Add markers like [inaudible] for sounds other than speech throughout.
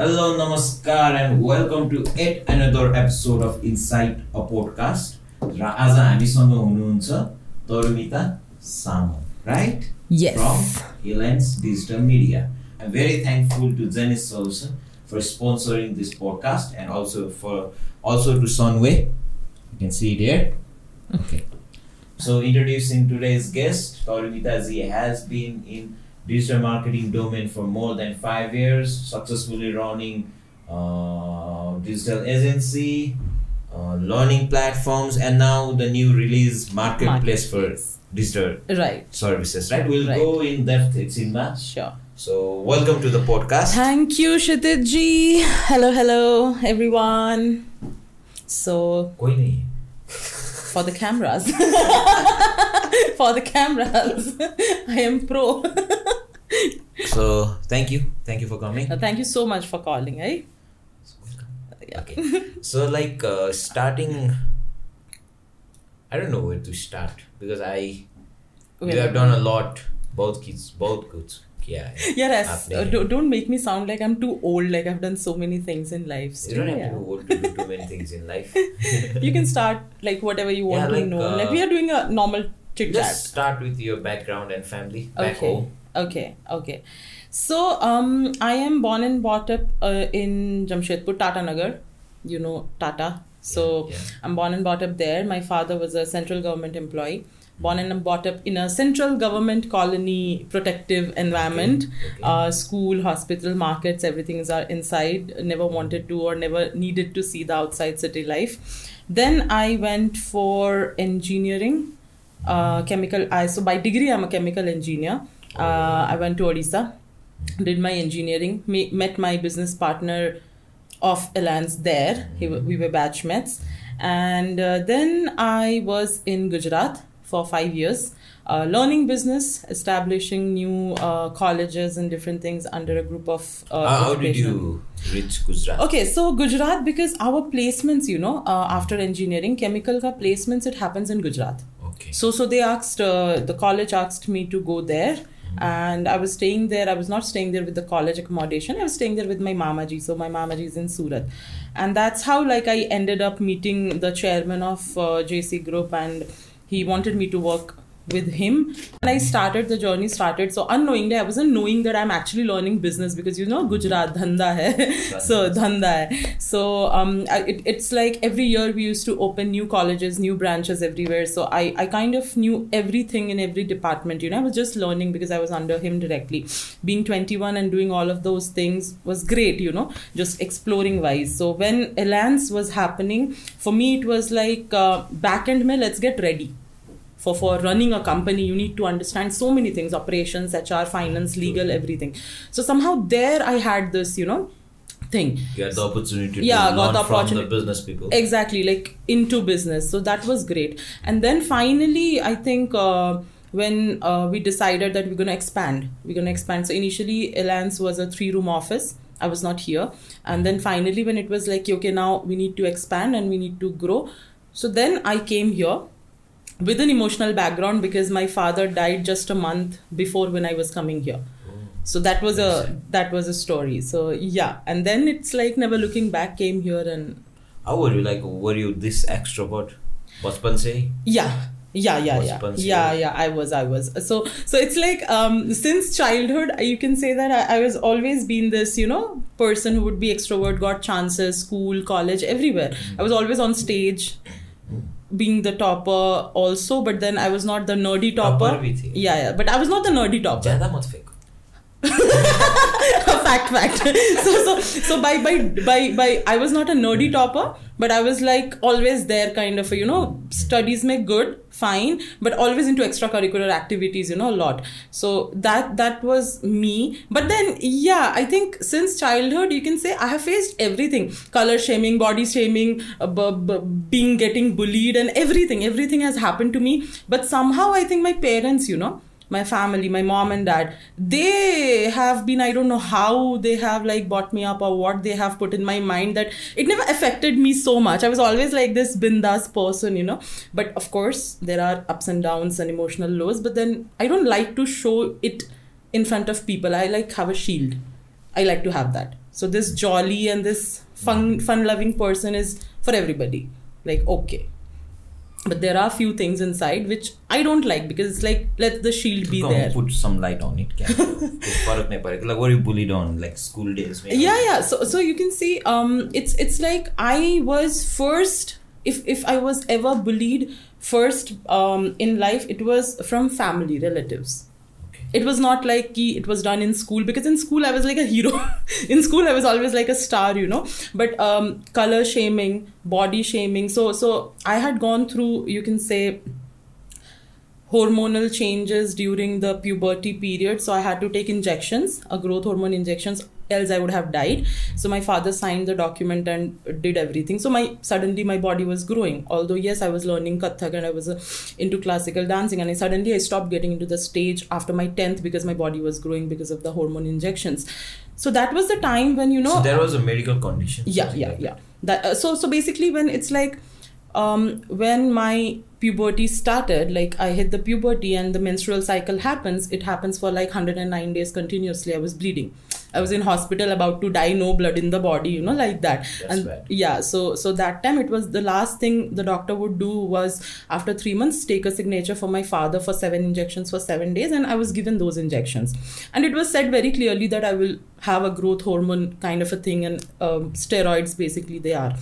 Hello, Namaskar, and welcome to yet another episode of Insight, a podcast. Raza Amisonga Toru Tarumita Samal, right? Yes. From Elance Digital Media. I'm very thankful to Genese Solution for sponsoring this podcast and also for also to Sunway. You can see it here. Okay. So, introducing today's guest, Toru Tarumita Z has been in digital marketing domain for more than five years, successfully running uh, digital agency, uh, learning platforms, and now the new release marketplace, Marketplace. for digital Right. services. Right, we'll Right. go in depth. It's in that. Sure. So welcome to the podcast. Thank you, Kshitij ji. Hello, hello, everyone. So, कोई नहीं है. for the cameras, [laughs] for the cameras, [laughs] I am pro. [laughs] So thank you, thank you for coming. Uh, Thank you so much for calling, eh? Yeah. Okay. [laughs] So like uh, starting, I don't know where to start because I you have done a lot. Both kids, both kids Yeah. Yes, uh, don't, don't make me sound like I'm too old, like I've done so many things in life. You don't have yeah. to be old to do too many things in life. [laughs] you can start like whatever you want Yeah, to know. uh, like we are doing a normal chit chat. Just start with your background and family back okay. home. Okay, okay. So, um, I am born and brought up uh, in Jamshedpur, Tata Nagar. You know Tata. So, Yeah. I'm born and brought up there. My father was a central government employee. Born and brought up in a central government colony protective environment. okay. Uh, school, hospital, markets, everything is inside. Never wanted to or never needed to see the outside city life. Then I went for engineering, uh, chemical. I so by degree I'm a chemical engineer. Uh, I went to Odisha, did my engineering, me, met my business partner of Elance there. He, we were batchmates. And uh, then I was in Gujarat for five years, uh, learning business, establishing new uh, colleges and different things under a group of. Uh, how, how did you reach Gujarat? Okay, so Gujarat, because our placements, you know, uh, after engineering, chemical ka placements, it happens in Gujarat. Okay. So, so they asked, uh, the college asked me to go there. And I was staying there. I was not staying there with the college accommodation. I was staying there with my mamaji. So my mamaji is in Surat, and that's how like I ended up meeting the chairman of uh, JC Group, and he wanted me to work with him. And I started the journey. Started so unknowingly. I wasn't knowing that I'm actually learning business because you know Gujarat dhanda hai. [laughs] so dhanda hai. So um, it, it's like every year we used to open new colleges, new branches everywhere. So I, I kind of knew everything in every department. You know, I was just learning because I was under him directly. Being 21 and doing all of those things was great. You know, just exploring wise. So when Elance was happening, for me it was like uh, back end me. Let's get ready for for running a company you need to understand so many things operations hr finance legal everything. So somehow there i had this you know thing. You had the opportunity Yeah, to got the from the opportunity. business people. exactly like into business. So that was great. And then finally i think uh, when uh, we decided that we're going to expand. We're going to expand. So initially Elance was a three room office. I was not here. And then finally when it was like okay now we need to expand and we need to grow. So then i came here with an emotional background because my father died just a month before when i was coming here so that was a that was a story so yeah and then it's like never looking back came here and How were you? Like, were you this extrovert? बचपन से ही? yeah yeah yeah yeah बचपन से? yeah yeah i was i was so so it's like um since childhood you can say that I, I was always been this you know person who would be extrovert got chances school college everywhere i was always on stage being the topper also but then i was not the nerdy topper Topper भी थी? yeah yeah but i was not the nerdy topper ज्यादा मत फेंको. [laughs] fact fact. [laughs] So so so by by by by i was not a nerdy topper but i was like always there kind of a, you know studies make good fine but always into extracurricular activities you know a lot. So that that was me. But then yeah i think since childhood you can say i have faced everything. Color shaming body shaming uh, b- b- being getting bullied and everything. Everything has happened to me. But somehow i think my parents you know my family my mom and dad they have been i don't know how they have like bought me up or what they have put in my mind that it never affected me so much. I was always like this bindas person you know. But of course there are ups and downs and emotional lows but then i don't like to show it in front of people. I like have a shield. I like to have that. So this jolly and this fun fun loving person is for everybody. Like okay but there are few things inside which I don't like because it's like let the shield be there. Put some light on it. like what you bullied on like school days. Maybe. Yeah, yeah. So so you can see, um, it's it's like I was first. If if I was ever bullied first um in life, it was from family relatives it was not like ki it was done in school because in school i was like a hero. [laughs] In school i was always like a star you know. But um color shaming body shaming so so i had gone through you can say hormonal changes during the puberty period. So i had to take injections a growth hormone injections else i would have died. So my father signed the document and did everything. So my suddenly my body was growing. Although yes i was learning kathak and i was uh, into classical dancing and I, suddenly i stopped getting into the stage after my 10th because my body was growing because of the hormone injections. So that was the time when you know So there was a medical condition. yeah yeah like yeah. That uh, so so basically when it's like um when my puberty started like i hit the puberty and the menstrual cycle happens it happens for like 109 days continuously. I was bleeding i was in hospital about to die no blood in the body you know like that. That's and bad. yeah so so that time it was the last thing the doctor would do was after 3 months take a signature for my father for 7 injections for 7 days and i was given those injections. And it was said very clearly that i will have a growth hormone kind of a thing and um, steroids basically they are.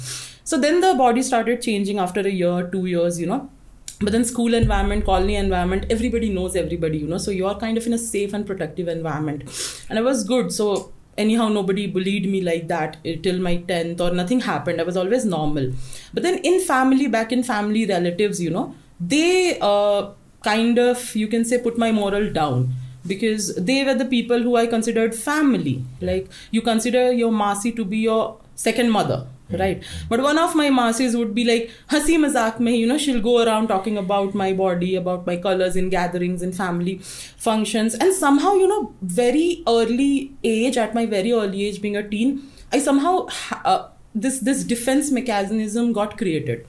So then the body started changing after a year two years you know but then school environment colony environment everybody knows everybody you know? So you're kind of in a safe and protective environment. And i was good. So anyhow nobody bullied me like that till my 10th or nothing happened. I was always normal. But then in family back in family relatives you know they uh, kind of you can say put my moral down. Because they were the people who i considered family. Like you consider your masi to be your second mother right. But one of my masses would be like hasi mazak mein you know she'll go around talking about my body about my colors in gatherings and family functions. And somehow you know very early age at my very early age being a teen i somehow uh, this this defense mechanism got created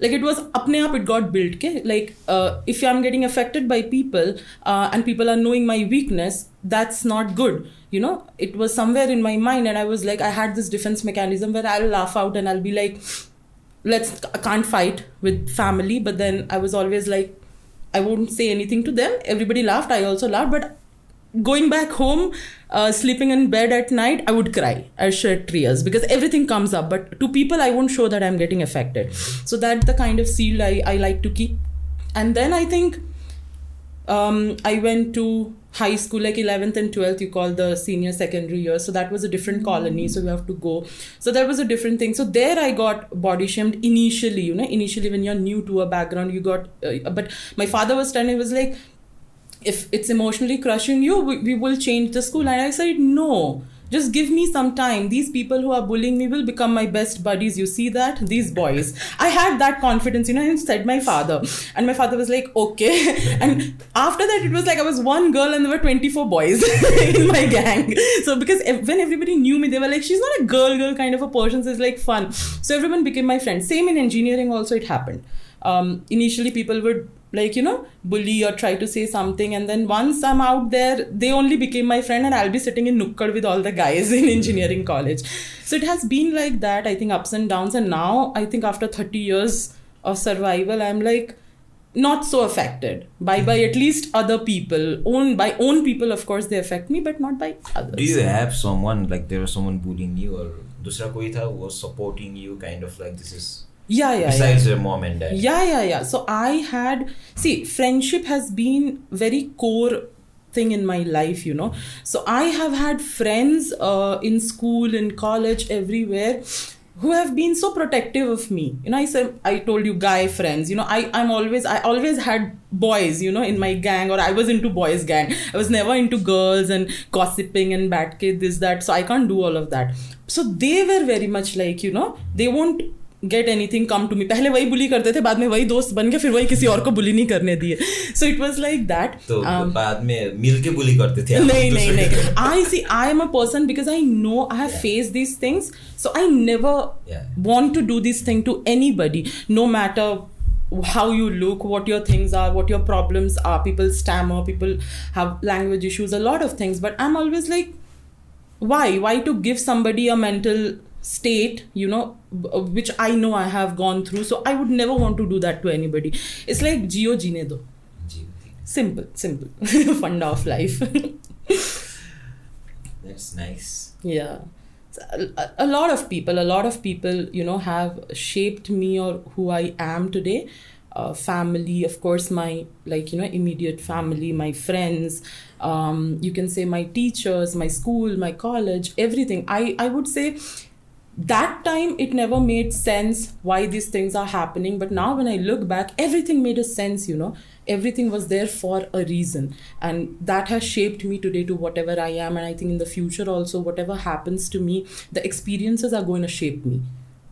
like it was apne aap it got built ke like uh, if i'm getting affected by people uh, and people are knowing my weakness that's not good. You know it was somewhere in my mind and i was like i had this defense mechanism where i'll laugh out and i'll be like let's i can't fight with family but then i was always like i won't say anything to them. Everybody laughed i also laughed but going back home uh, sleeping in bed at night i would cry. I shed tears because everything comes up. But to people i won't show that i'm getting affected. So that's the kind of seal I, I like to keep. And then i think um, i went to high school like 11th and 12th you call the senior secondary year. So that was a different colony. So you have to go. So that was a different thing. So there i got body shamed initially you know. Initially when you're new to a background you got uh, but my father was telling me was like if it's emotionally crushing you we, we will change the school. And i said no. Just give me some time. These people who are bullying me will become my best buddies. You see that? These boys. I had that confidence you know and said my father. And my father was like okay. [laughs] And after that it was like i was one girl and there were 24 boys [laughs] in my gang. So because when everybody knew me they were like she's not a girl girl kind of a person. So it's like fun. So everyone became my friend. Same in engineering also it happened. Um, initially people would like you know bully or try to say something and then once i'm out there they only became my friend and i'll be sitting in nukkad with all the guys [laughs] in engineering college. So it has been like that i think ups and downs. And now i think after 30 years of survival i'm like not so affected. By by at least other people. Own by own people of course they affect me but not by others. Do you have someone like there was someone bullying you or dusra koi tha was supporting you kind of like this is yeah yeah yeah. Your mom and dad? yeah yeah yeah. So i had see friendship has been very core thing in my life you know. So i have had friends uh, in school in college everywhere who have been so protective of me. You know i said i told you guy friends. You know i i'm always i always had boys you know in my gang or i was into boys gang. I was never into girls and gossiping and bad kid this that. So i can't do all of that. So they were very much like you know they won't get anything come to me पहले वही बुली करते थे बाद में वही दोस्त बन गए फिर वही किसी और को बुली नहीं करने दिए। So it was like that बाद में मिल के बुली करते थे नहीं नहीं I see I am a person because I know I have face these things so I never want to do this thing to anybody no matter how you look what your things are what your problems are people stammer people have language issues a lot of things but I am always like why why to give somebody a mental state you know uh, which i know i have gone through. So i would never want to do that to anybody. It's like geo gene do. Simple simple. [laughs] Fun of life. [laughs] That's nice. yeah. A, a lot of people a lot of people you know have shaped me or who i am today. Uh, family of course my like you know immediate family my friends um, you can say my teachers my school my college everything. I i would say that time it never made sense why these things are happening but now when i look back everything made a sense you know everything was there for a reason and that has shaped me today to whatever i am and i think in the future also whatever happens to me the experiences are going to shape me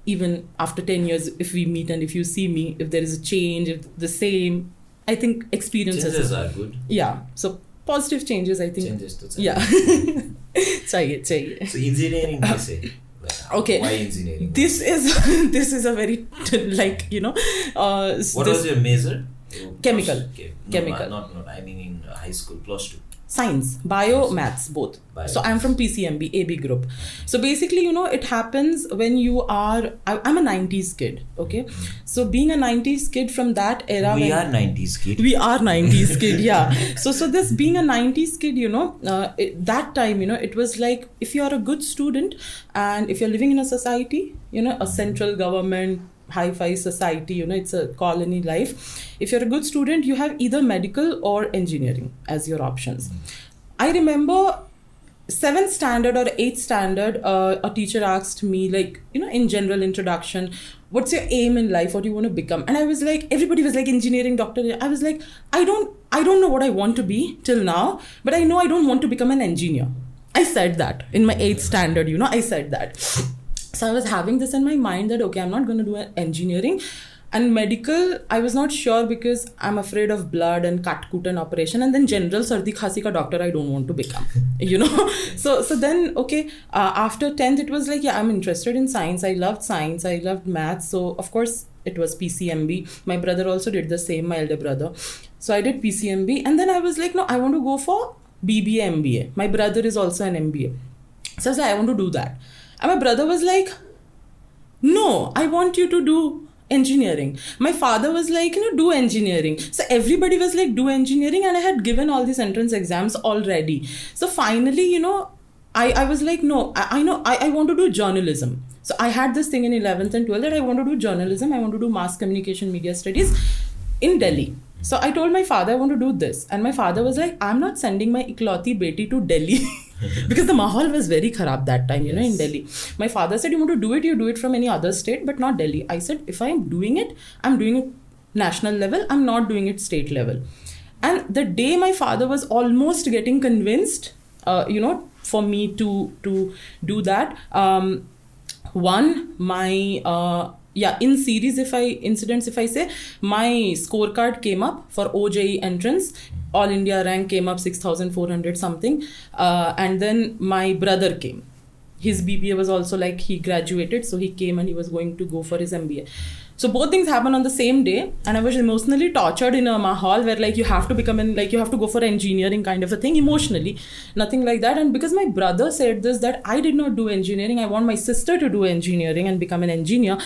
even after 10 years if we meet and if you see me if there is a change if the same i think experiences Changes are good. yeah so positive changes i think Changes to yeah चाहिए चाहिए [laughs] So engineering, they say. Like, Okay. Why engineering? this is [laughs] this is a very [laughs] like you know uh What was your major? Chemical. Okay. No, Chemical. Not, not, I mean in high school, plus two. Science. Bio maths both. Bio. so i'm from pcmb ab group. So basically you know it happens when you are I, i'm a 90s kid okay? So being a 90s kid from that era we are 90s kid. we are 90s kid [laughs] yeah. So so this being a 90s kid you know uh, it, that time you know it was like if you are a good student and if you're living in a society you know a central government hi-fi society you know it's a colony life. If you're a good student you have either medical or engineering as your options. I remember seventh standard or eighth standard uh, a teacher asked me like you know in general introduction what's your aim in life? What do you want to become? And i was like everybody was like engineering doctor. I was like i don't i don't know what i want to be till now but i know i don't want to become an engineer. I said that in my eighth standard you know i said that so i was having this in my mind that okay i'm not going to do engineering. And medical i was not sure because i'm afraid of blood and cut cut and operation. And then general sardi khasi ka doctor i don't want to become [laughs] you know? [laughs] So so then okay uh, after 10th it was like yeah i'm interested in science. I loved science. I loved math. So of course it was pcmb my brother also did the same my elder brother. So i did pcmb and then i was like no i want to go for bba mba my brother is also an mba so i like i want to do that and my brother was like no i want you to do engineering. My father was like you know do engineering. So everybody was like do engineering and i had given all these entrance exams already. So finally you know i, I was like no i, I know I, I want to do journalism. So i had this thing in 11th and 12th that i want to do journalism i want to do mass communication media studies in delhi. So i told my father i want to do this. And my father was like i'm not sending my ikloti beti to delhi [laughs] because the mahal was very kharab that time you know in delhi. My father said you want to do it you do it from any other state but not delhi. I said if i'm doing it i'm doing it national level i'm not doing it state level. And the day my father was almost getting convinced uh, you know for me to to do that um, one my uh, yeah in series if i incidents if i say my scorecard came up for OJEE entrance. All india rank came up 6400 something. Uh, and then my brother came. His bba was also like he graduated so he came and he was going to go for his mba so both things happened on the same day and i was emotionally tortured in a mahal where like you have to become an like you have to go for engineering kind of a thing emotionally nothing like that. And because my brother said this that i did not do engineering i want my sister to do engineering and become an engineer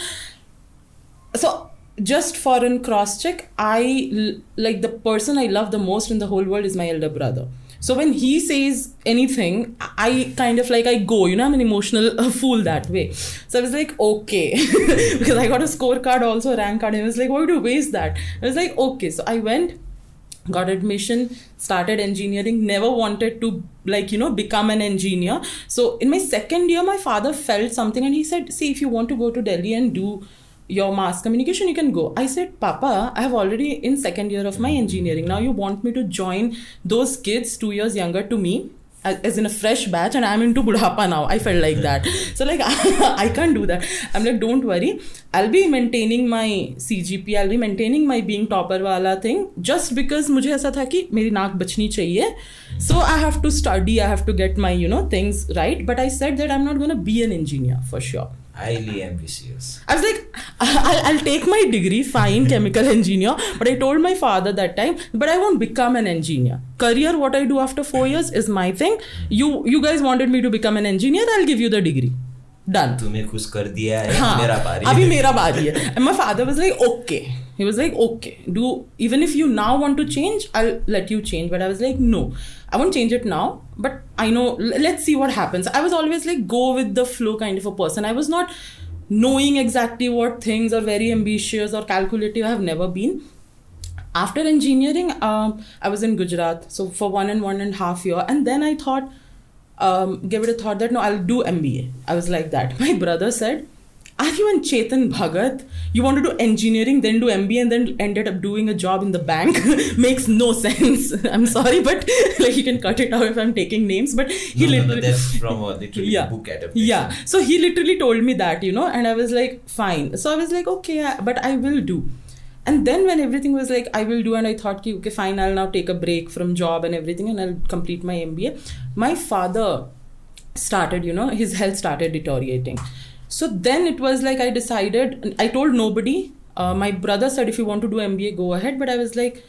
so just for a cross check I like the person i love the most in the whole world is my elder brother. So when he says anything i kind of like i go you know i'm an emotional uh, fool that way. So i was like okay. [laughs] Because i got a scorecard also a rank card and i was like why would you waste that? I was like okay. So i went got admission started engineering never wanted to like you know become an engineer. So in my second year my father felt something and he said see if you want to go to delhi and do your mass communication, you can go. I said, Papa, I have already in second year of my engineering. Now you want me to join those kids two years younger to me as in a fresh batch and i'm into budhapa now. I felt like that. [laughs] So like [laughs] i can't do that. I'm like don't worry. I'll be maintaining my cgp i'll be maintaining my being topper wala thing just because mujhe aisa tha ki meri naak bachni chahiye. So i have to study. I have to get my you know things right. But i said that i'm not going to be an engineer for sure Highly ambitious. I was like, I'll, I'll take my degree, fine, [laughs] chemical engineer. But I told my father that time, but I won't become an engineer. Career, what I do after four years is my thing. You, you guys wanted me to become an engineer, I'll give you the degree. Done. तुम्हें खुश कर दिया है हाँ, मेरा बारी अभी मेरा बारी है and my father was like okay he was like okay do even if you now want to change i'll let you change. But i was like no i won't change it now. But i know let's see what happens. I was always like go with the flow kind of a person. I was not knowing exactly what things are very ambitious or calculative. I have never been. After engineering um, i was in gujarat so for one and one and a half year. And then i thought um, give it a thought that no i'll do mba i was like that. [laughs] My brother said are you in chetan bhagat you want to do engineering then do mba and then ended up doing a job in the bank [laughs] makes no sense. [laughs] I'm sorry but [laughs] like you can cut it out if i'm taking names but he no, no, no, literally that's from a literally yeah. book adaptation. Yeah. So he literally told me that you know and i was like fine. So i was like okay I- but i will do. And then when everything was like i will do and i thought ki, okay fine i'll now take a break from job and everything and i'll complete my mba my father started you know his health started deteriorating so then it was like i decided i told nobody uh, my brother said if you want to do mba go ahead. But i was like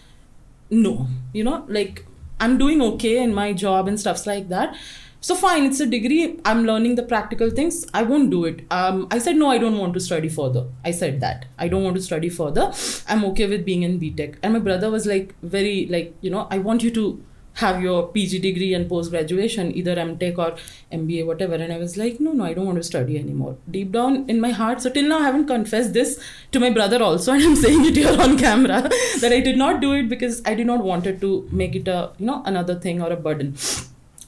no. You know like i'm doing okay in my job and stuffs like that. So fine it's a degree. I'm learning the practical things. I won't do it. Um, i said no i don't want to study further. I said that. I don't want to study further. I'm okay with being in btech and my brother was like very like you know i want you to have your pg degree and post graduation either mtech or mba whatever. And i was like no no i don't want to study anymore. Deep down in my heart so till now i haven't confessed this to my brother also and i'm [laughs] saying it here on camera that i did not do it because i did not wanted to make it a you know another thing or a burden.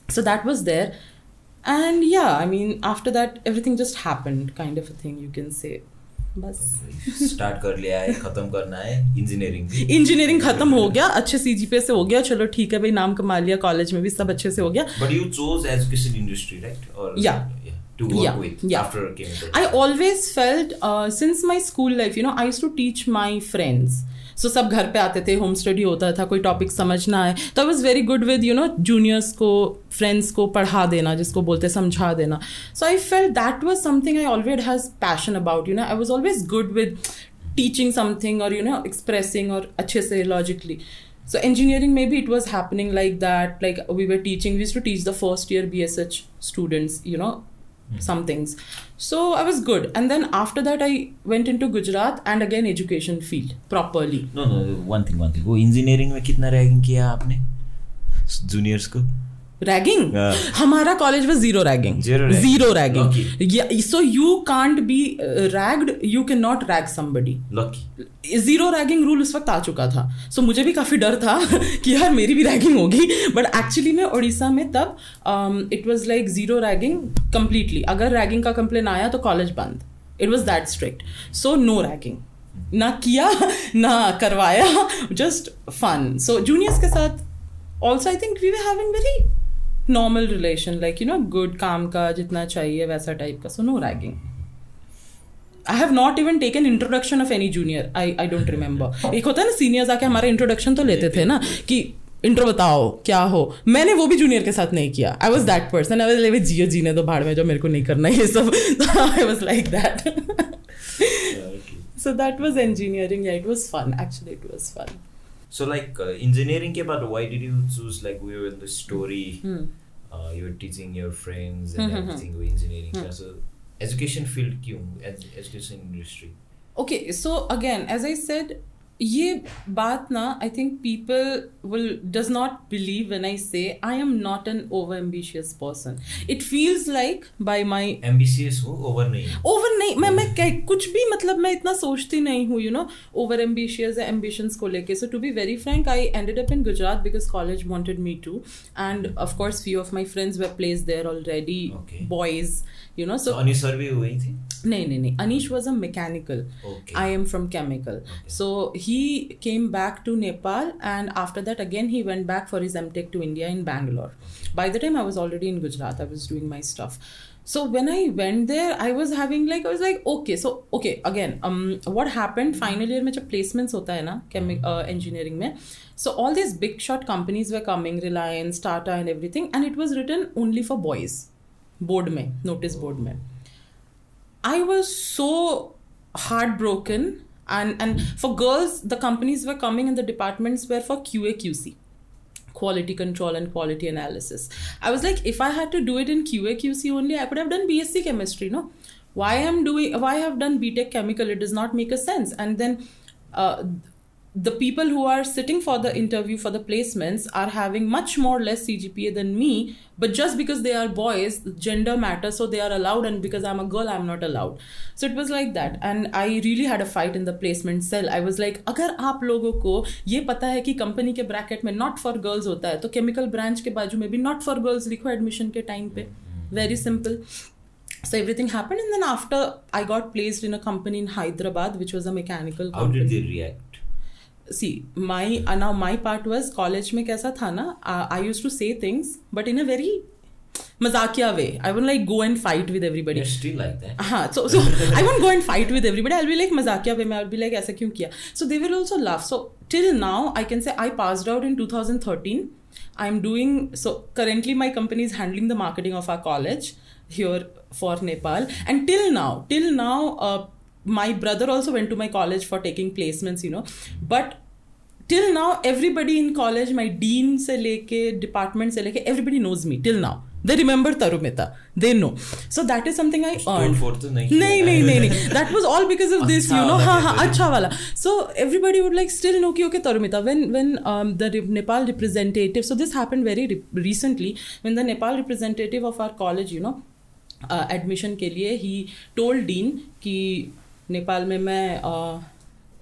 So that was there. And yeah i mean after that everything just happened kind of a thing you can say बस। Start कर लिया है खत्म करना है engineering engineering खत्म हो गया अच्छे सी सीजीपीए से हो गया चलो ठीक है भाई नाम कमा लिया कॉलेज में भी सब अच्छे से हो गया। But you chose education industry right और या to work with after came I always felt since my school life you know I used to teach my friends so सब घर पे आते थे होम स्टडी होता था कोई टॉपिक समझना है तो I was very good with you know juniors को फ्रेंड्स को पढ़ा देना जिसको बोलते समझा देना so I fell that was something I always has passion about you know I was always good with teaching something और यू नो एक्सप्रेसिंग और अच्छे से logically so engineering So engineering, maybe it was happening like that. Like we were teaching, we used to teach the first year BSH students, you know, some things. So I was good. And then after that, I went into Gujarat and again education field properly. No, no, one thing, one thing. वो engineering में कितना ragging किया आपने juniors को Yeah. हमारा college में zero ragging. Zero ragging. Zero ragging. Lucky. Yeah. So you can't be uh, ragged. You cannot rag somebody. Lucky zero ragging rule उस वक्त आ चुका था सो so, मुझे भी काफ़ी डर था [laughs] कि यार मेरी भी रैगिंग होगी बट एक्चुअली में उड़ीसा में तब it was like zero ragging completely अगर रैगिंग का कंप्लेन आया तो कॉलेज बंद it was that strict so no ragging ना किया ना करवाया जस्ट फन सो जूनियर्स के साथ also I think we were having very normal relation like you know good काम का जितना चाहिए वैसा टाइप का। So no ragging I have not even taken introduction of any junior I I don't remember एक होता है ना सीनियर्स आके हमारा इंट्रोडक्शन तो लेते थे ना कि इंट्रो बताओ क्या हो? मैंने वो भी जूनियर के साथ नहीं किया. I was that person I was like जियो जीने तो भाड़ में जो मेरे को नहीं करना ये सब. I was like that so that was engineering it was fun. Actually it was fun. So like uh, engineering ke baad, why did you choose like we were in the story, mm. uh, you were teaching your friends and mm-hmm. everything hmm. with engineering. Mm. So education field kyun, ed- education industry. Okay, so again, as I said, ये बात ना I think people will does not believe when I say I am not an over ambitious person it feels like by my ambitious हो over नहीं over नहीं मैं मैं कह- कुछ भी मतलब मैं इतना सोचती नहीं हूँ you know over ambitious ambitions को लेके। So to be very frank I ended up in Gujarat because college wanted me to and of course few of my friends were placed there already boys you know so Anish sir भी हुई थी? नहीं नहीं नहीं. Anish was a mechanical I am from chemical so he came back to Nepal and after that again he went back for his M tech to India in Bangalore by the time I was already in Gujarat I was doing my stuff so when I went there I was having like I was like okay so okay again what happen final year में जब placements होता है ना केमिक engineering hmm. में so all this big short companies were coming Reliance Tata and everything and it was written only for boys board mein notice board mein i was so heartbroken and and for girls the companies were coming and the departments were for qa qc quality control and quality analysis. I was like, if I had to do it in QA QC only, I could have done BSc chemistry, no? Why I'm doing why I have done BTech chemical, it does not make a sense. And then uh, the people who are sitting for the interview for the placements are having much more less CGPA than me, but just because they are boys, gender matters, so they are allowed, and because I'm a girl, I'm not allowed. So it was like that, and I really had a fight in the placement cell. I was like, अगर आप लोगों को ये पता है कि company के bracket में नॉट फॉर गर्ल्स होता है तो केमिकल ब्रांच के बाजू में भी नॉट फॉर गर्ल्स लिखो एडमिशन के टाइम पे very simple so everything happened and then after i got placed in a company in hyderabad which was a mechanical How company did they react? see my now my part was college में कैसा था ना I use to say things but in a very मजाकिया way I would like go and fight with everybody हाँ so so I would go and fight with everybody I be like मजाकिया way मैं I be like ऐसा क्यों किया? So they will also love so till now I can say I pass out in two thousand thirteen I am doing so currently my company is handling the marketing of our college here for Nepal and till now till now my brother also went to my college for taking placements you know but till now everybody in college my dean से लेके department से लेके everybody knows me till now they remember Tarumita they know so that is something I earn नहीं नहीं नहीं that was all because of this you know हाँ हाँ अच्छा वाला so everybody would like still know की okay Tarumita when when the Nepal representative so this happen very recently when the Nepal representative of our college you know admission के लिए he told dean कि नेपाल में मैं uh,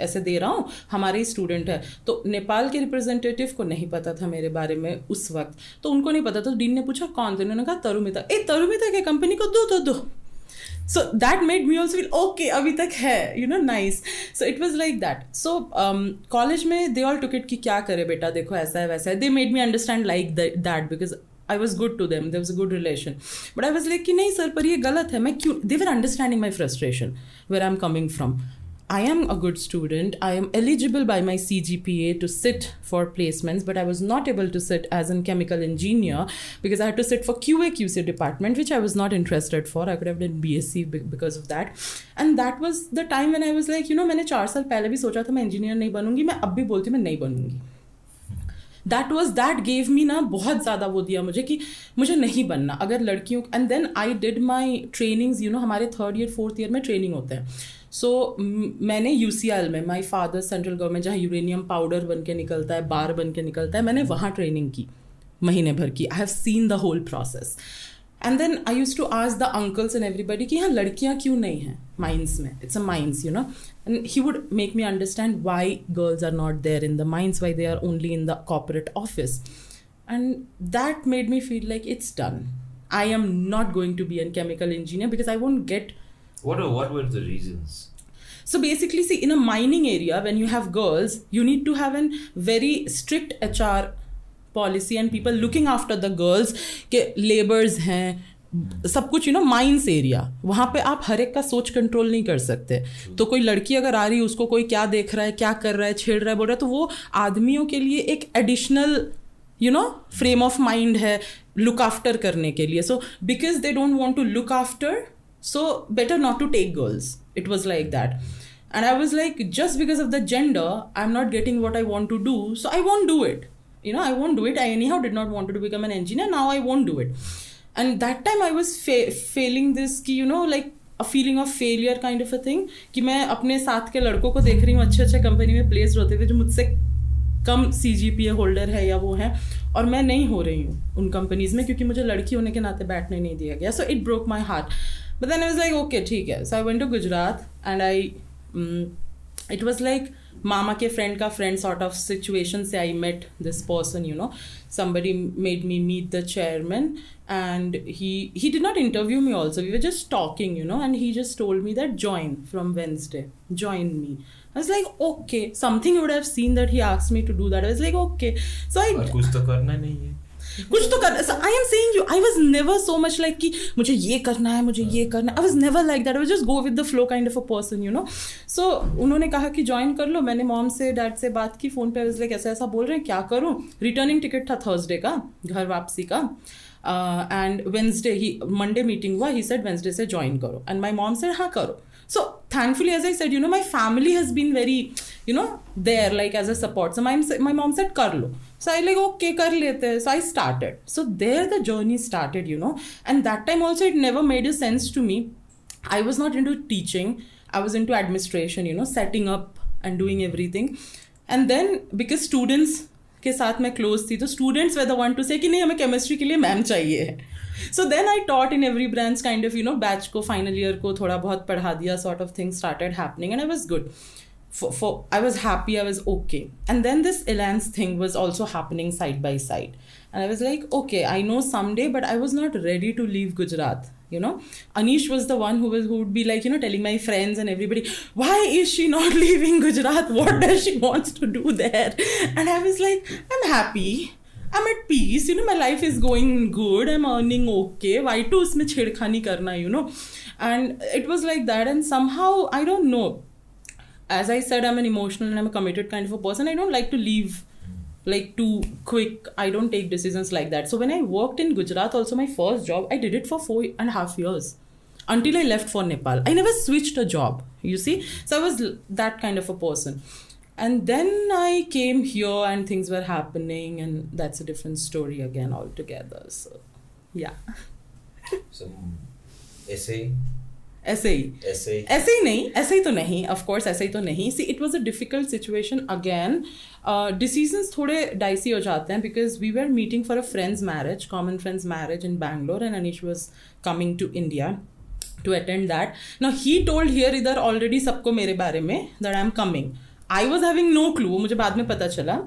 ऐसे दे रहा हूँ, हमारे ही स्टूडेंट है। तो नेपाल के रिप्रेजेंटेटिव को नहीं पता था मेरे बारे में उस वक्त। तो उनको नहीं पता था तो डीन ने पूछा, कौन थे? उन्होंने कहा, तरुमिता। ए, तरुमिता के कंपनी को दो दो दो। So that made me also feel okay अभी तक है you know nice so it was like that so college में दे ऑल टिकट की क्या करे बेटा, देखो ऐसा है, वैसा है। They made me understand like that because I was good to them there was a good relation but I was like कि नहीं सर पर ये गलत है, मैं क्यों they were understanding my frustration where I am coming from I am a good student. I am eligible by my CGPA to sit for placements, but I was not able to sit as a chemical engineer because I had to sit for QA QC department, which I was not interested for. I could have done BSc be- because of that. And that was the time when I was like, you know, मैंने चार साल पहले भी सोचा था मैं engineer नहीं बनूंगी मैं अब भी बोलती हूँ मैं नहीं बनूंगी that was that gave me ना बहुत ज़्यादा वो दिया मुझे कि मुझे नहीं बनना अगर लड़कियों and then I did my trainings you know हमारे थर्ड ईयर फोर्थ ईयर में ट्रेनिंग होते हैं so so, मैंने UCL में माई फादर सेंट्रल गवर्नमेंट जहाँ यूरेनियम पाउडर बन के निकलता है बार बन के निकलता है मैंने वहाँ ट्रेनिंग की महीने भर की। I have seen the whole process and then I use to ask the uncles and everybody कि यहाँ लड़कियाँ क्यों नहीं हैं माइंस में? It's a mines you know and he would make me understand why girls are not there in the mines why they are only in the corporate office and that made me feel like it's done I am not going to be an chemical engineer because I won't get What are, what were the reasons? So basically, see, in a mining area, when you have girls, you need to have a very strict HR policy and people looking after the girls के labours हैं सब कुछ you know mines area वहाँ पे आप हर एक का सोच कंट्रोल नहीं कर सकते। तो कोई लड़की अगर आ रही है उसको कोई क्या देख रहा है क्या कर रहा है छेड़ रहा है बोल रहा है तो वो आदमियों के लिए एक additional you know frame of mind है लुक आफ्टर करने के लिए। So because they don't want to look after so better not to take girls it was like that and i was like just because of the gender i'm not getting what i want to do so i won't do it you know i won't do it i anyhow did not want to become an engineer now i won't do it and that time i was fa- failing this ki, you know like a feeling of failure kind of a thing कि मैं अपने साथ के लड़कों को देख रही हूँ अच्छे अच्छे कंपनी में प्लेस्ड होते हुए जो मुझसे कम सी जी पी ए होल्डर है या वो है और मैं नहीं हो रही हूँ उन कंपनीज में क्योंकि मुझे लड़की होने के नाते बैठने नहीं दिया गया so it broke my heart but then I was like okay ठीक है so I went to Gujarat and I it was like मामा के फ्रेंड का फ्रेंड सॉर्ट ऑफ़ सिचुएशन से I met this person you know somebody made me meet the chairman and he he did not interview me also we were just talking you know and he just told me that join from wednesday join me i was like okay something you would have seen that he asked me to do that i was like okay so i कुछ तो करना नहीं है कुछ तो कर I am saying you I was never so much like कि मुझे ये करना है मुझे ये करना I was never like that I just go with the flow kind of a person you know so उन्होंने कहा कि ज्वाइन कर लो मैंने मॉम से डैड से बात की फ़ोन पे लाइक ऐसा ऐसा बोल रहे हैं क्या करूँ? रिटर्निंग टिकट था थर्सडे का घर वापसी का। एंड वेंसडे ही मंडे मीटिंग हुआ ही सेड वेंसडे से ज्वाइन करो। एंड माई मॉम सेड हाँ करो। So thankfully as i said you know my family has been very you know there like as a support. So my, my mom said kar lo. So i like okay kar lete so i started so there the journey started you know and that time also it never made a sense to me i was not into teaching i was into administration you know setting up and doing everything and then because students के साथ मैं close थी तो students were the one to say कि नहीं हमें chemistry के लिए मैम चाहिए so then I taught in every branch kind of you know batch को फाइनल ईयर को थोड़ा बहुत पढ़ा दिया sort of thing started happening and I was good for, for I was happy, I was okay. And then this Elance thing was also happening side by side. And I was like, okay, I know someday, but I was not ready to leave Gujarat. You know, Anish was the one who was who would be like, you know, telling my friends and everybody, why is she not [laughs] leaving Gujarat? What does she wants to do there? And I was like, I'm happy. I'm at peace, you know, my life is going good, I'm earning okay. Why to usme chhedkhani karna, you know? And it was like that, and somehow I don't know. As I said, I'm an emotional and I'm a committed kind of a person. I don't like to leave like too quick. I don't take decisions like that. So when I worked in Gujarat, also my first job, I did it for four and a half years until I left for Nepal. I never switched a job, you see. So I was that kind of a person and then i came here and things were happening and that's a different story again altogether so yeah [laughs] some mm, essay ऐसे ही। essay ऐसे ही नहीं ऐसे ही तो नहीं of course ऐसे ही तो नहीं। See it was a difficult situation again decisions थोड़े डाइसी हो जाते हैं because we were meeting for a friends marriage common friends marriage in Bangalore and Anish was coming to India to attend that ना he told here इधर already सबको मेरे बारे में that I am coming I was having no clue मुझे बाद में पता चला।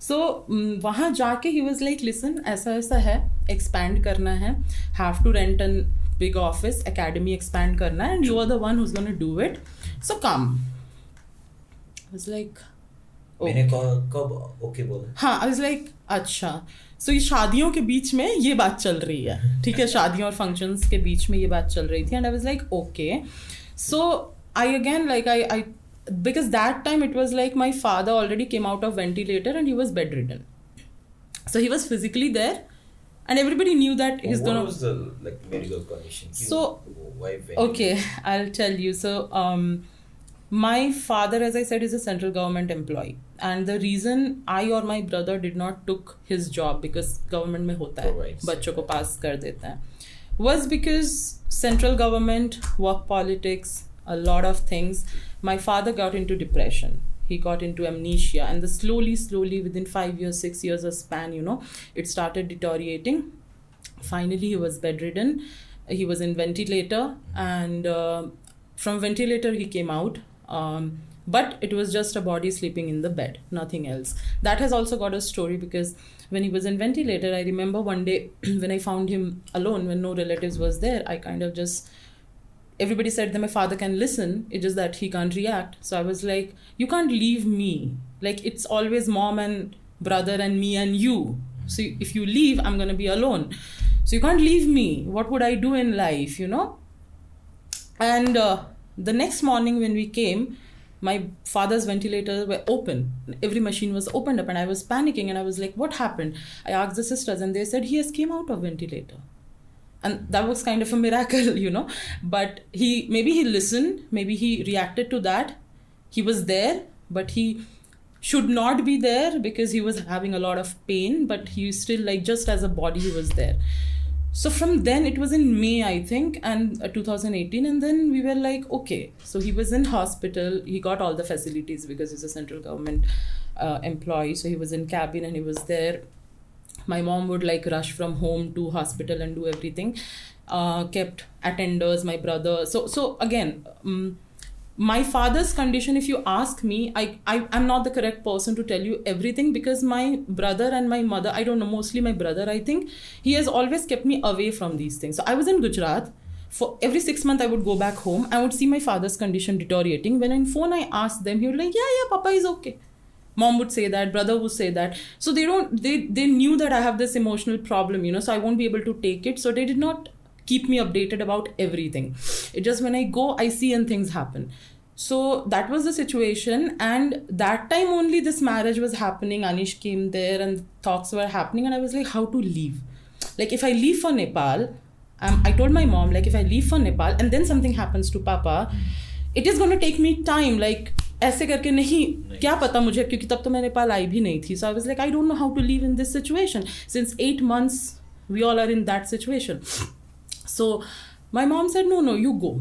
सो so, वहाँ जाके ही वॉज़ लाइक लिसन ऐसा ऐसा है एक्सपैंड करना है। Have to rent an big office academy expand karna and you are the one who's gonna do it. So come. I was like oh. okay. मैंने कब? Okay बोला। हाँ I like अच्छा। सो ये शादियों के बीच में ये बात चल रही है। ठीक है शादियों और फ़ंक्शंस के बीच में ये बात चल रही थी and I was like okay so I again like I I because that time it was like my father already came out of ventilator and he was bedridden so he was physically there and everybody knew that he's what gonna was the like medical condition So- why okay i'll tell you so um my father as i said is a central government employee and the reason i or my brother did not took his job because government में होता है Provides. बच्चों को पास कर देते हैं was because central government work politics a lot of things my father got into depression he got into amnesia. And the slowly slowly within 5 years 6 years of span you know it started deteriorating. Finally he was bedridden. He was in ventilator. And uh, from ventilator he came out. Um, but it was just a body sleeping in the bed nothing else. That has also got a story because when he was in ventilator i remember one day [clears throat] when i found him alone when no relatives was there i kind of just everybody said that my father can listen. It's just that he can't react. So i was like you can't leave me. Like it's always mom and brother and me and you. So if you leave i'm gonna be alone. So you can't leave me. What would i do in life you know? And uh, the next morning when we came my father's ventilators were open. Every machine was opened up and i was panicking and i was like what happened? I asked the sisters and they said he has came out of ventilator and that was kind of a miracle [laughs] you know. But he maybe he listened maybe he reacted to that. He was there but he should not be there because he was having a lot of pain but he still like just as a body he was there. So from then it was in may i think and uh, 2018 and then we were like okay. So he was in hospital. He got all the facilities because he's a central government uh, employee. So he was in cabin and he was there my mom would like rush from home to hospital and do everything uh, kept attenders my brother. So so again um, my father's condition if you ask me I, I i'm not the correct person to tell you everything because my brother and my mother i don't know mostly my brother i think he has always kept me away from these things. So i was in gujarat. For every six months i would go back home. I would see my father's condition deteriorating. When on phone i asked them he would like yeah yeah papa is okay mom would say that brother would say that. So they don't they they knew that i have this emotional problem you know so i won't be able to take it. So they did not keep me updated about everything. It just when i go i see and things happen. So that was the situation. And that time only this marriage was happening. Anish came there and talks were happening. And i was like how to leave? Like if i leave for nepal um, i told my mom like if i leave for nepal and then something happens to papa it is going to take me time. Like ऐसे करके नहीं, क्या पता मुझे क्योंकि तब तो मैं नेपाल आई भी नहीं थी। So I was like I don't know how to leave in this situation since eight months we all are in that situation so my mom said no no you go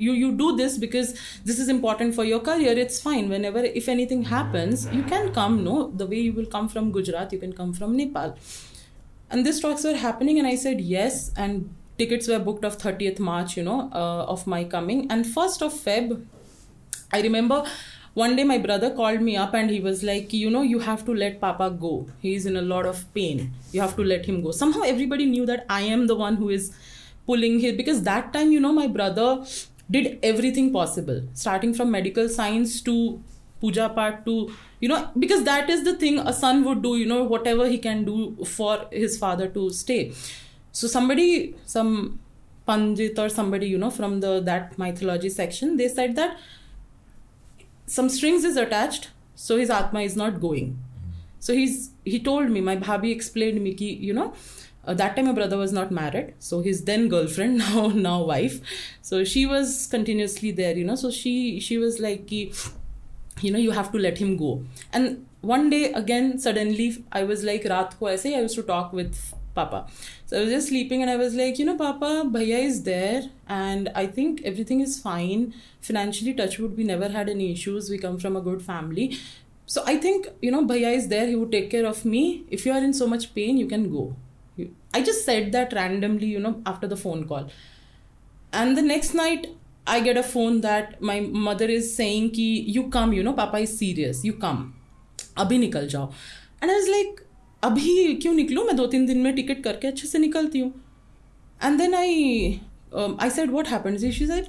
you you do this because this is important for your career it's fine whenever if anything happens you can come no the way you will come from Gujarat you can come from Nepal and this talks are happening and I said yes and tickets were booked of thirtieth March you know of my coming and first of Feb I remember one day my brother called me up and he was like, you know, you have to let Papa go. He's in a lot of pain. You have to let him go. Somehow everybody knew that I am the one who is pulling him because that time, you know, my brother did everything possible, starting from medical science to puja part to you know because that is the thing a son would do you know whatever he can do for his father to stay so somebody some pandit or somebody you know from the that mythology section they said that some strings is attached so his atma is not going. So he's he told me my bhabi explained me ki you know uh, that time my brother was not married so his then girlfriend [laughs] now now wife. So she was continuously there you know so she she was like ki, you know you have to let him go. And one day again suddenly i was like raat ko aise i used to talk with Papa. So I was just sleeping and I was like, you know, Papa, Bhaiya is there and I think everything is fine. Financially, Touchwood, we never had any issues. We come from a good family. So I think, you know, Bhaiya is there. He would take care of me. If you are in so much pain, you can go. I just said that randomly, you know, after the phone call. And the next night, I get a phone that my mother is saying ki you come, you know, Papa is serious. You come. Abhi nikal jao. And I was like, अभी क्यों निकलू? मैं दो तीन दिन में ticket करके अच्छे से निकलती हूँ। And then I I said what happens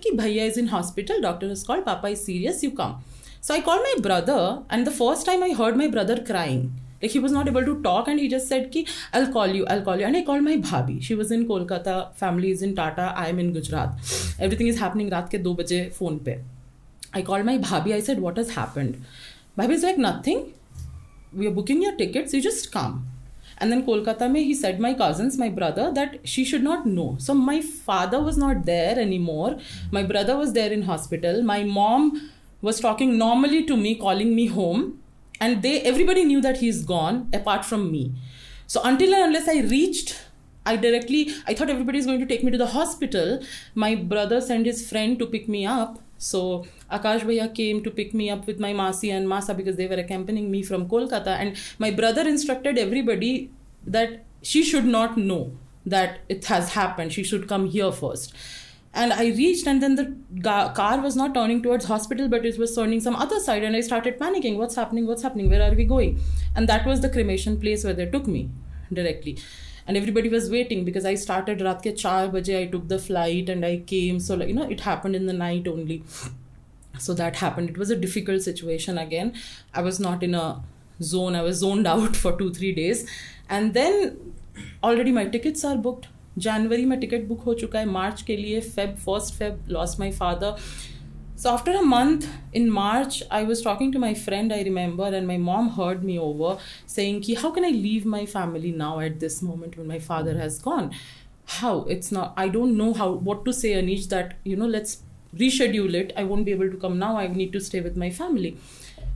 कि, भैया is in hospital doctor is called पापा is serious you come so I call my brother and the first time I heard my brother crying like he was not able to talk and he just said कि I call you I call you and I call my भाभी. She was in Kolkata family is in Tata I am in Gujarat everything is happening रात के दो बजे phone पे. आई call my भाभी I said what is happened भाभी is like nothing we are booking your tickets, you just come. And then Kolkata mein, he said my cousins, my brother, that she should not know. So my father was not there anymore. My brother was there in hospital. My mom was talking normally to me, calling me home. And they everybody knew that he's gone, apart from me. So until and unless I reached I directly, I thought everybody is going to take me to the hospital. My brother sent his friend to pick me up. So Akash Bhaiya came to pick me up with my Masi and Masa because they were accompanying me from Kolkata. And my brother instructed everybody that she should not know that it has happened. She should come here first. And I reached, and then the ga- car was not turning towards hospital, but it was turning some other side. And I started panicking. What's happening? What's happening? Where are we going? And that was the cremation place where they took me directly and everybody was waiting because I started raat 4 baje I took the flight and I came so like, you know it happened in the night only so that happened it was a difficult situation again I was not in a zone I was zoned out [laughs] for two three days and then already my tickets are booked जनवरी में ticket book हो चुका है मार्च के लिए Feb first Feb loss my father so after a month in March, I was talking to my friend, I remember, and my mom heard me over saying, Ki, How can I leave my family now at this moment when my father has gone? How? It's not, I don't know how, what to say, Anish, that, you know, let's reschedule it. I won't be able to come now. I need to stay with my family.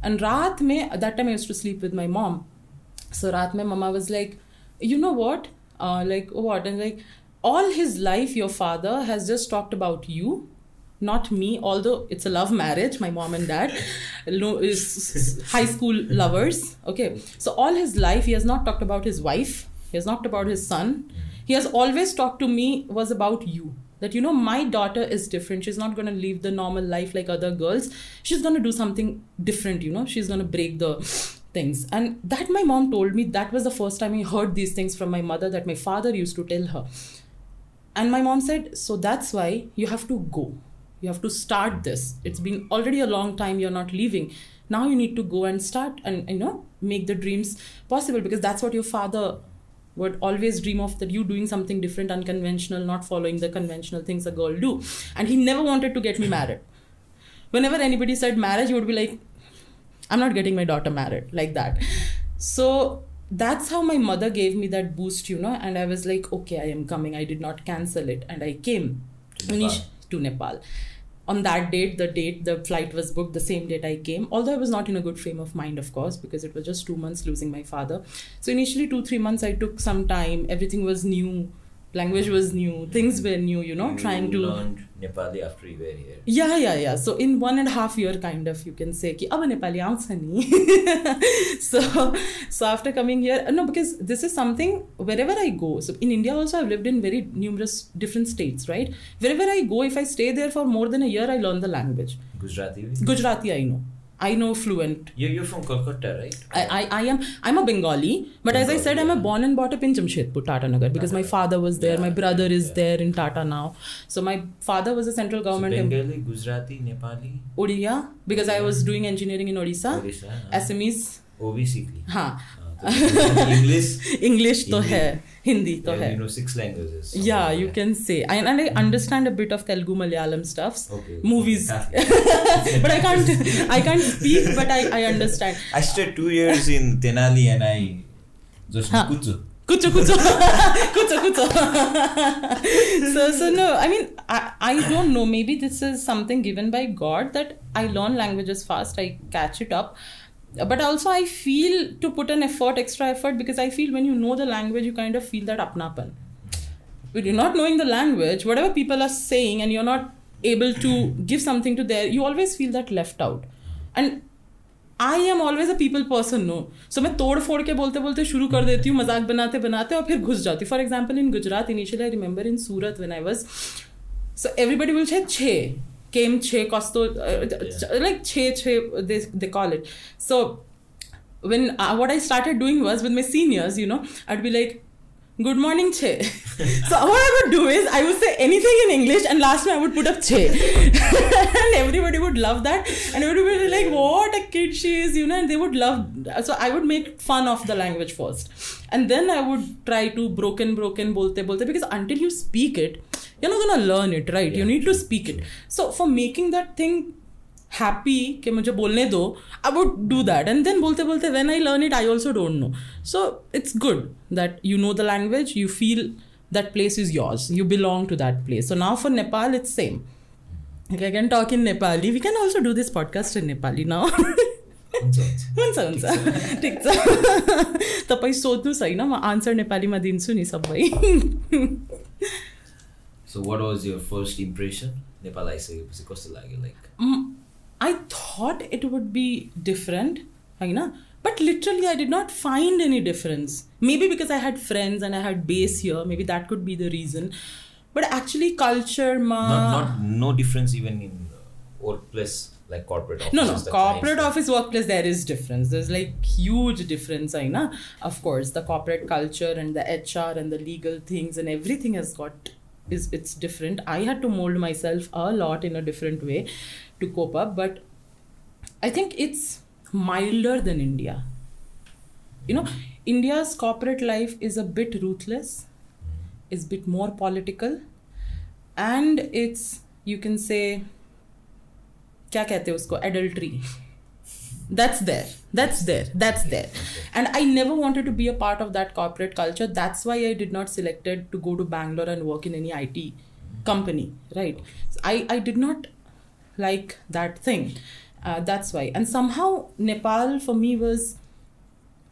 And Raat me, that time I used to sleep with my mom. So Raat me, Mama was like, You know what? Uh, like, what? And like, all his life, your father has just talked about you not me although it's a love marriage my mom and dad [laughs] is high school lovers okay so all his life he has not talked about his wife he has not talked about his son he has always talked to me was about you that you know my daughter is different. She's not going to live the normal life like other girls. She's going to do something different you know. She's going to break the things. And that my mom told me that was the first time i heard these things from my mother that my father used to tell her. And my mom said so that's why you have to go. You have to start this. It's been already a long time you're not leaving. Now you need to go and start and you know make the dreams possible because that's what your father would always dream of that you doing something different unconventional not following the conventional things a girl do. And he never wanted to get me married. Whenever anybody said marriage he would be like i'm not getting my daughter married like that. So that's how my mother gave me that boost you know and i was like okay i am coming. I did not cancel it and i came To Nepal. to nepal on that date the date the flight was booked the same date i came. Although i was not in a good frame of mind of course because it was just two months losing my father. So initially two three months i took some time. Everything was new language was new things were new you know you trying to learned nepali after you were here. Yeah yeah yeah. So in one and a half year kind of you can say ki ab nepali [laughs] so so after coming here no because this is something wherever i go so in india also i've lived in very numerous different states right? Wherever i go if i stay there for more than a year i learn the language. Gujarati gujarati i know. I know fluent You're, you're from Kolkata, right? I, I, I am I'm a Bengali, but as I said, I'm a born and brought up in Jamshedpur, Tata Nagar, because my father was there, my Yeah, brother is yeah. there in Tata now. So my father was a central So government em- Bengali, Gujarati, Nepali, Odia because I was doing engineering in Odisha. Odisha, हाँ. SMEs वो भी सीख ली हाँ हाँ, तो English English तो Hindi. है Hindi to yeah, hai. You know six languages. So yeah, you yeah. can say. I, and I understand a bit of Telugu Malayalam stuffs. Okay. Movies. [laughs] [laughs] but I can't I can't speak but I, I understand. I stayed two years in Tenali and I just huh. Kutsu. Kucho, kucho. kucho, kucho. so, so no, I mean, I, I don't know. Maybe this is something given by God that I learn languages fast, I catch it up But also I feel to put an effort, extra effort, because I feel when you know the language, you kind of feel that apnapan. When you're not knowing the language, whatever people are saying, and you're not able to give something to their, you always feel that left out. And I am always a people person no सो मैं तोड़ फोड़ के बोलते बोलते शुरू कर देती हूँ मजाक बनाते बनाते और फिर घुस जाती हूँ for example in Gujarat initially I remember in Surat when I was so everybody will छे came che costo like che che they, they call it. So when uh, what i started doing was with my seniors you know i'd be like good morning che. [laughs] So what i would do is i would say anything in english and last time i would put up che. [laughs] And everybody would love that. And everybody would be like what a kid she is you know and they would love so i would make fun of the language first. And then i would try to broken broken bolte bolte because until you speak it you're not gonna learn it, right? you Yeah, need to true, speak it. true. So for making that thing happy कि मुझे बोलने दो I would do that and then बोलते बोलते when I learn it I also don't know so it's good that you know the language you feel that place is yours you belong to that place so now for nepal it's same okay, i can talk in nepali we can also do this podcast in nepali now हुन्छ, हुन्छ। हुन्छ हुन्छ ठिक छ तपाईँ सोध्नुहोस् होइन म आन्सर नेपालीमा दिन्छु नि सबै So what was your first impression? Nepal आइसकेपछि कस्तो लाग्यो like Mm, I thought it would be different, होइन? but literally I did not find any difference. Maybe because I had friends and I had base here, maybe that could be the reason. But actually, culture, ma. not not no difference even in uh, workplace like corporate offices no, no. the Corporate clients- office workplace, there is difference. There's like huge difference, I know. Of course, the corporate culture and the HR and the legal things and everything has got is it's different. I had to mold myself a lot in a different way to cope up, but I think it's milder than India. You know, India's corporate life is a bit ruthless, is a bit more political, and it's you can say क्या कहते हैं उसको adultery That's there. That's there. That's there. And i never wanted to be a part of that corporate culture. That's why i did not selected to go to bangalore and work in any it company right? I i did not like that thing. Uh, that's why. And somehow nepal for me was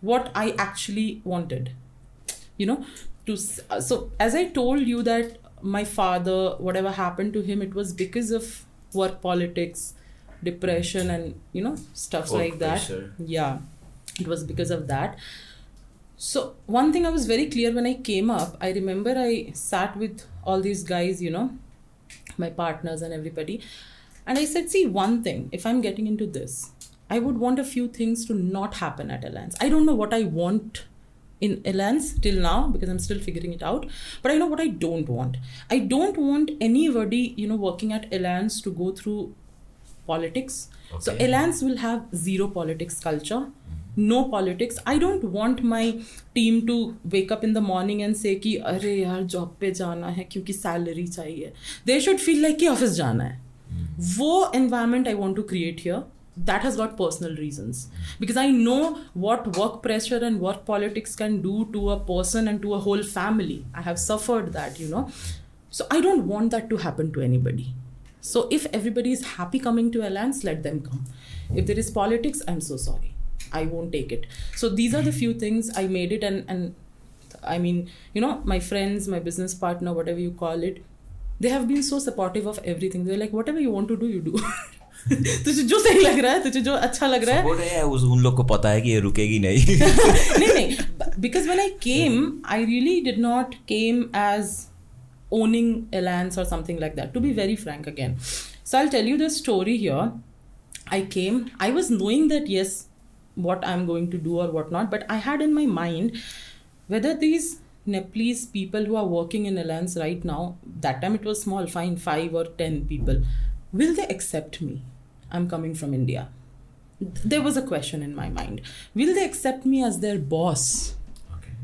what i actually wanted. You know to uh, so as i told you that my father whatever happened to him it was because of work politics depression and you know stuff like that. pressure. yeah. It was because of that. So one thing i was very clear when i came up i remember i sat with all these guys you know my partners and everybody and i said see one thing if i'm getting into this i would want a few things to not happen at Elance i don't know what i want in Elance till now because i'm still figuring it out but i know what i don't want. I don't want anybody you know working at Elance to go through politics. Okay. So Elance will have zero politics culture. No politics. I don't want my team to wake up in the morning and say ki are यार job pe jana hai" क्योंकि salary चाहिए they They should feel like, office जाना है Wo environment I want to create here. that has got personal reasons because i know what work pressure and work politics can do to a person and to a whole family i have suffered that you know so i don't want that to happen to anybody so if everybody is happy coming to Elance, let them come. If there is politics, I'm so sorry. I won't take it. So these are the few things I made it and and I mean, you know, my friends, my business partner, whatever you call it, they have been so supportive of everything. They're like, whatever you want to do, you do. [laughs] तुझे जो सही लग रहा है तुझे जो अच्छा लग रहा है उस उन लोग को पता है कि ये रुकेगी नहीं [laughs] नहीं नहीं because when I came I really did not came as owning a Elance or something like that. To be very frank again, so I'll tell you the story here. I came. I was knowing that yes, what I'm going to do or what not, but I had in my mind whether these Nepalese people who are working in Elance right now, that time it was small, fine, five or ten people, will they accept me? I'm coming from India there was a question in my mind will they accept me as their boss.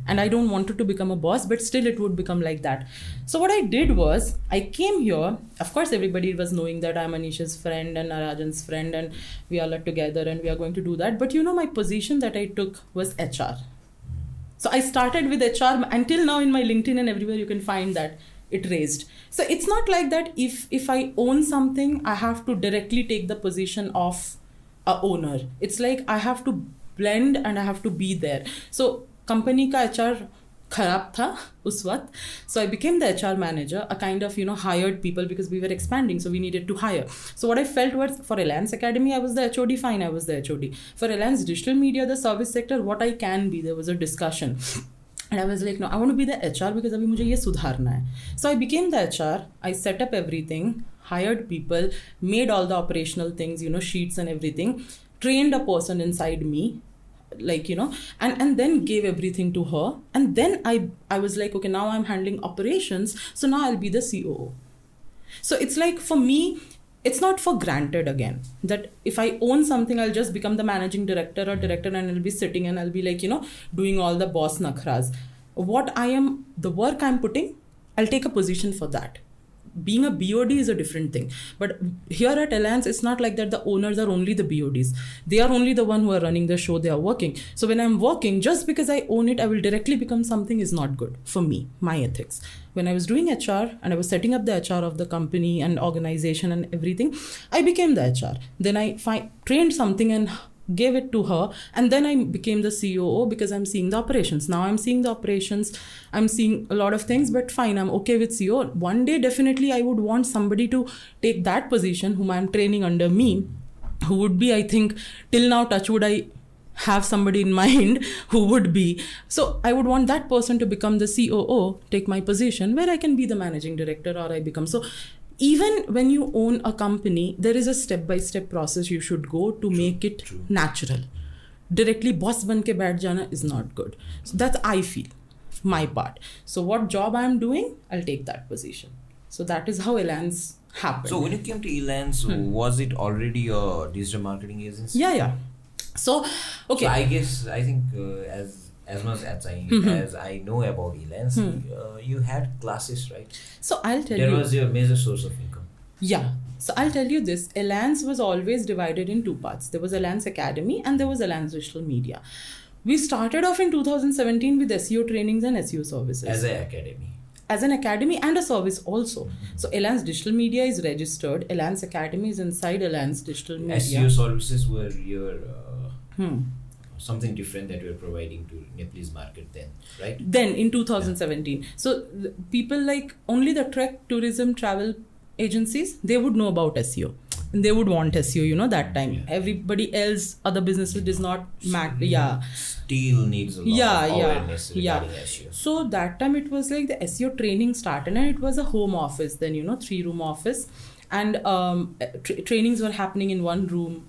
And i don't want to become a boss but still it would become like that. So what i did was i came here. Of course everybody was knowing that i'm anisha's friend and narajan's friend and we all are together and we are going to do that. But you know my position that i took was hr so i started with hr until now in my linkedin and everywhere you can find that it raised. So it's not like that if if i own something i have to directly take the position of a owner. It's like i have to blend and i have to be there. So company का HR खराब था उस वक्त so I became the H R manager a kind of you know hired people because we were expanding so we needed to hire so what I felt worth for Reliance academy I was the H O D fine I was the H O D for Reliance digital media the service sector what I can be there was a discussion and I was like no I want be the H R because अभी मुझे ये सुधारना है. So I became the H R I set up everything hired people made all the operational things you know sheets and everything train a person inside me like you know, and and then gave everything to her. And then I I was like, okay, now I'm handling operations, so now I'll be the COO. So it's like for me, it's not for granted again that if I own something, I'll just become the managing director or director and I'll be sitting and I'll be like, you know, doing all the boss nakhras. What I am, the work I'm putting, I'll take a position for that. Being a BOD is a different thing. But here at Elance, it's not like that the owners are only the BODs. They are only the one who are running the show, they are working. So when I'm working, just because I own it, I will directly become something is not good for me, my ethics. When I was doing HR and I was setting up the HR of the company and organization and everything, I became the HR. Then I fi- trained something and gave it to her and then i became the coo because i'm seeing the operations. Now i'm seeing the operations. I'm seeing a lot of things but fine i'm okay with ceo one day definitely i would want somebody to take that position whom i'm training under me who would be i think till now touch would i have somebody in [laughs] mind who would be. So i would want that person to become the coo take my position where i can be the managing director or i become. So even when you own a company there is a step by step process you should go to make it true. natural. Directly boss ban ke baith jana is not good. So that's i feel my part. So what job i'm doing i'll take that position. So that is how Elance happened So when you came to Elance, was it already a digital marketing agency? yeah yeah. So okay. So I guess I think uh, as as much as I Mm-hmm. [laughs] as I know about Elance, uh, you had classes, right? so i'll tell That you There was your major source of income. Yeah. So I'll tell you this Elance was always divided in two parts. There was Elance Academy and there was Elance Digital Media. We started off in 2017 with SEO trainings and SEO services. As an academy. As an academy and a service also. So Elance Digital Media is registered. Elance Academy is inside Elance Digital Media. SEO services were your uh, Hmm. Something different that we're providing to Nepalese market then, right? Then in 2017. So th- people like only the trek tourism travel agencies, they would know about SEO. And they would want SEO, you know, that time. Yeah. Everybody else, other businesses does not matter. Yeah. Still needs a lot Yeah, of yeah, awareness yeah. regarding SEO. So that time it was like the SEO training started and it was a home office then, you know, three room office. And um, tra- trainings were happening in one room.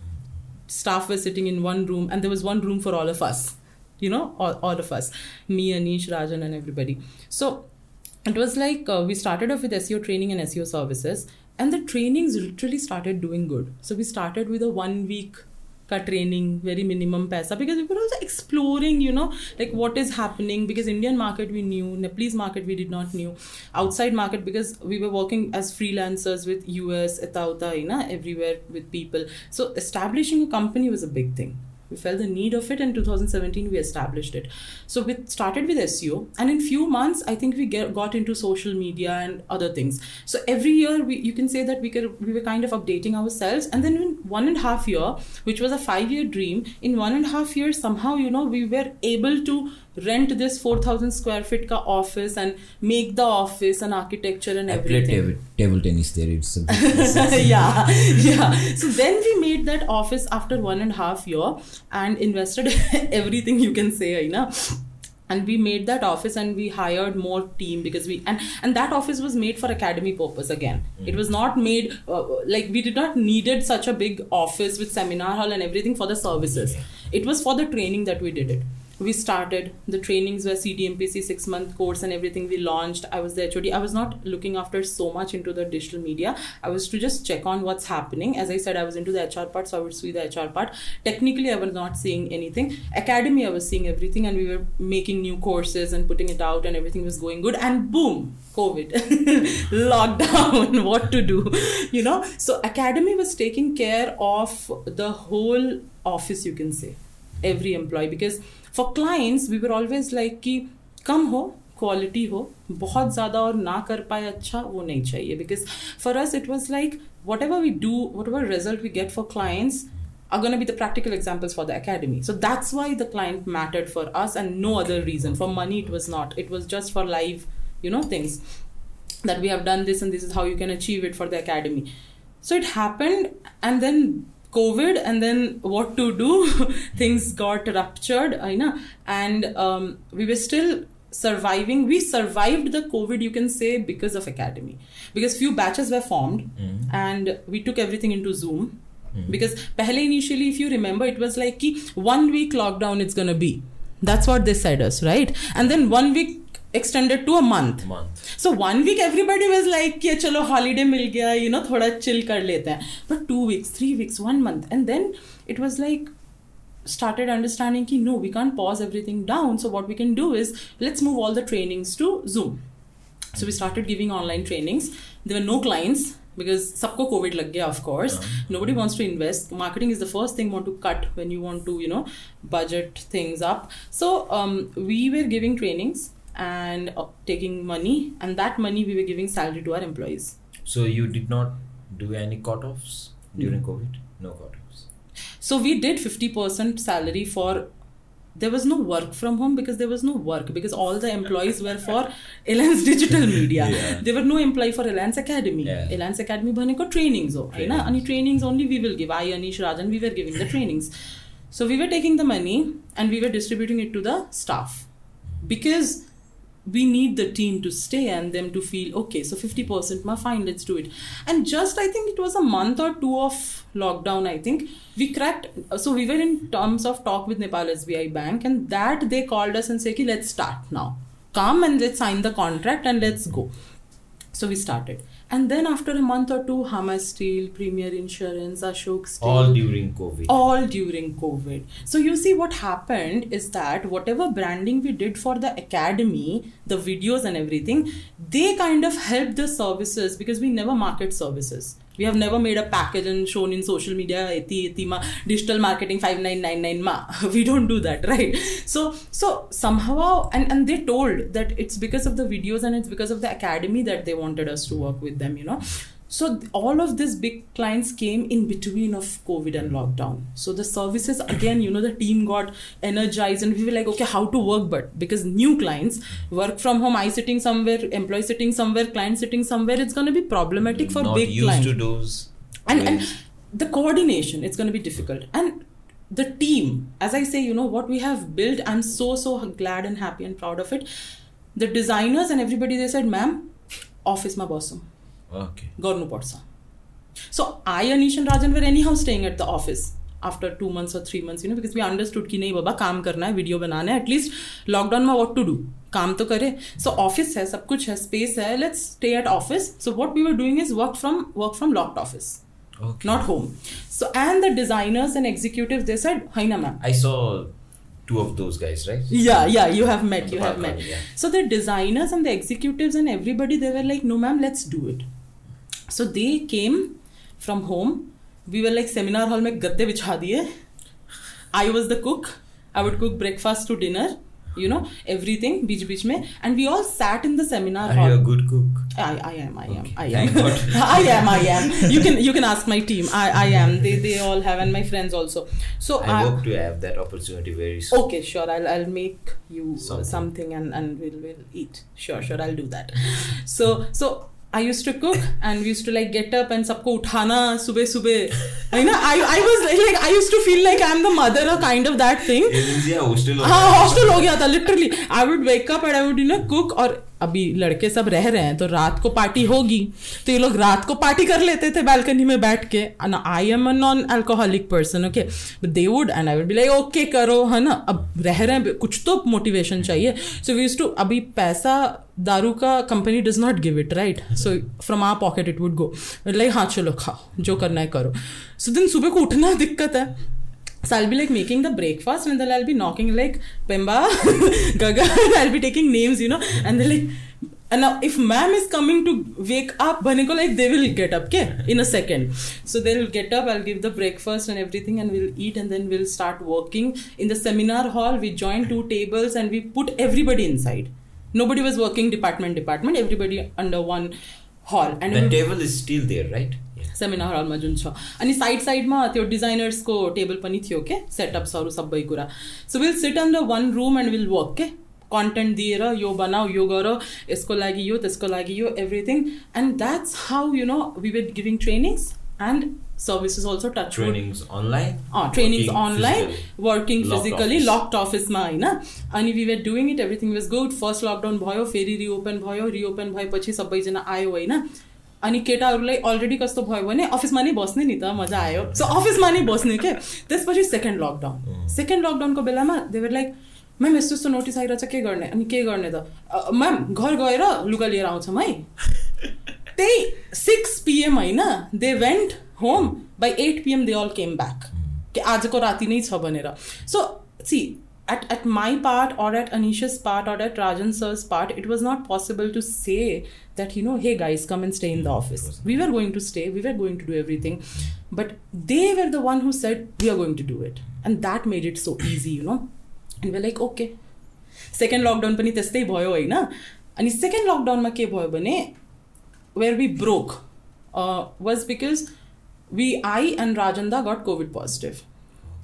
Staff were sitting in one room and there was one room for all of us, you know, all, all of us, me, Anish, Rajan and everybody. So it was like uh, we started off with SEO training and SEO services. and the trainings literally started doing good so we started with a one week ka training very minimum paisa. Because we were also exploring you know like what is happening. Because indian market we knew nepalese market we did not knew. Outside market because we were working as freelancers with us etauta you know everywhere with people. So establishing a company was a big thing we felt the need of it in 2017 we established it. So we started with seo and in few months i think we get, got into social media and other things. So every year we, you can say that we could we were kind of updating ourselves and then in one and a half year which was a five year dream in one and a half years somehow you know we were able to rent this 4000 square feet ka office and make the office and architecture and I everything. played table, table tennis there. It's a [laughs] yeah yeah. So then we made that office after one and a half year and invested [laughs] everything you can say you know. And we made that office and we hired more team because we and and that office was made for academy purpose again. It was not made uh, like we did not needed such a big office with seminar hall and everything for the services. It was for the training that we did it we started the trainings were cdmpc six month course and everything we launched. I was the hod i was not looking after so much into the digital media. I was to just check on what's happening. As i said i was into the hr part so i would see the hr part. Technically i was not seeing anything. Academy i was seeing everything and we were making new courses and putting it out and everything was going good. And boom covid. [laughs] Lockdown. [laughs] What to do? You know? So academy was taking care of the whole office you can say. Every employee. Because for clients we were always like कि कम हो quality हो बहुत ज़्यादा और ना कर पाए अच्छा वो नहीं चाहिए because for us it was like whatever we do whatever result we get for clients are going to be the practical examples for the academy. So that's why the client mattered for us and no other reason. For money, it was not. It was just for live, you know, things that we have done this and this is how you can achieve it for the academy. So it happened, and then COVID, and then what to do? [laughs] Things got ruptured, I know, and um, we were still surviving. We survived the covid you can say because of academy. Because few batches were formed and we took everything into zoom. Because pehle initially if you remember it was like ki one week lockdown it's gonna be. That's what they said us right? And then one week extended to a month month. so one week everybody was like कि चलो holiday मिल गया you know थोड़ा chill कर लेते हैं but two weeks three weeks one month and then it was like started understanding कि no we can't pause everything down so what we can do is let's move all the trainings to zoom so we started giving online trainings there were no clients because सबको covid लग गया of course nobody wants to invest marketing is the first thing you want to cut when you want to you know budget things up so um, we were giving trainings and taking money, and that money we were giving salary to our employees. So you did not do any cut-offs during mm. COVID? No cut-offs. So we did fifty percent salary for. There was no work from home because there was no work because all the employees were for [laughs] Elance Digital Media. Yeah. There were no employee for Elance Academy. Yeah. Elance Academy bhaneko trainings ho, trainings. okay? Na any trainings only we will give. I, Anish, Rajan, we were giving the trainings. So we were taking the money and we were distributing it to the staff hmm. because we need the team to stay and them to feel okay so 50% ma fine let's do it. And just i think it was a month or two of lockdown i think we cracked uh, so we were in terms of talk with nepal sbi bank and that they called us and said "Ki, let's start now. Come and let's sign the contract and let's go. So we started and then after a month or two hama steel premier insurance ashok steel. All during COVID. all during covid. So you see what happened is that whatever branding we did for the academy the videos and everything they kind of helped the services because we never market services we have never made a package and shown in social media eti eti ma digital marketing 5999 ma. [laughs] We don't do that right? So so somehow and and they told that it's because of the videos and it's because of the academy that they wanted us to work with them you know so all of these big clients came in between of covid and lockdown. So the services again you know the team got energized and we were like okay how to work? But because new clients work from home i sitting somewhere employee sitting somewhere client sitting somewhere it's going to be problematic for not big used clients. to those. and, and the coordination it's going to be difficult. And the team as i say you know what we have built i'm so so glad and happy and proud of it. The designers and everybody they said ma'am office ma boss गर्नुपर्छ। So I Anisan Rajan were anyhow staying at the office after two months or three months you know because we understood कि नै बाबा काम गर्ने video बनाने at least लकडाउनमा वाट to do काम त गरे सो अफिस है सब कुछ है स्पेस है let's stay at office so what we were doing is work from work from locked office not home so and the designers and executive they said होइन ma'am I saw two of those guys right yeah yeah you have met you have met so the designers and the executives and everybody they were like no ma'am let's do it so they came from home we were like seminar hall में गद्दे बिछा दिए I was the cook I would cook breakfast to dinner you know everything बीच बीच में and we all sat in the seminar Are hall you a good cook? I, I am, I am, Okay, I thank am. [laughs] God. I am, I am. You can you can ask my team. I, I am. They they all have and my friends also. So I hope to have that opportunity very soon. Okay, sure. I'll I'll make you Something. something, and and we'll we'll eat. Sure, sure. I'll do that. So so I use to cook and we use to like get up and सबको उठाना सुबह सुबह। ना? I I was like I use to feel like I am the mother a kind of that thing hostel हो गया। था literally I would wake and I would you know cook और अभी लड़के सब रह रहे हैं तो रात को पार्टी होगी। तो ये लोग रात को पार्टी कर लेते थे बालकनी में बैठ के। I am a non alcoholic person okay they would and I would be like okay करो है ना? अब रह रहे हैं कुछ तो मोटिवेशन चाहिए। सो वी टू अभी पैसा दारू का company does not give it right so from our pocket it would go like हाँ चलो खाओ जो करना है करो। सो so, दिन सुबह को उठना दिक्कत है। So I'll be like making the breakfast and then I'll be knocking like Pemba, [laughs] Gaga, I'll be taking names, you know, and they're like, and now if ma'am is coming to wake up, Bhaneko like they will get up, okay, in a second. So they'll get up, I'll give the breakfast and everything, and we'll eat, and then we'll start working. In the seminar hall, we join two tables and we put everybody inside. Nobody was working department, department, everybody under one hall. And The we- table is still there, right? Seminar हलमा जुन छ। अनि side साइडमा त्यो डिजाइनर्सको table पनि थियो के सेटअप्सहरू सबै कुरा। So will sit on the one room and will work के कन्टेन्ट दिएर यो बनाऊ यो गर यसको लागि यो त्यसको लागि यो everything and that's how you know we were giving trainings and services also touch Trainings online. Trainings online. Working physically. Locked अफिसमा होइन? अनि we were doing it everything was good first lockdown भयो फेरि रिओपन भयो। Reopen भएपछि सबैजना आयो होइन? अनि केटाहरूलाई अलरेडी कस्तो भयो भने अफिसमा नै बस्ने नि त मजा आयो। सो अफिसमा नै बस्ने के? त्यसपछि सेकेन्ड लकडाउन सेकेन्ड लकडाउनको बेलामा देवर लाइक म्याम यस्तो यस्तो नोटिस आइरहेछ के गर्ने? अनि के गर्ने त? "अ, म्याम घर गएर लुगा लिएर आउँछौँ है [laughs] त्यही सिक्स पिएम होइन they went home by eight PM they all came back कि आजको राति नै छ भनेर। So C at, at my part or at Anisha's part or at Rajan sir's part, it was not possible to say that, you know, hey guys, come and stay in the office. We were going to stay, we were going to do everything. But they were the one who said, we are going to do it. And that made it so easy, you know. And we're like, okay. Second lockdown पनि त्यस्तै भयो होइन अनि second लकडाउनमा के भयो भने where we broke was because we I end राजन्दा gut covid positive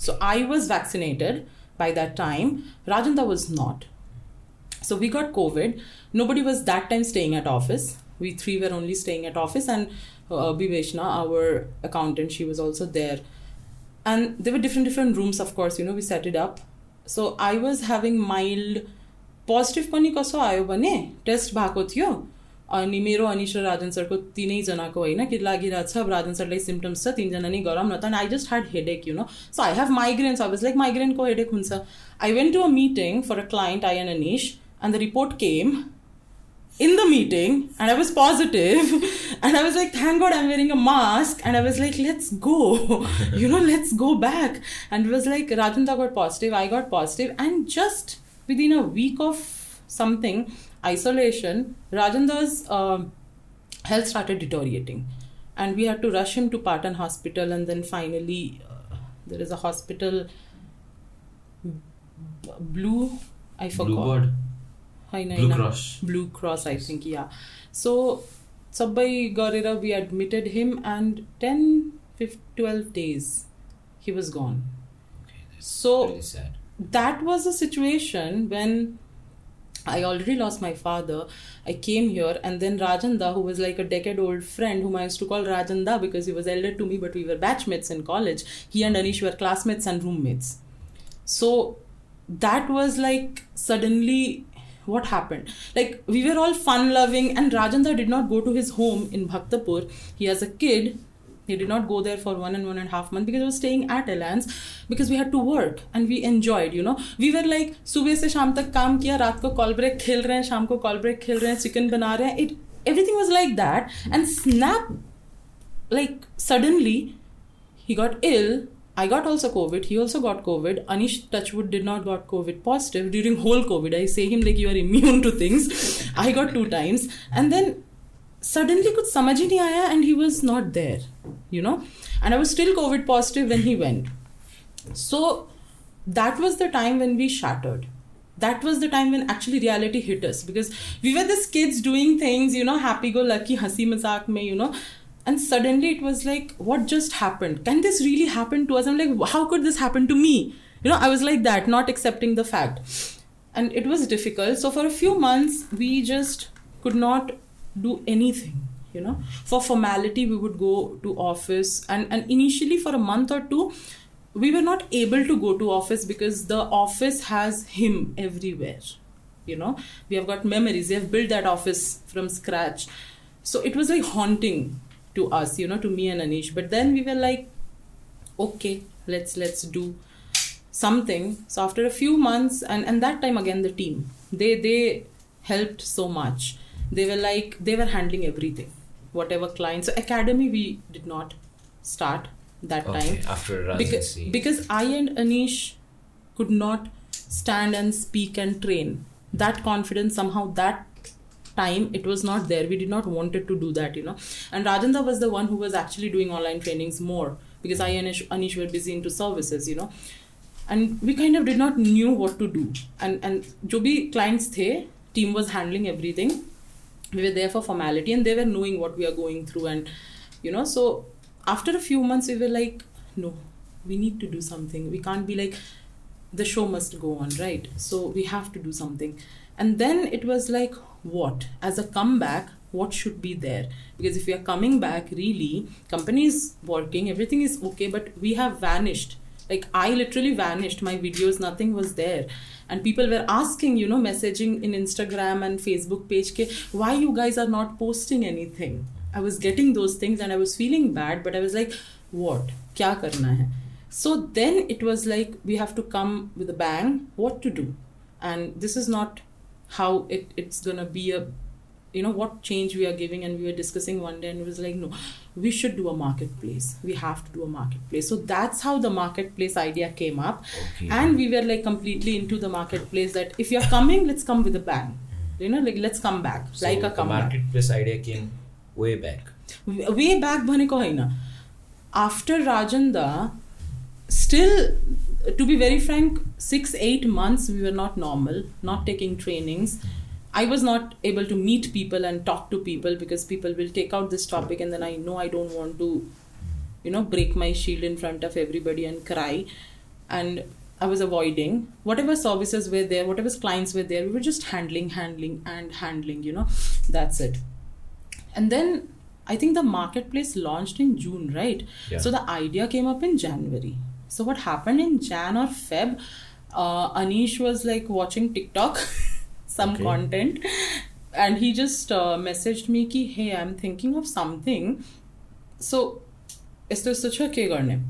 so I was vaccinated by that time. Rajanda was not. So we got COVID. Nobody was that time staying at office. We three were only staying at office, and uh, Biveshna, our accountant, she was also there. And there were different different rooms, of course. You know, we set it up. So I was having mild positive पनि कसो आयो भने test भएको थियो अनि मेरो अनिश र राजन सरको तिनैजनाको होइन कि लागिरहेको छ अब राजन सरलाई सिम्टम्स छ तिनजना नै गरौँ न त अनि आई just had headache you know so I have migraines I was like माइग्रेनको हेडेक हुन्छ I went to a meeting for a client I N Anish end the report came in the meeting and I was positive [laughs] and I was like, thank God I'm wearing a mask. And I was like, let's go, [laughs] you know, let's go back. And it was like, Rajanda got positive, I got positive, and just within a week of something, isolation, Rajanda's um health started deteriorating. And we had to rush him to Patan Hospital, and then finally, uh, there is a hospital, B- Blue, I forgot. होइन Blue होइन Cross. Blue cross I think yeah so सबै गरेर we admitted him and ten fif twelve days he was gun Okay, that's So- really sad. that was a situation when I already lost my father. I came here, and then Rajanda, who was like a decade old friend, whom I used to call Rajanda because he was elder to me, but we were batchmates in college. He and Anish were classmates and roommates. So that was like suddenly what happened? Like we were all fun loving and rajendra did not go to his home in bhaktapur. He has a kid he did not go there for one and one and half month because he was staying at Elance because we had to work and we enjoyed you know. We were like subah se sham tak kaam kiya raat ko call break khel rahe hain sham call break khel rahe hain chicken bana rahe it everything was like that. And snap like suddenly he got ill I got also COVID. He also got COVID. Anish Touchwood did not got COVID positive during whole COVID. I say him like you are immune to things. I got two times, and then suddenly could samajh hi and he was not there, you know. And I was still COVID positive when he went. So that was the time when we shattered. That was the time when actually reality hit us because we were these kids doing things, you know, happy go lucky, hasi mazak me, you know. And suddenly it was like, what just happened? Can this really happen to us? I'm like, how could this happen to me? You know, I was like that, not accepting the fact. And it was difficult. So for a few months, we just could not do anything you know for formality we would go to office and and initially for a month or two we were not able to go to office because the office has him everywhere you know we have got memories we have built that office from scratch so it was like haunting to us you know to me and anish. But then we were like okay let's let's do something. So after a few months and and that time again the team they they helped so much. They were like they were handling everything whatever clients. So academy we did not start that Okay, time. after because, because i and anish could not stand and speak and train. That confidence somehow that time it was not there. We did not wanted to do that you know. And rajendra was the one who was actually doing online trainings more because i and anish, were busy into services you know. And we kind of did not knew what to do. And and jo bhi clients the team was handling everything. We were there for formality and they were knowing what we are going through and you know so after a few months we were like no we need to do something. We can't be like the show must go on right? So we have to do something. And then it was like what? As a comeback what should be there? Because if we are coming back really company is working everything is okay but we have vanished. Like i literally vanished. My videos nothing was there. And people were asking you know messaging in instagram and facebook page ke, why you guys are not posting anything? I was getting those things and i was feeling bad but i was like what? Kya karna hai? So then it was like we have to come with a bang. What to do? And this is not how it, it's gonna be a you know what change we are giving and we were discussing one day and it was like no we should do a marketplace. We have to do a marketplace. So that's how the marketplace idea came up. Okay. and we were like completely into the marketplace that if you're coming let's come with a bang. You know like let's come back. So like a come marketplace idea came way back. Way back bhaneko hai after rajanda still to be very frank six eight months we were not normal not taking trainings. I was not able to meet people and talk to people because people will take out this topic and then i know i don't want to you know break my shield in front of everybody and cry. And i was avoiding. Whatever services were there whatever clients were there we were just handling handling and handling you know that's it. And then i think the marketplace launched in june right? Yeah. so the idea came up in january so what happened in Jan or Feb? Uh, Anish was like watching TikTok, [laughs] some okay. content, and he just uh, messaged me ki hey I'm thinking of something. So is this such a karne?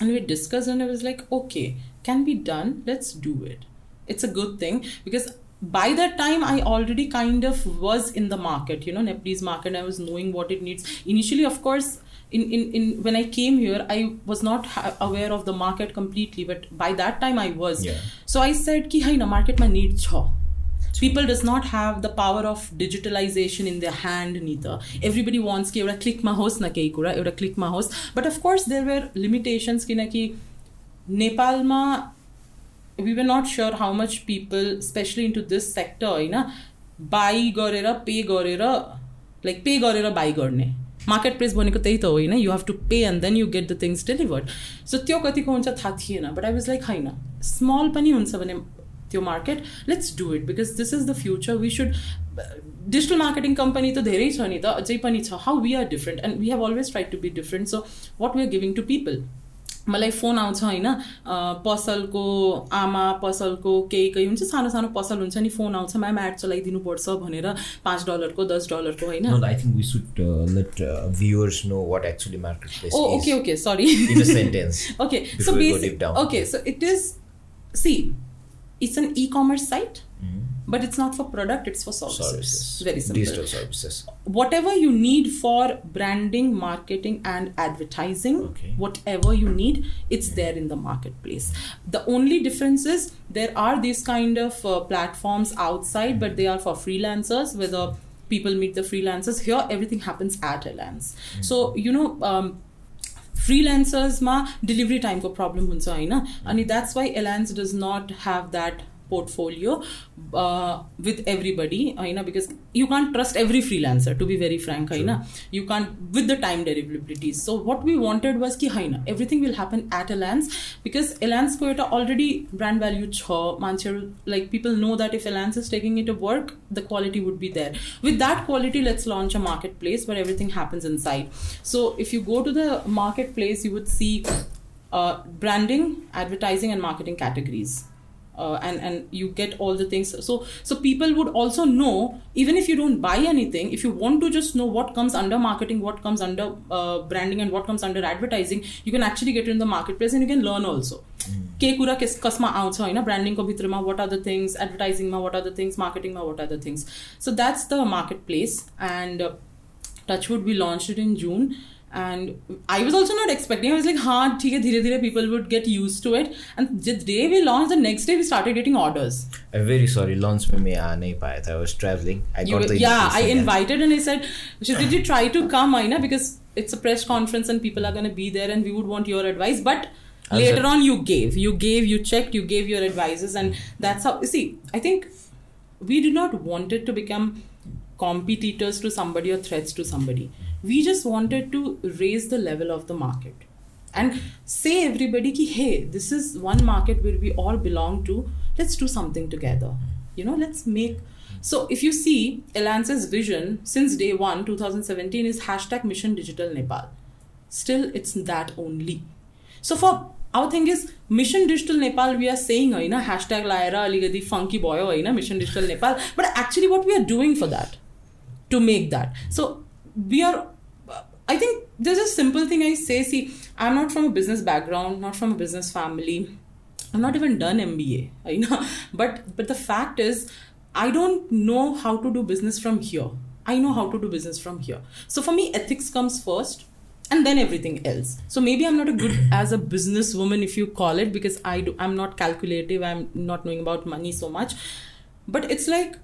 And we discussed and I was like okay can be done let's do it. It's a good thing because by that time i already kind of was in the market you know nepalese market i was knowing what it needs initially of course in, in, in when i came here i was not ha- aware of the market completely but by that time i was Yeah. so i said कि होइन मार्केटमा need छ people does not have the power of digitalization in their hand नि त everybody wants कि एउटा क्लिकमा होस् न केही कुरा एउटा क्लिकमा होस् but of course there were limitations किनकि नेपालमा we were not sure how much people especially into this sector होइन बाई गरेर पे गरेर लाइक पे गरेर बाई गर्ने मार्केट प्लेस भनेको त्यही त होइन। You have to pay and then you get the things delivered so त्यो कतिको हुन्छ थाहा थिएन बट आई वाज लाइक होइन स्मल पनि हुन्छ भने त्यो market let's do it because this is the future we should digital marketing company त धेरै छ नि त अझै पनि छ। How we are different and we have always try to be different so what we are giving to people मलाई phone आउँछ होइन पसलको आमा पसलको केही केही हुन्छ सानो सानो पसल हुन्छ नि फोन आउँछ म्याम एड चलाइदिनुपर्छ भनेर पाँच डलरको दस डलरको होइन। Okay okay sorry okay so okay so it is see it's an e commerce site but it's not for product it's for services, services. very simple. Digital services. Whatever you need for branding marketing and advertising okay. whatever you need it's there in the marketplace. The only difference is there are these kind of uh, platforms outside but they are for freelancers whether people meet the freelancers. Here everything happens at Elance mm-hmm. so you know um, freelancers ma delivery time ko problem huncha haina and that's why Elance does not have that portfolio uh, with everybody uh, you know because you can't trust every freelancer to be very frank uh, sure. know, you can't with the time derivabilities so what we wanted was ki haina everything will happen at Elance because a ko एउटा already brand value छ like people know that if Elance is taking it to work the quality would be there. With that quality let's launch a marketplace where everything happens inside. So if you go to the marketplace you would see uh, branding advertising and marketing categories uh, and and you get all the things so so people would also know even if you don't buy anything if you want to just know what comes under marketing what comes under uh, branding and what comes under advertising you can actually get in the marketplace and you can learn also के कुरा case कसमा आउँछ होइन ब्रान्डिङको भित्रमा what are the things एडभर्टाइजिङमा what are the things मार्केटिङमा what are the things so that's the market place and touchwood be lunch it in June and I was also not expecting. I was like, hard theek hai, people would get used to it." And the day we launched, the next day we started getting orders. I'm very sorry, launch me main aa nahi paya. I was traveling. I you, got the yeah. I invited and I said, "Did you try to come, Aina? Because it's a press conference and people are going to be there, and we would want your advice." But later on, you gave, you gave, you checked, you gave your advices, and that's how. See, I think we did not want it to become competitors to somebody or threats to somebody we just wanted to raise the level of the market. And say everybody ki hey this is one market where we all belong to let's do something together. You know let's make so if you see Elance's vision since day 1 2017 is hashtag mission digital nepal. Still it's that only. So for our thing is mission digital nepal we are saying you know hashtag laera aligadi funky boy you know mission digital nepal. But actually what we are doing for that to make that. So we are I think there's a simple thing I say. See, I'm not from a business background, not from a business family. I'm not even done MBA. [laughs] You know, but but the fact is, I don't know how to do business from here. I know how to do business from here. So for me, ethics comes first. And then everything else. So maybe I'm not a good [clears throat] as a businesswoman, if you call it, because I do. I'm not calculative. I'm not knowing about money so much. But it's like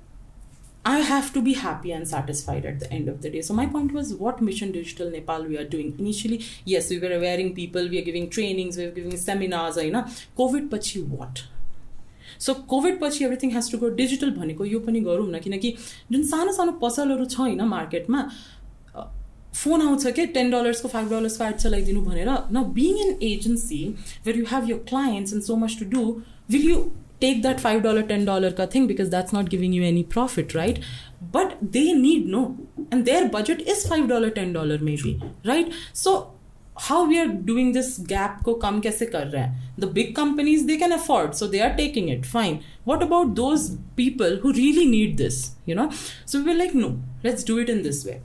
I have to be happy and satisfied at the end of the day. So my point was what Mission Digital Nepal we are doing. Initially, yes, we were wearing people, we are giving trainings, we are giving seminars, you know. COVID pachi what? So COVID पछि everything has to go digital भनेको यो पनि गरौँ न किनकि जुन सानो सानो पसलहरू छ होइन मार्केटमा फोन आउँछ के टेन डलर्सको फाइभ डलर्सको एड चलाइदिनु भनेर न being an agency where you have your clients and so much to do will you take that $5 $10 ka thing because that's not giving you any profit right? But they need no. And their budget is $5 $10 maybe right? So how we are doing this gap ko kam kaise kar rahe the big companies they can afford so they are taking it. Fine. What about those people who really need this you know? So we were like no let's do it in this way.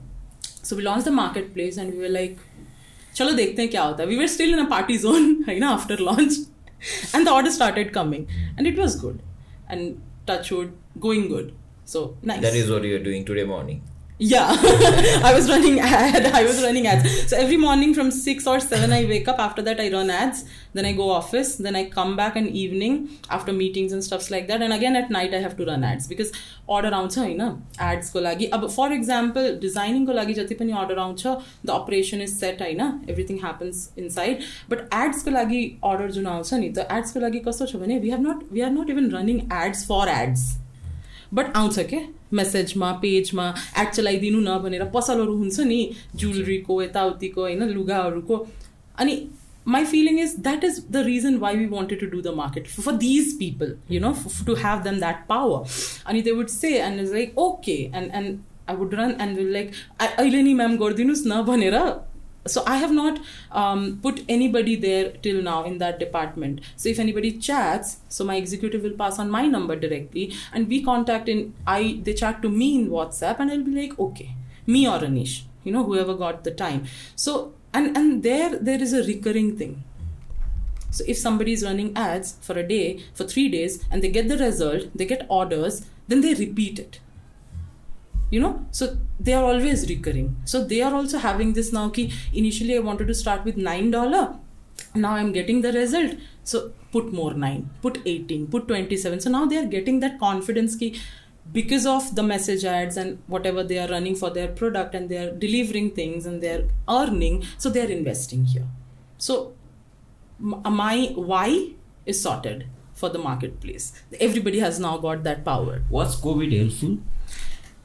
So we launched the marketplace and we were like chalo dekhte hain kya hota hai. We were still in a party [laughs] zone you know after launch [laughs] and the orders started coming. And it was good. And touchwood going good. So nice. That is what you are doing today morning yeah [laughs] i was running ad i [laughs] was running ads so every morning from 6 or 7 i wake up after that i run ads then i go office then i come back in evening after meetings and stuffs like that and again at night i have to run ads because order आउँछ होइन एड्सको लागि अब for example डिजाइनिङको लागि जति पनि order आउँछ the operation is set होइन everything happens inside but एड्सको लागि अर्डर जुन आउँछ नि त एड्सको लागि कस्तो छ भने we have nut we are not even running ads for ads But आउँछ के मेसेजमा पेजमा एड चलाइदिनु न भनेर पसलहरू हुन्छ नि ज्वेलरीको यताउतिको होइन लुगाहरूको अनि my feeling is that is the reason why we wanted to do the market for these people you know to have them that power and they would say and it's like okay and and I would run and like अहिले नि ma'am गरिदिनुहोस् न भनेर so I have not um, put anybody there till now in that department. So if anybody chats, so my executive will pass on my number directly, and we contact in I they chat to me in WhatsApp, and I'll be like, okay, me or Anish, you know, whoever got the time. So and and there there is a recurring thing. So if somebody is running ads for a day, for three days, and they get the result, they get orders, then they repeat it you know? So they are always recurring. So they are also having this now ki initially i wanted to start with nine dollar. Now i'm getting the result. So put more 9 put 18 put 27 so now they are getting that confidence ki because of the message ads and whatever they are running for their product and they are delivering things and they are earning so they are investing here. So uh, my why is sorted for the marketplace. Everybody has now got that power. Was covid helpful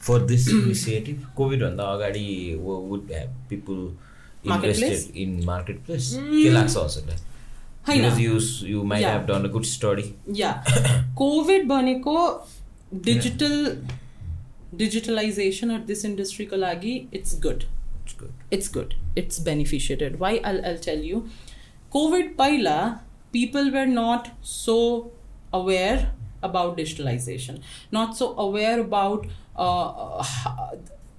for this initiative कोभिडभन्दा अगाडि would have people invested in market के लाग्छ हजुरलाई यु you might have done a good study yeah COVID भनेको digital digitalization of this इन्डस्ट्रीको लागि it's good it's good it's beneficiated Y I I tell you COVID पहिला people were not so aware about digitalization not so aware about uh,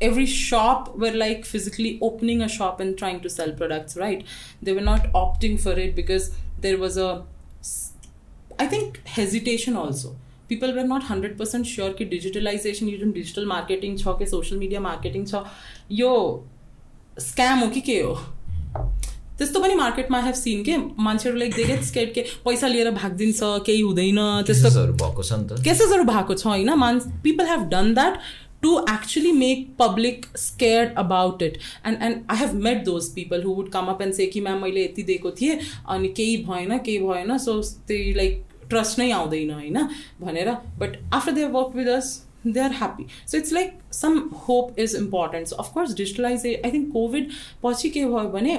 every shop were like physically opening a shop and trying to sell products right? They were not opting for it because there was a i think hesitation also. People were not 100% sure that digitalization even digital marketing social media marketing chho yo scam okay ke त्यस्तो पनि मार्केटमा have seen के? मान्छेहरू like they get skate के? पैसा लिएर भागिदिन्छ केही हुँदैन त्यस्तो भएको छ नि त। केसेसहरू भएको छ होइन? मान people have done that to actually make public scare about it and and I have met those people who would come up and say कि म्याम मैले यति दिएको थिएँ अनि केही भएन केही भएन सो त्यही लाइक ट्रस्ट नै आउँदैन होइन? भनेर। But after they work with us they are happy. So it's like some hope is important. So of course digitalization i think covid पछि के भयो भने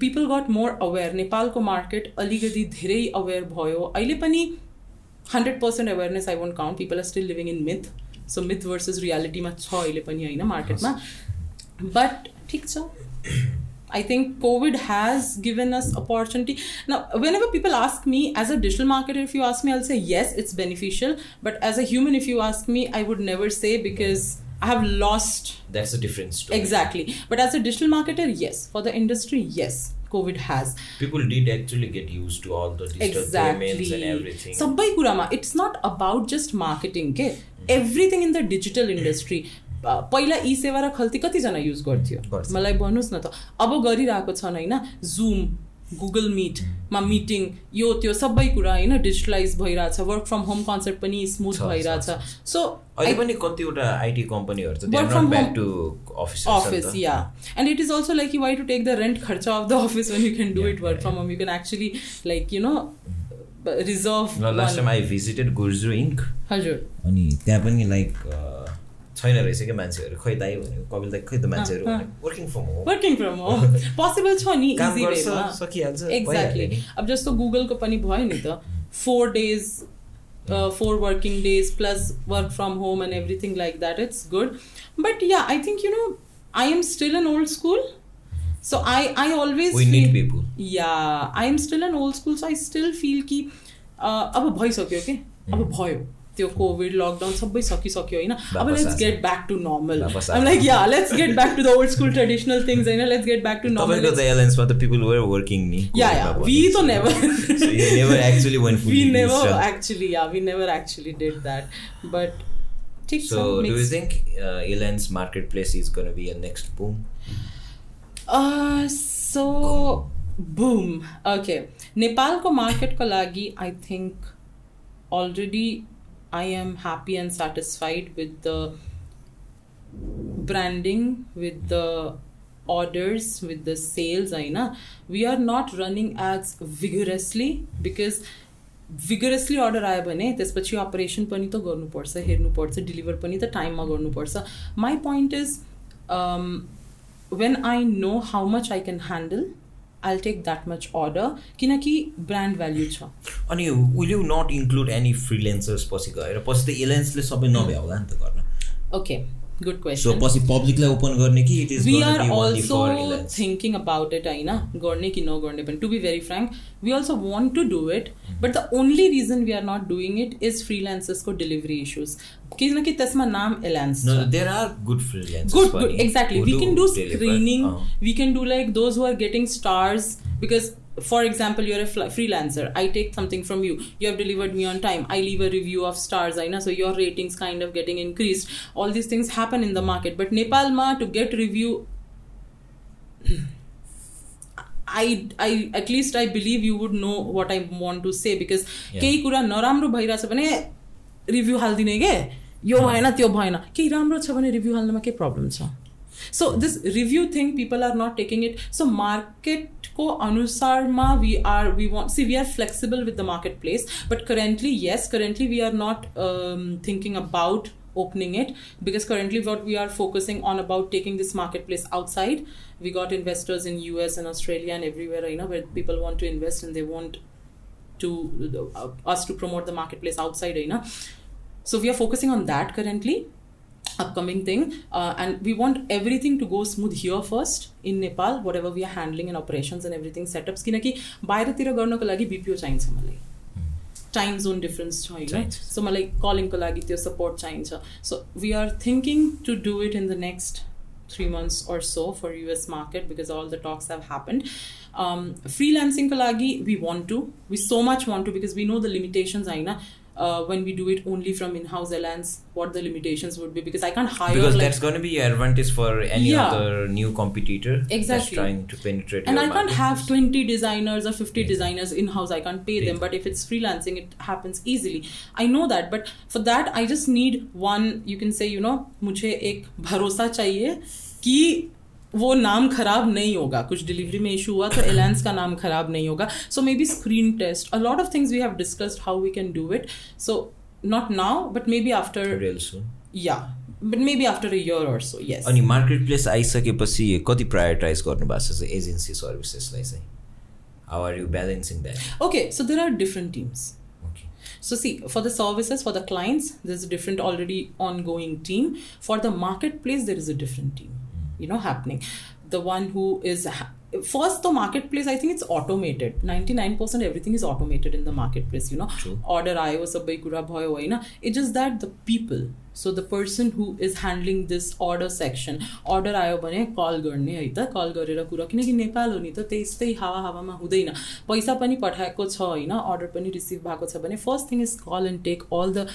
पिपल गट मोर अवेर नेपालको मार्केट अलिकति धेरै अवेर भयो अहिले पनि hundred percent awareness I won't count people are still living in myth so myth versus रियालिटीमा छ अहिले पनि होइन मार्केटमा बट ठिक छ I think COVID has given us opportunity. Now, whenever people ask me as a digital marketer, if you ask me, I'll say yes, it's beneficial. But as a human, if you ask me, I would never say because I have lost. That's a different story. Exactly. But as a digital marketer, yes. For the industry, yes. COVID has. People did actually get used to all the digital exactly. payments and everything. Sabai kurama, it's not about just marketing. Okay? Mm-hmm. Everything in the digital industry. पहिला ई सेवा र खल्ती कतिजना use गर्थ्यो मलाई भन्नुहोस् न त अब गरिरहेको छन् होइन जुम गुगल मिटमा मिटिङ यो त्यो सबै कुरा होइन डिजिटलाइज भइरहेछ वर्क फ्रम होम कन्सेप्ट पनि स्मुथ भइरहेछ। सो अहिले पनि कतिवटा आइटी कम्पनीहरू अफिस या and it is also like you why to take the rent खर्च of the office when you can do it work from home you can actually like you know reserve last time I visited Gurzu Inc हजुर अनि त्यहाँ पनि like छैन रहेछ क्या मान्छेहरू खै दाइ भनेको कपिल दाइ खै त मान्छेहरू working from home working from home possible छ नि इजी वेमा सकिहाल्छ एक्ज्याक्टली अब जस्तो गुगलको पनि भयो नि त four days four working days plus work from home and everything like that it's good but yeah I think you know I am still an old school so i i always we feel, need people yeah i am still an old school so i still feel कि अब भइसक्यो कि अब भयो त्यो covid lockdown सबै सकिसक्यो होइन अब let's get back to normal like yeah let's get back to the old school traditional things होइन let's get back to normal the airlines the people were working ni yeah yeah we to never so you never actually went we never actually yeah we never actually did that but so do you think uh, Elan's marketplace is going to be a next boom uh so boom okay नेपालको मार्केटको लागि I think already I am happy and satisfied with the branding, with the orders, with the sales. Aina. We are not running ads vigorously because भिगरसली order आयो भने त्यसपछि operation पनि त गर्नुपर्छ हेर्नुपर्छ डेलिभर पनि त टाइममा गर्नुपर्छ माई point is when I know how much I can handle I'll take that much order. किनकि ब्रान्ड भ्याल्यु छ अनि will you not include any freelancers पछि गएर पछि त एलायन्सले सबै नभ्याउला नि त गर्न ओके गुड क्वेश्चन सो पछि पब्लिकलाई ओपन गर्ने कि it is we are also thinking about it होइन गर्ने कि नगर्ने पनि to be very frank we also want to do it but the only reason we are not doing it is फ्रिलान्सेसको delivery issues किनकि त्यसमा नाम एलान्स there are good good good exactly we can do screening we can do like those who are getting stars because for example you're a fl- freelancer i take something from you you have delivered me on time i leave a review of stars i know so your ratings kind of getting increased all these things happen in the market but nepal ma to get review [clears throat] I, I at least I believe you would know what I want to say because Yeah. केही कुरा नराम्रो भइरहेछ भने review हालिदिने के यो भएन त्यो भएन केही राम्रो छ भने रिभ्यू हाल्नमा के प्रब्लम छ so this review thing people are not taking it so anusar ma we are we want see we are flexible with the marketplace but currently yes currently we are not um, thinking about opening it because currently what we are focusing on about taking this marketplace outside we got investors in us and australia and everywhere you know where people want to invest and they want to uh, us to promote the marketplace outside you know. So we are focusing on that currently upcoming thing uh, and we want everything to go smooth here first in nepal whatever we are handling and operations and everything setups किनकि बाहिरतिर गर्नको लागि बिपिओ चाहिन्छ मलाई time zone difference छ होइन चाहिन्छ। सो मलाई कलिङको लागि त्यो सपोर्ट चाहिन्छ सो we are thinking to do it in the next three months or so for US market because all the talks have happened. Um, freelancing ko lagi, we want to. We so much want to because we know the limitations aina. uh, when we do it only from in-house Elance what the limitations would be because i can't hire because like, that's going to be an advantage for any yeah. other new competitor exactly trying to penetrate and i can't have 20 designers or 50 yeah. designers in-house i can't pay yeah. them but if it's freelancing it happens easily i know that but for that i just need one you can say you know muche ek bharosa chahiye कि वो नाम खराब नहीं होगा कुछ delivery में issue हुआ तो एलायंस का नाम खराब नहीं होगा so maybe screen test a lot of things we have discussed how we can do it so not now but maybe after real soon. या but maybe after a year और सो yes अनि market place आइसकेपछि कति prioritise गर्नु भएको छ agency सर्भिसेसलाई चाहिँ how are you balancing that Okay, so there are different teams. Okay So see, for the services, for the clients, there's a different already ongoing team. For the marketplace, there is a different team, you know happening. The one who is first the marketplace i think it's automated. 99% everything is automated in the marketplace you know. True. order i was a big it's just that the people so the person who is handling this order section, order आयो भने कल गर्ने है त। कल गरेर कुरा किनकि नेपाल हो नि त त्यस्तै हावा हावामा हुँदैन। पैसा पनि पठाएको छ होइन? अर्डर पनि रिसिभ भएको छ भने first thing is call and take all the.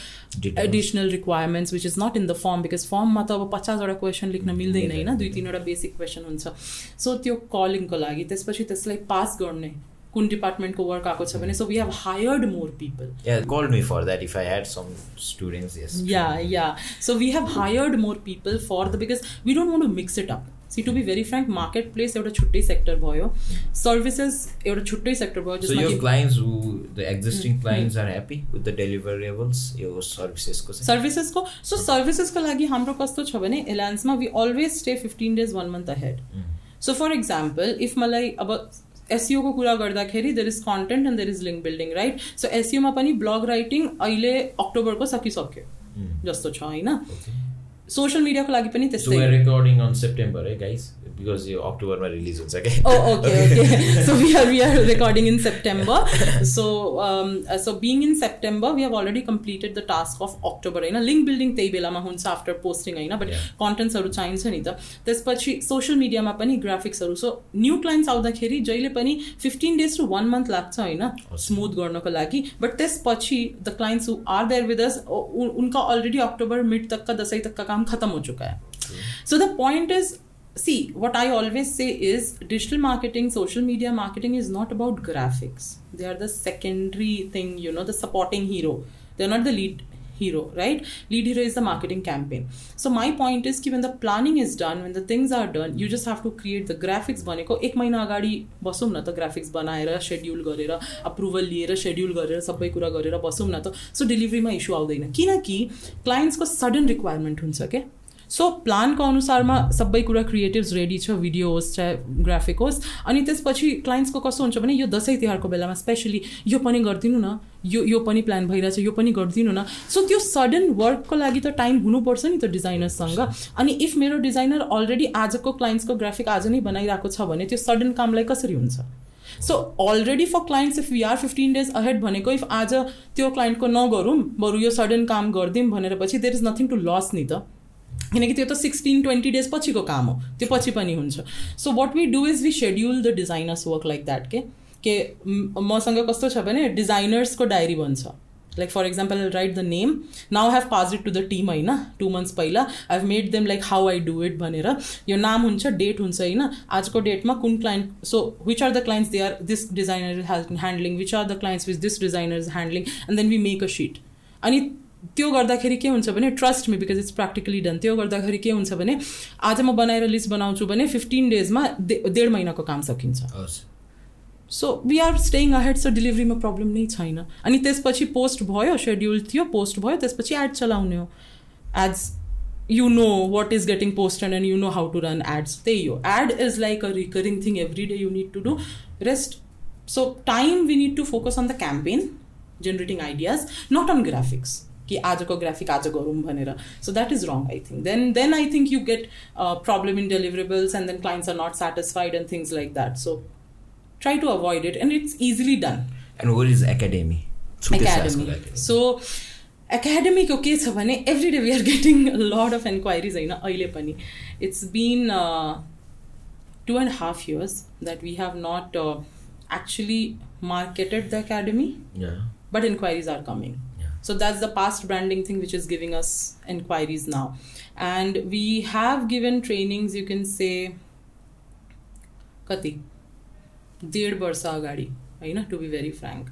Additional requirements which is not in the form because फर्ममा त अब पचासवटा क्वेसन लेख्न मिल्दैन होइन? दुई तिनवटा बेसिक क्वेसन हुन्छ। सो त्यो कलिङको लागि त्यसपछि त्यसलाई पास गर्ने। कुन डिपार्टमेन्टको वर्क आएको छ भने so we have hired more people call me for that if I had some students yeah yeah so we have hired more people for the because we don't want to mix it up see to be very frank marketplace एउटा छुट्टै sector भयो। Services एउटा छुट्टै sector भयो जसमा clients the existing clients are happy with the deliverables यो सर्भिसेसको सर्भिसेसको so सर्भिसेसको लागि हाम्रो कस्तो छ भने एलायन्समा we always stay fifteen days one month ahead so for example if मलाई अब एसइओको कुरा गर्दाखेरि there is content and there is link building right so एसइओमा पनि ब्लग राइटिङ अहिले अक्टोबरको सकिसक्यो Mm. जस्तो छ होइन. सोसियल मिडियाको लागि पनि त्यस्तै we're recording on September, eh, Because यो अक्टोबरमा रिलिज हुन्छ क्या in September. So um, uh, so being in September, we have already completed the task of October. होइन लिङ्क बिल्डिङ त्यही बेलामा हुन्छ आफ्टर पोस्टिङ होइन बट. कन्टेन्ट्सहरू चाहिन्छ नि त त्यसपछि सोसियल मिडियामा पनि ग्राफिक्सहरू सो न्यू क्लाइन्ट्स आउँदाखेरि जहिले पनि fifteen days to one month लाग्छ होइन स्मुथ गर्नको लागि बट त्यसपछि the clients who are there with us उनका अलरेडी अक्टोबर मिड तक का दसैँ तक का काम खत्म हो चुका है So the point is, see, what I always say is digital marketing, social media marketing is not about graphics. They are the secondary thing, you know, the supporting hero. They're not the lead hero, right? Lead hero is the marketing campaign. So my point is when the planning is done, when the things are done, you just have to create the graphics भनेको एक महिना अगाडि बसौँ न त graphics बनाएर schedule गरेर approval लिएर सेड्युल गरेर सबै कुरा गरेर बसौँ न त सो डेलिभरीमा इस्यु आउँदैन किनकि क्लाइन्ट्सको सडन रिक्वायरमेन्ट हुन्छ क्या सो प्लानको अनुसारमा सबै कुरा क्रिएटिभ्स रेडी छ भिडियो होस् चाहे ग्राफिक होस् अनि त्यसपछि क्लाइन्ट्सको कस्तो हुन्छ भने यो दसैँ तिहारको बेलामा स्पेसली यो पनि गरिदिनु न यो यो पनि प्लान भइरहेछ यो पनि गरिदिनु न सो त्यो सडन वर्कको लागि त टाइम हुनुपर्छ नि त डिजाइनर्ससँग अनि इफ मेरो डिजाइनर अलरेडी आजको क्लाइन्ट्सको ग्राफिक आज नै बनाइरहेको छ भने त्यो सडन कामलाई कसरी हुन्छ so already for clients if we are fifteen days ahead भनेको इफ आज त्यो क्लाइन्टको नगरौँ बरु यो सडन काम गरिदिउँ भनेर पछि देयर इज नथिङ टु लस नि त किनकि त्यो त सिक्सटिन ट्वेन्टी डेज पछिको काम हो। त्यो पछि पनि हुन्छ। So what we do is we schedule the designers work like that के के मसँग कस्तो छ भने डिजाइनर्सको डायरी बन्छ। Like for example right the name now have pass it to the team होइन? टु मन्थ्स पहिला। I have made them like how I do it भनेर। यो नाम हुन्छ डेट हुन्छ होइन? आजको डेटमा कुन client so which are the clients they are this designer is handling which are the clients which this designer is handling and then we make a sheet अनि त्यो गर्दाखेरि के हुन्छ भने trust me because it's practically done त्यो गर्दाखेरि के हुन्छ भने आज म बनाएर लिस्ट बनाउँछु भने फिफ्टिन डेजमा डेढ महिनाको काम सकिन्छ। So we are staying ahead so डेलिभरीमा problem नै छैन। अनि त्यसपछि पोस्ट भयो सेड्युल थियो पोस्ट भयो त्यसपछि एड चलाउने हो। Ads you know what is getting posted and you know how to run ads त्यही हो। Ad is like a recurring thing every day you need to do rest so time we need to focus on the campaign generating ideas not on graphics कि आजको graphic आज गरौँ भनेर सो that is wrong I think then then I think you get problem in deliverables and then clients are not satisfied and things like that so try to avoid it and it's easily done and what is academy academy so academy को के छ भने every day we are getting lot of एन्क्वायरिज होइन अहिले पनि it's been two and half years that we have not actually marketed the academy yeah but inquiries are coming Yeah. so that's the past branding thing which is giving us inquiries now and we have given trainings you can say कति डेढ वर्ष अगाडि होइन to be very frank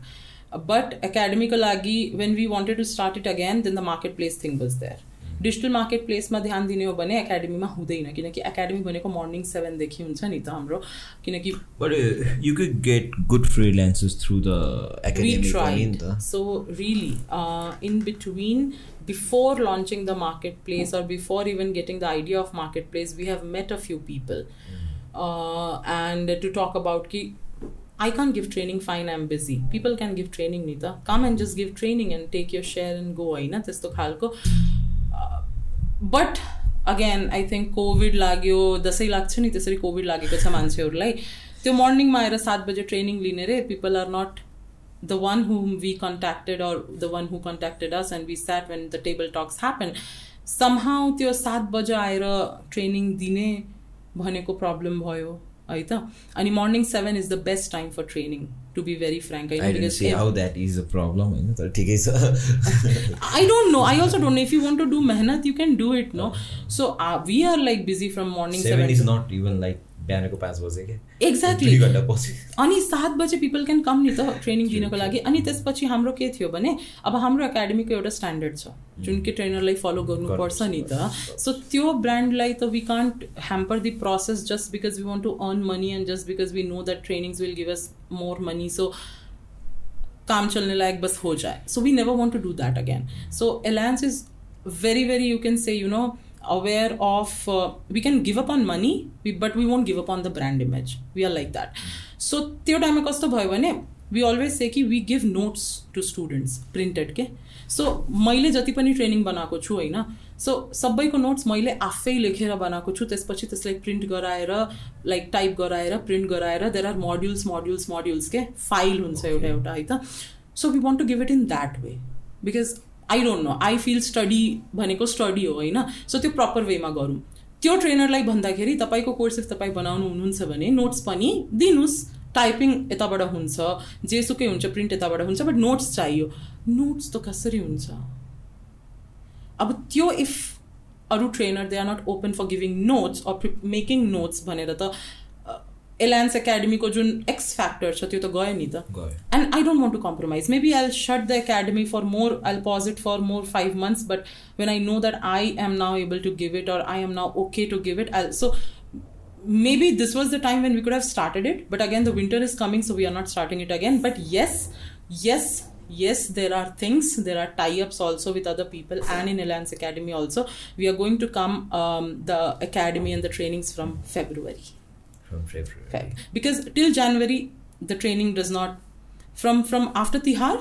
but एकाडेमीको लागि when we wanted to start it again then the market place thing was there digital market प्लेसमा ध्यान दिने हो भने एकाडेमीमा हुँदैन किनकि एकाडेमी भनेको मर्निङ सेभेनदेखि हुन्छ नि त हाम्रो किनकि But uh, you could get good freelancers through the we academy. tried. the So really, uh, in between, before launching the marketplace or before even getting the idea of marketplace, we have met a few people, uh, and to talk about ki. I can't give training. Fine, I'm busy. People can give training, Nita. Come and just give training and take your share and go. होइन त्यस्तो खालको but again I think Covid लाग्यो दसैँ लाग्छ नि त्यसरी covid लागेको छ मान्छेहरूलाई। त्यो मर्निङमा आएर सात बजे ट्रेनिङ लिने रे people are not the one whom we contacted or the one who contacted us and we sat when the table talks happen somehow त्यो सात बजे आएर ट्रेनिङ दिने भनेको प्रब्लम भयो। ಆಯಿತಾ ಆ್ಯಂಡ್ ಈ morning seven is the best time for training to be very frank I because how that is a problem ಏನು ಠೀಕ್ I I don't know I also don't know if you want to do ಮೆಹನತ್ you can do it no so we are like busy from morning seven is not even like बिहानको पाँच बजे क्या Exactly. दुई घन्टा पछि अनि सात बजे पिपल क्यान कम नि त ट्रेनिङ दिनको लागि। अनि त्यसपछि हाम्रो के थियो भने अब हाम्रो एकाडेमीको एउटा स्ट्यान्डर्ड छ। जुन कि ट्रेनरलाई फलो गर्नुपर्छ नि त। सो त्यो ब्रान्डलाई त we can't hamper the process just because we want to earn money and just because we know that trainings will give us more money so काम चलने लायक बस हो जाए। So we never want to do that again so Alliance is very very you can say you know aware of uh, we can give up on money we, but we won't give up on the brand image. We are like that. So त्यो टाइममा कस्तो भयो भने we always say कि we give notes to students printed के? So मैले जति पनि ट्रेनिङ बनाएको छु होइन? सो सबैको नोट्स मैले आफै लेखेर बनाएको छु त्यसपछि त्यसलाई प्रिन्ट गराएर लाइक टाइप गराएर प्रिन्ट गराएर there are modules modules modules के? फाइल हुन्छ एउटा एउटा है त? So we want to give it in that way because I don't know I feel study भनेको स्टडी हो होइन? सो त्यो प्रपर वेमा गरौँ। त्यो ट्रेनरलाई भन्दाखेरि तपाईँको कोर्स इफ तपाईँ बनाउनु हुनुहुन्छ भने नोट्स पनि दिनुहोस्। टाइपिङ यताबाट हुन्छ जेसुकै हुन्छ प्रिन्ट यताबाट हुन्छ बट नोट्स चाहियो। नोट्स त कसरी हुन्छ? अब त्यो इफ अरू trainer they are not open for giving notes or making notes भनेर त एलायन्स एकाडेमीको जुन एक्स फ्याक्टर छ त्यो त गयो नि त। गयो। And I don't want to compromise. Maybe I'll shut the academy for more, I'll pause it for more five months, but when I know that I am now able to give it or I am now okay to give it, I'll so maybe this was the time when we could have started it, but again the winter is coming, so we are not starting it again. But yes, yes, yes there are things there are tie-ups also with other people and in Elance academy also we are going to come um, the academy and the trainings from february From February. Feb. because till january the training does not from from after tihar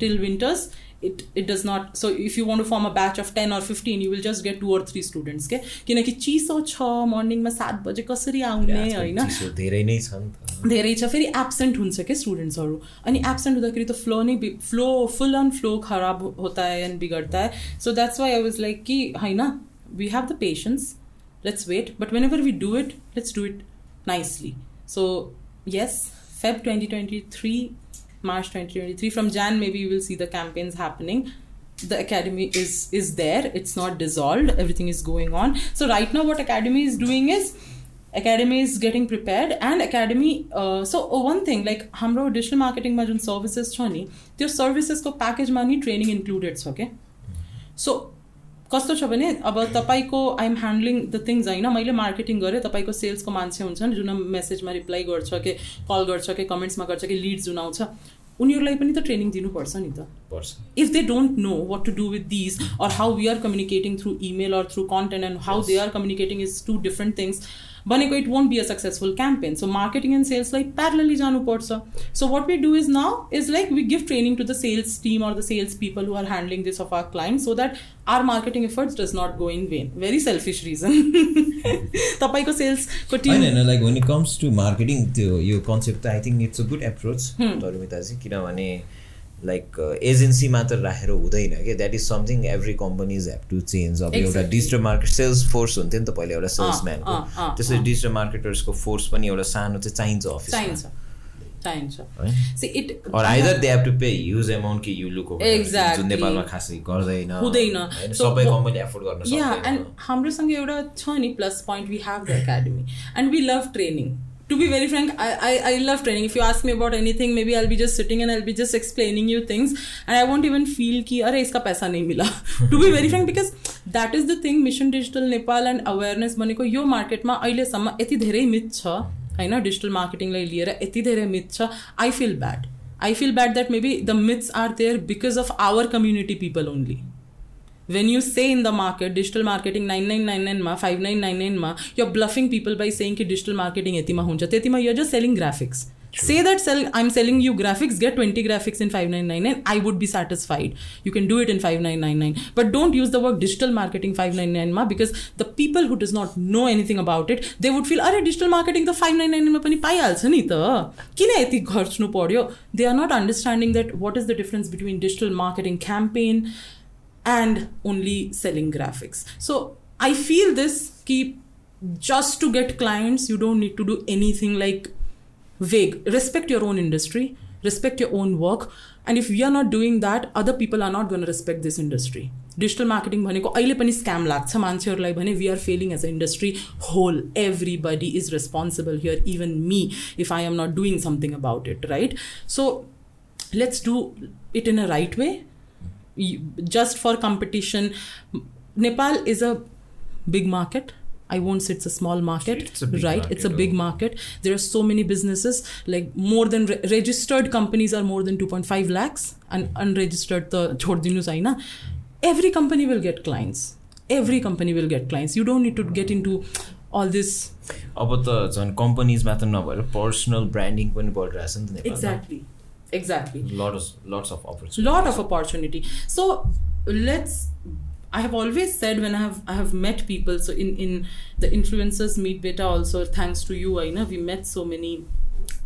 till winters it it does not so if you want to form a batch of 10 or 15 you will just get two or three students के किनकि चिसो छ मर्निङमा सात बजे कसरी आउने आजकल होइन चिसो धेरै नै छ नि त धेरै छ फेरि एब्सेन्ट हुन्छ क्या स्टुडेन्ट्सहरू अनि एब्सेन्ट हुँदाखेरि त फ्लो नै फ्लो फुल अन फ्लो खराब होता है एन्ड बिगड़ता है so that's why I was like कि होइन we have the patience let's wait but when ever we do it let's do it nicely so yes Feb twenty twenty three March 2023. From Jan, maybe you will see the campaigns happening. The academy is is there. It's not dissolved. Everything is going on. So right now, what academy is doing is academy is getting prepared and academy uh, so oh, one thing like हाम्रो digital मार्केटिङमा जुन services छ नि त्यो सर्भिसेसको प्याकेजमा नि training included छ क्या सो कस्तो छ भने अब तपाईँको आइएम ह्यान्डलिङ द थिङ्स होइन मैले मार्केटिङ गरेँ तपाईँको सेल्सको मान्छे हुन्छ नि जुन मेसेजमा रिप्लाई गर्छ कि कल गर्छ कि कमेन्ट्समा गर्छ कि लिड जुन आउँछ उनीहरूलाई पनि त ट्रेनिङ दिनुपर्छ नि त पर्छ if they don't know what to do with these or how we are communicating through email or through content and how they are communicating is two different things भनेको it won't be a successful campaign so marketing and sales like parallelly जानुपर्छ so what we do is now is like we give training to the sales team or the sales people who are handling this of our clients so that our marketing efforts does not go in vain very selfish reason तपाईँको सेल्सको होइन Tim होइन like when it comes to marketing त्यो यो concept त I think it's a good approach तरुमिताजी किनभने like agency मात्र राखेर हुँदैन कि that is something every companies have to change अब एउटा डिजिटल मार्केट सेल्स फोर्स हुन्थ्यो नि त पहिला एउटा सेल्सम्यानको त्यसरी डिजिटल मार्केटर्सको फोर्स पनि एउटा सानो चाहिँ चाहिन्छ अफिस हाम्रोसँग एउटा छ नि plus point we have the academy and we love training to be very frank आई आई लभ training if you ask me about anything maybe I be just sitting and I be just explaining you things and I won't even feel कि अरे इसका पैसा नहीं मिला [laughs] to be very frank because that is the thing mission digital Nepal end awareness भनेको यो मार्केटमा अहिलेसम्म यति धेरै मिथ छ होइन डिजिटल मार्केटिङलाई लिएर यति धेरै मिथ छ आई feel bad I feel bad that maybe the myths are there because of our community people only when you say in the market digital marketing 9999 ma 5999 ma you're bluffing people by saying that digital marketing you're just selling graphics True. say that sell i'm selling you graphics get 20 graphics in 5999 i would be satisfied you can do it in 5999 but don't use the word digital marketing 599 ma because the people who does not know anything about it they would feel are digital marketing the 599 ma pani they are not understanding that what is the difference between digital marketing campaign and only selling graphics. So I feel this keep just to get clients, you don't need to do anything like vague. Respect your own industry, respect your own work. And if we are not doing that, other people are not going to respect this industry. Digital marketing भनेको अहिले पनि scam लाग्छ मान्छेहरूलाई भने we are failing as a industry whole every body is responsible here even me if I am not doing something about it right so let's do it in a right way Y- just for competition nepal is a big market i won't say it's a small market It's a big right market, it's a big oh. market there are so many businesses like more than re- registered companies are more than 2.5 lakhs and unregistered the छोडिदिनुहोस् होइन every company will get clients every company will get clients you don't need to get into all this अब त झन् companies मात्र नभएर personal branding पनि बढिरहेछ नि त नेपालमा exactly. Lots lots of opportunity lot of opportunity. So let's I have always said when I have I have met people so in in the influencers meet beta also thanks to you I know we met so many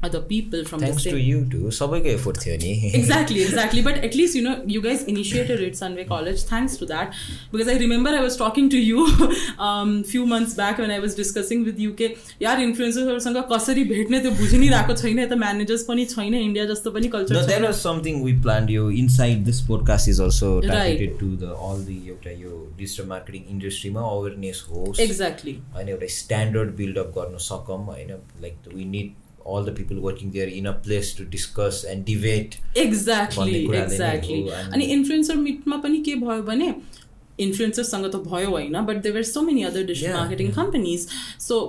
other people from thanks the to same you to सबैको effort थियो [laughs] नि exactly exactly but at least you know you guys initiated it sunway college thanks to that because i remember i was talking to you [laughs] um few months back when i was discussing with you के यार इन्फ्लुएन्सर्सहरूसँग कसरी भेट्ने त्यो बुझि नै रहेको छैन यता म्यानेजर्स पनि छैन इन्डिया जस्तो पनि No, culture there was something we planned. You inside this podcast is also Right. targeted to the all the एउटा यो डिजिटल मार्केटिङ इन्डस्ट्रीमा अवेरनेस होस् एक्ज्याक्टली होइन एउटा स्ट्यान्डर्ड बिल्डअप गर्न सकौँ होइन like we need all the people working there in a place to discuss and debate exactly भन्ने कुराले नै एक्ज्याक्टली हो, अनि- अनि इन्फ्लुएन्सर मिटमा पनि के भयो भने इन्फ्लुएन्सर्ससँग त भयो होइन but they were so many other digital Yeah, marketing yeah. Companies so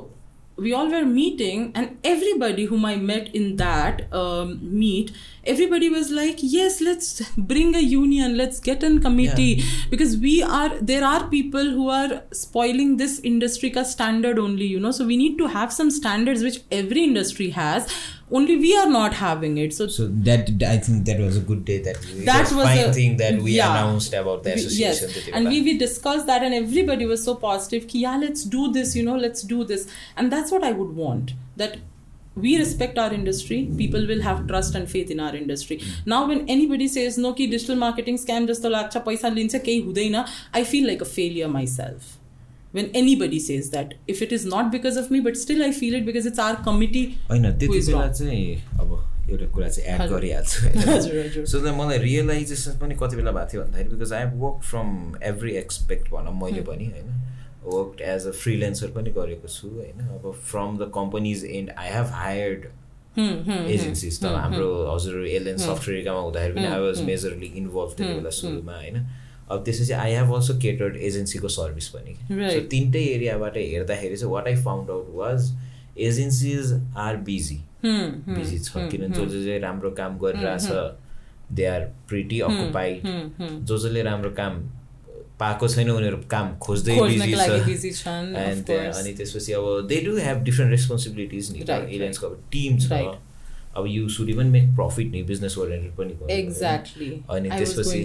we all were meeting and everybody whom i met in that um, meet everybody was like yes let's bring a union let's get an committee yeah. because we are there are people who are spoiling this industry ka standard only you know so we need to have some standards which every industry has only we are not having it so, so that i think that was a good day that we, that was fine a, thing that we yeah. announced about the association yes. and we, we discussed that and everybody was so positive ki, yeah let's do this you know let's do this and that's what i would want that we respect our industry people will have trust and faith in our industry now when anybody says no ki digital marketing scam जस्तो लाग्छ पैसा लिन्छ केही हुँदैन i feel like a failure myself when anybody says that if it is not because of me but still i feel it because it's our committee होइन who त्यति is Bela wrong. चाहिँ अब एउटा कुरा चाहिँ एड हजुर। गरिहाल्छु होइन? हजुर, हजुर। सो [laughs] द्याट मलाई रियलाइजेसन पनि कति बेला भएको थियो भन्दाखेरि because I have work from every expect भनौँ मैले पनि होइन वर्क एज अ फ्रिलेन्सर पनि गरेको छु होइन? अब from the companies and I have hired Hmm, hmm, agencies त हाम्रो हजुर एलएन सफ्टवेयरकामा हुँदाखेरि पनि I was majorly involve Hmm, त्यति बेला सुरुमा होइन? अब त्यसपछि आई हेभ अल्सो केटर्ड एजेन्सीको सर्भिस पनि सो. तिनटै एरियाबाट हेर्दाखेरि चाहिँ what I found out was agencies are busy hmm, hmm, busy छ hmm, किनभने hmm. जो जो चाहिँ राम्रो काम गरिरहेछ they are pretty occupied hmm, hmm. जो जसले राम्रो काम पाएको छैन उनीहरू काम खोज्दै बिजी छ एन्ड course. अनि त्यसपछि अब they do have different responsibilities नि एलियन्सको अब टिम छ. अब you should even make profit नि बिजनेस ओरिएन्टेड पनि? Exactly. अनि त्यसपछि.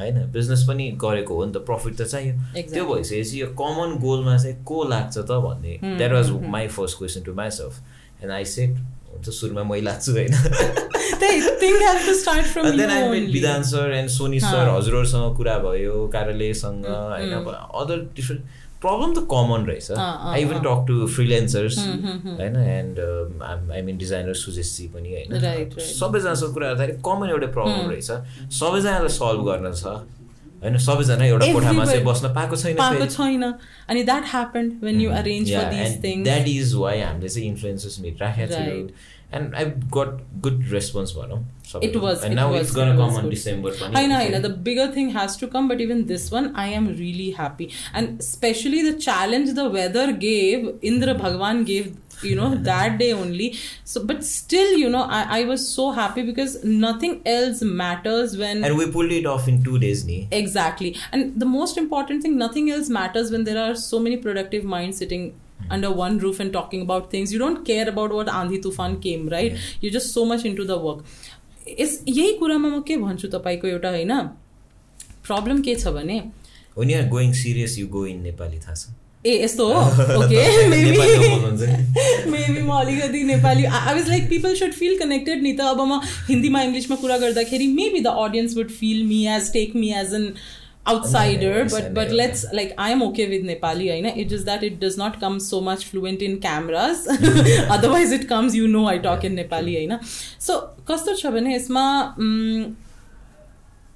होइन बिजनेस पनि गरेको हो नि त प्रफिट त चाहियो. त्यो भइसकेपछि यो कमन गोलमा चाहिँ को लाग्छ त भन्ने that was my first question to myself and I set सुरुमा मै लाग्छु होइन the thing has to start from And you then I met only. Vidhan sir and Soni. Sir हजुरहरूसँग कुरा भयो कार्यालयसँग होइन अदर डिफ्रेन्ट प्रब्लम त कमन रहेछ आई इभन. टक टु फ्रिलेन्सर्स होइन एन्ड आई मिन डिजाइनर सुजेशजी पनि होइन. सबैजनासँग कुरा गर्दाखेरि कमन एउटा प्रब्लम रहेछ सबैजनालाई सल्भ गर्न छ होइन सबैजना एउटा कोठामा चाहिँ Everybody- बस्न पाएको छैन पाएको फेरि। छैन अनि that happened when you arrange Yeah, for this and things that is why हामीले चाहिँ इन्फ्लुएन्सर्स मिट राखेको थियो Right. End I got good response भनौँ It was. End it now was, it's gun it was come on good. December पनि I know, I know. The bigger thing has to come, but even this one, I am really happy. And especially the challenge the weather gave, Indra Bhagwan gave, you know, that day only. So, but still, you know, I, I was so happy because nothing else matters when. And we pulled it off in two days, ni. Exactly. And the most important thing, nothing else matters when there are so many productive minds sitting under one roof and talking about things. You don't care about what Andhi Tufan came, right? You're just so much into the work. यस यही कुरामा म के भन्छु तपाईँको एउटा होइन problem के छ भने When you are going serious, you go in Nepali, थाहा छ? ए यस्तो हो ओके मेबी मेबी म अलिकति Nepali I was like people should feel connected नि त अब म हिन्दीमा इङ्ग्लिसमा कुरा गर्दाखेरि maybe the audience would feel me as take me as an outsider but but let's like I am okay with Nepali होइन it is that it does not come so much fluent in cameras otherwise it comes you know I talk in Nepali होइन सो कस्तो छ भने यसमा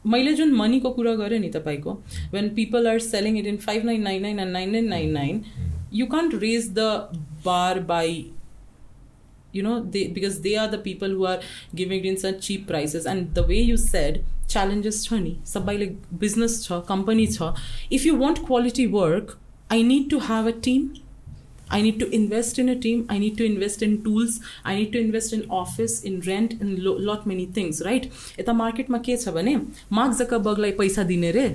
मैले जुन मनीको कुरा गरेँ नि तपाईँको when people are selling it in five nine nine nine and nine nine nine nine you can't raise the bar by you know they because they are the people who are giving it in such cheap prices and the way you said challenges छ नि सबैले business छ company छ if you want quality work I need to have a team I need to invest in a team I need to invest in tools I need to invest in office in rent in lo- lot many things right यता मार्केटमा के छ भने mark जकबर्गलाई पैसा दिने रे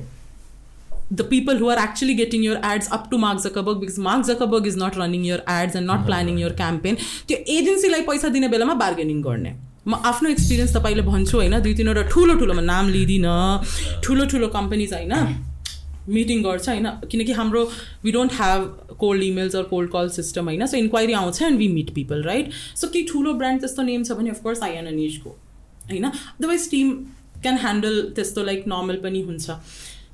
the people who are actually getting your ads up to Mark Zuckerberg because Mark Zuckerberg is not running your ads and not planning your campaign त्यो एजेन्सीलाई पैसा दिने बेलामा बार्गेनिङ गर्ने म आफ्नो एक्सपिरियन्स तपाईँले भन्छु होइन दुई तिनवटा ठुलो ठुलोमा नाम लिँदिनँ ठुलो ठुलो कम्पनीज होइन मिटिङ गर्छ होइन? किनकि हाम्रो we don't have cold emails or cold call system होइन? सो इन्क्वायरी आउँछ and we meet people right so केही ठुलो ब्रान्ड त्यस्तो नेम छ भने अफकोर्स आइएन निजको होइन? अदरवाइज टिम क्यान ह्यान्डल त्यस्तो लाइक नर्मल पनि हुन्छ।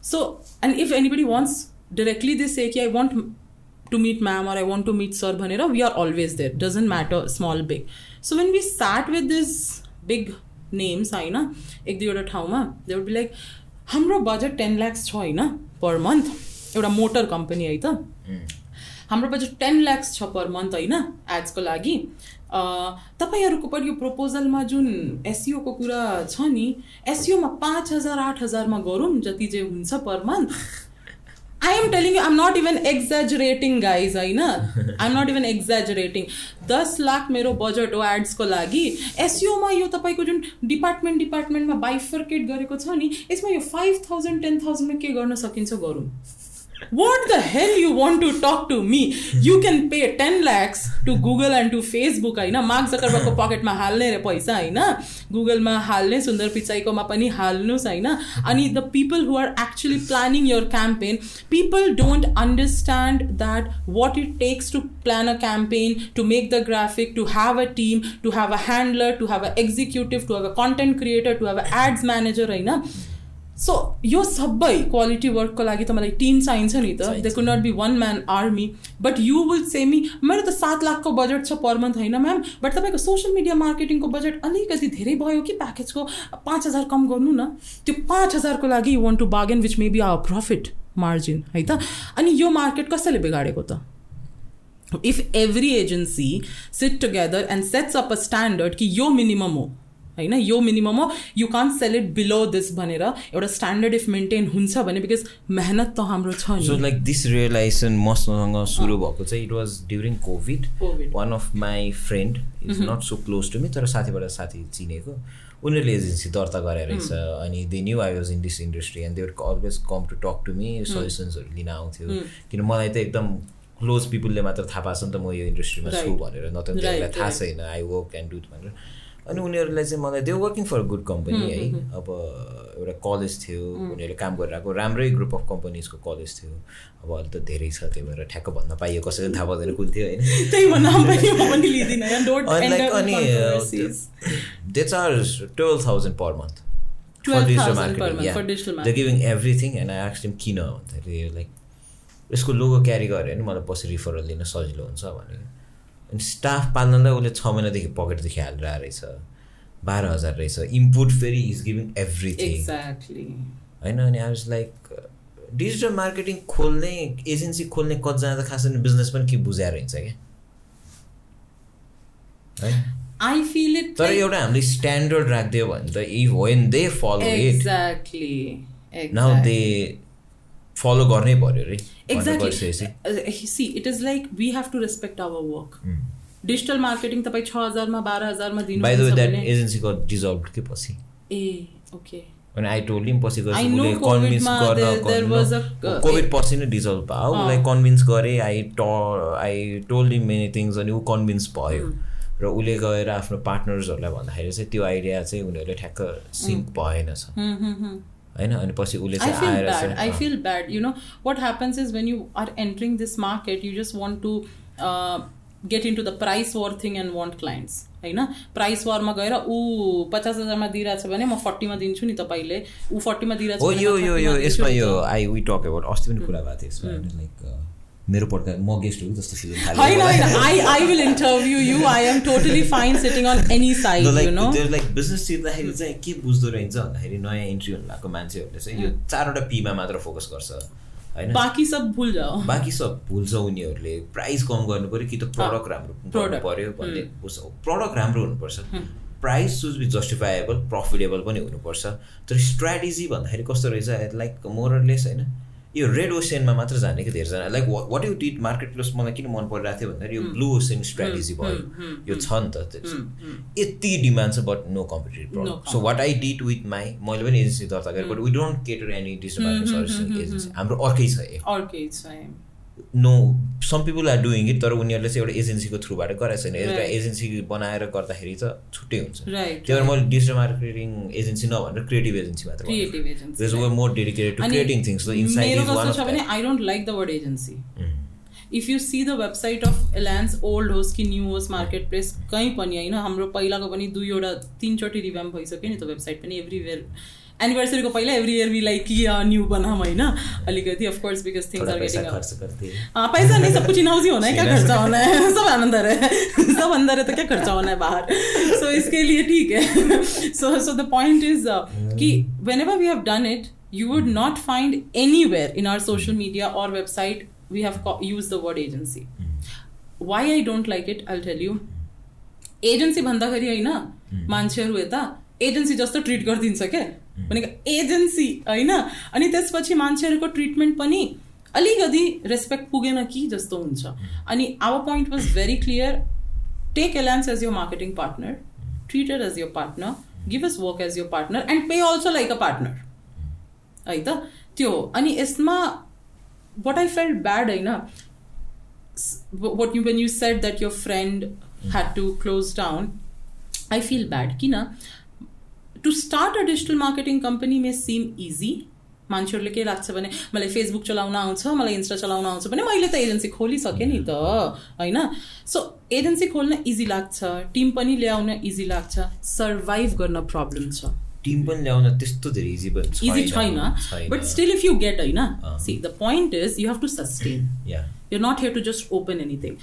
So and if anybody wants directly this a कि I want to meet ma'am or I want to meet sir भनेर we are always there doesn't matter small big so when we start with this big names होइन? एक दुईवटा ठाउँमा they would be like हाम्रो budget ten lakhs छ होइन? Per month एउटा motor company है त। हाम्रो बजेट टेन ल्याक्स छ पर मन्थ होइन एड्सको लागि। तपाईँहरूको पनि यो प्रपोजलमा जुन एसइओको कुरा छ नि एसइओमा पाँच हजार आठ हजारमा गरौँ जति चाहिँ हुन्छ per month I am telling आइम नट इभन एक्जाजुरेटिङ गाइज होइन आइम नट इभन एक्जाजुरेटिङ दस लाख मेरो बजेट हो एड्सको लागि। एसयुमा यो तपाईँको जुन डिपार्टमेन्ट डिपार्टमेन्टमा बाइफर्केट गरेको छ नि यसमा यो फाइभ थाउजन्ड टेन थाउजन्डमा के गर्न सकिन्छ गरौँ? what the hell you want to talk to me you can pay 10 lakhs to google and to facebook होइन मार्क जकरबर्गको पकेटमा हाल्ने रे पैसा होइन गुगलमा हाल्ने सुन्दर पिचाइकोमा पनि हाल्नुहोस् होइन अनि the people who are actually planning year campaign people don't understand that what it takes to plan a campaign to make the graphic to have a team to have a ह्यान्डलर to have a executive to have a content creator to have a ads manager होइन सो यो सबै quality वर्कको लागि त मलाई Tim चाहिन्छ नि त. They could not be one man army but you will say मी मेरो त सात लाखको बजेट छ पर मन्थ होइन म्याम बट तपाईँको सोसियल मिडिया मार्केटिङको बजेट अलिकति धेरै भयो कि प्याकेजको पाँच हजार कम गर्नु न। त्यो पाँच हजारको लागि you want to bargain which may be our profit margin है त? अनि यो मार्केट कसैले बिगाडेको त? If every agency sit together and sets up a standard कि यो मिनिमम हो होइन? यो मिनिमम हो. You can sell it below this भनेर एउटा स्ट्यान्डर्ड इफ मेन्टेन हुन्छ भने बिकज मेहनत त हाम्रो छ सो लाइक दिस रियलाइजेसन मसँग सुरु भएको चाहिँ it was during COVID one of my friend is not so close to me तर साथीबाट साथी चिनेको। उनीहरूले एजेन्सी दर्ता गरे रहेछ अनि they knew I was in this industry and they're always come to talk to me सजेसन्सहरू लिन आउँथ्यो। किन मलाई त एकदम क्लोज पिपुलले मात्र थाहा पाएको छ नि त म यो इन्डस्ट्रीमा छु भनेर। न त थाहा छैन आई वर्क एन्ड डु भनेर। अनि उनीहरूलाई चाहिँ मलाई they working for good company है। अब एउटा कलेज थियो उनीहरूले काम गरिरहेको राम्रै ग्रुप अफ कम्पनीजको कलेज थियो। अब अहिले त धेरै छ त्यही भएर ठ्याक्क भन्न पाइयो कसैले थाहा पाउँदैन कुन थियो होइन। Per month the giving everything and I किन भन्दाखेरि लाइक यसको लोगो क्यारी गऱ्यो भने मलाई पछि रिफरल दिन सजिलो हुन्छ भनेर। अनि स्टाफ पाल्नलाई उसले छ महिनादेखि पकेटदेखि हालेर रहेछ। बाह्र हजार रहेछ। इम्पुट फेरि इज गिभिङ एभ्रिथिङ होइन अनि I was like digital marketing खोल्ने एजेन्सी खोल्ने कतिजना त खास बिजनेस पनि के बुझाएर हिँड्छ क्या। आई फिल इट तर एउटा हामीले स्ट्यान्डर्ड राखिदियो भने त if when they follow it now they follow गर्नै पर्यो रे exactly see it is like we have to respect our work digital marketing तपाईँ छ हजारमा बाह्र हजारमा दिनु एजेन्सी गट डिजल्भ के पछि ए ओके अनि आई टोल्ड हिम पछि उसले कन्भिन्स गर्न कोभिड पछि नै डिजल्भ भयो उसलाई कन्भिन्स गरेँ आई ट I told him many things अनि ऊ कन्भिन्स भयो र उसले गएर आफ्नो पार्टनर्सहरूलाई भन्दाखेरि चाहिँ त्यो आइडिया चाहिँ उनीहरूले ठ्याक्क सिङ्क भएनछ होइन अनि पछि उसले I feel bad you know what happens is when you are entering this market you just want to get in to the price war thing and want clients होइन प्राइस वारमा गएर ऊ पचास हजारमा दिइरहेको छ भने म फोर्टीमा दिन्छु नि तपाईँले। ऊ फोर्टीमा दिइरहेको छ यो यो यो यसमा यो आई वी टक अबाउट अस्ति पनि कुरा भएको थियो यसमा लाइक मेरो पड्का म गेस्ट हो जस्तो फिल होइन होइन I I will interview you I am totally fine sitting on any side you know like business सिक्दाखेरि चाहिँ के बुझ्दो रहेछ भन्दाखेरि नयाँ इन्ट्री हुनु भएको मान्छेहरूले चाहिँ यो चारवटा पीमा मात्र फोकस गर्छ होइन? बाँकी सब भुल जाओ। बाँकी सब भुल्छ उनीहरूले प्राइस कम गर्नु पऱ्यो कि त प्रडक्ट राम्रो गर्नु पऱ्यो भन्ने बुझ्छ। प्रडक्ट राम्रो हुनुपर्छ। प्राइस सुज बी जस्टिफाएबल प्रफिटेबल पनि हुनुपर्छ। तर स्ट्राटेजी भन्दाखेरि कस्तो रहेछ लाइक मोरलेस होइन? यो रेड ओसेनमा मात्र जाने कि धेरैजना। Like what you did marketplace मलाई किन मन परिरहेको थियो भन्दाखेरि यो ब्लु ओसेन स्ट्राटेजी भयो। यो छ नि त यति डिमान्ड छ but no competitive product so what I did with my मैले पनि एजेन्सी दर्ता गरेँ but we don't cater any service agency हाम्रो अर्कै छ अर्कै छ no some people are doing it तर उनीहरूले चाहिँ एउटा एजेन्सीको थ्रुबाट गरेको छैन। एउटा एजेन्सी बनाएर गर्दाखेरि त छुट्टै हुन्छ। त्यही भएर मैले डिजिटल मार्केटिङ एजेन्सी नभनेर क्रिएटिभ एजेन्सी मात्र more dedicated to creating things I don't like the word agency if you see the website of Alliance old होस् कि न्यू होस् मार्केट प्लेस कहीँ पनि होइन हाम्रो पहिलाको पनि दुईवटा तिनचोटि रिभ्याम भइसक्यो नि त वेबसाइट पनि एभ्रिवेयर एनिभर्सरीको पहिला एभ्री इयर वी लाइक कि न्यू बनाऊँ होइन अलिकति of course because things are getting पैसा नहीं सब कुछ इन ही होना है। क्या [laughs] खर्चा होना है? [laughs] सब अंदर है। [laughs] सब अंदर है तो क्या खर्चा होना है बाहर? सो इसके लिए ठीक है। So so the point is कि whenever we have done it you would not find anywhere in our social media or website we have used the word agency. Why i don't like it i'll tell you. Agency भन्दाखेरि होइन मान्छेहरू यता agency जस्तो treat गरिदिन्छ क्या भनेको agency होइन? अनि त्यसपछि मान्छेहरूको ट्रिटमेन्ट पनि अलिकति रेस्पेक्ट पुगेन कि जस्तो हुन्छ। अनि our point was very clear take Alliance as your marketing partner treated as your partner give us work as your partner and pay also like a partner है त? त्यो अनि यसमा वाट आई फेल्ट ब्याड होइन? What you when you said that your friend had to close down i feel bad. kina to start a digital marketing company may seem easy. मान्छेहरूले के लाग्छ भने मलाई फेसबुक चलाउन आउँछ मलाई इन्स्टा चलाउन आउँछ भने मैले त एजेन्सी खोलिसकेँ नि त होइन? सो एजेन्सी खोल्न इजी लाग्छ टिम पनि ल्याउन इजी लाग्छ सर्भाइभ गर्न प्रब्लम छ। टिम पनि ल्याउन त्यस्तो धेरै इजी इजी छैन। But still if you get होइन? See the point is you have to sustain not here to just open anything.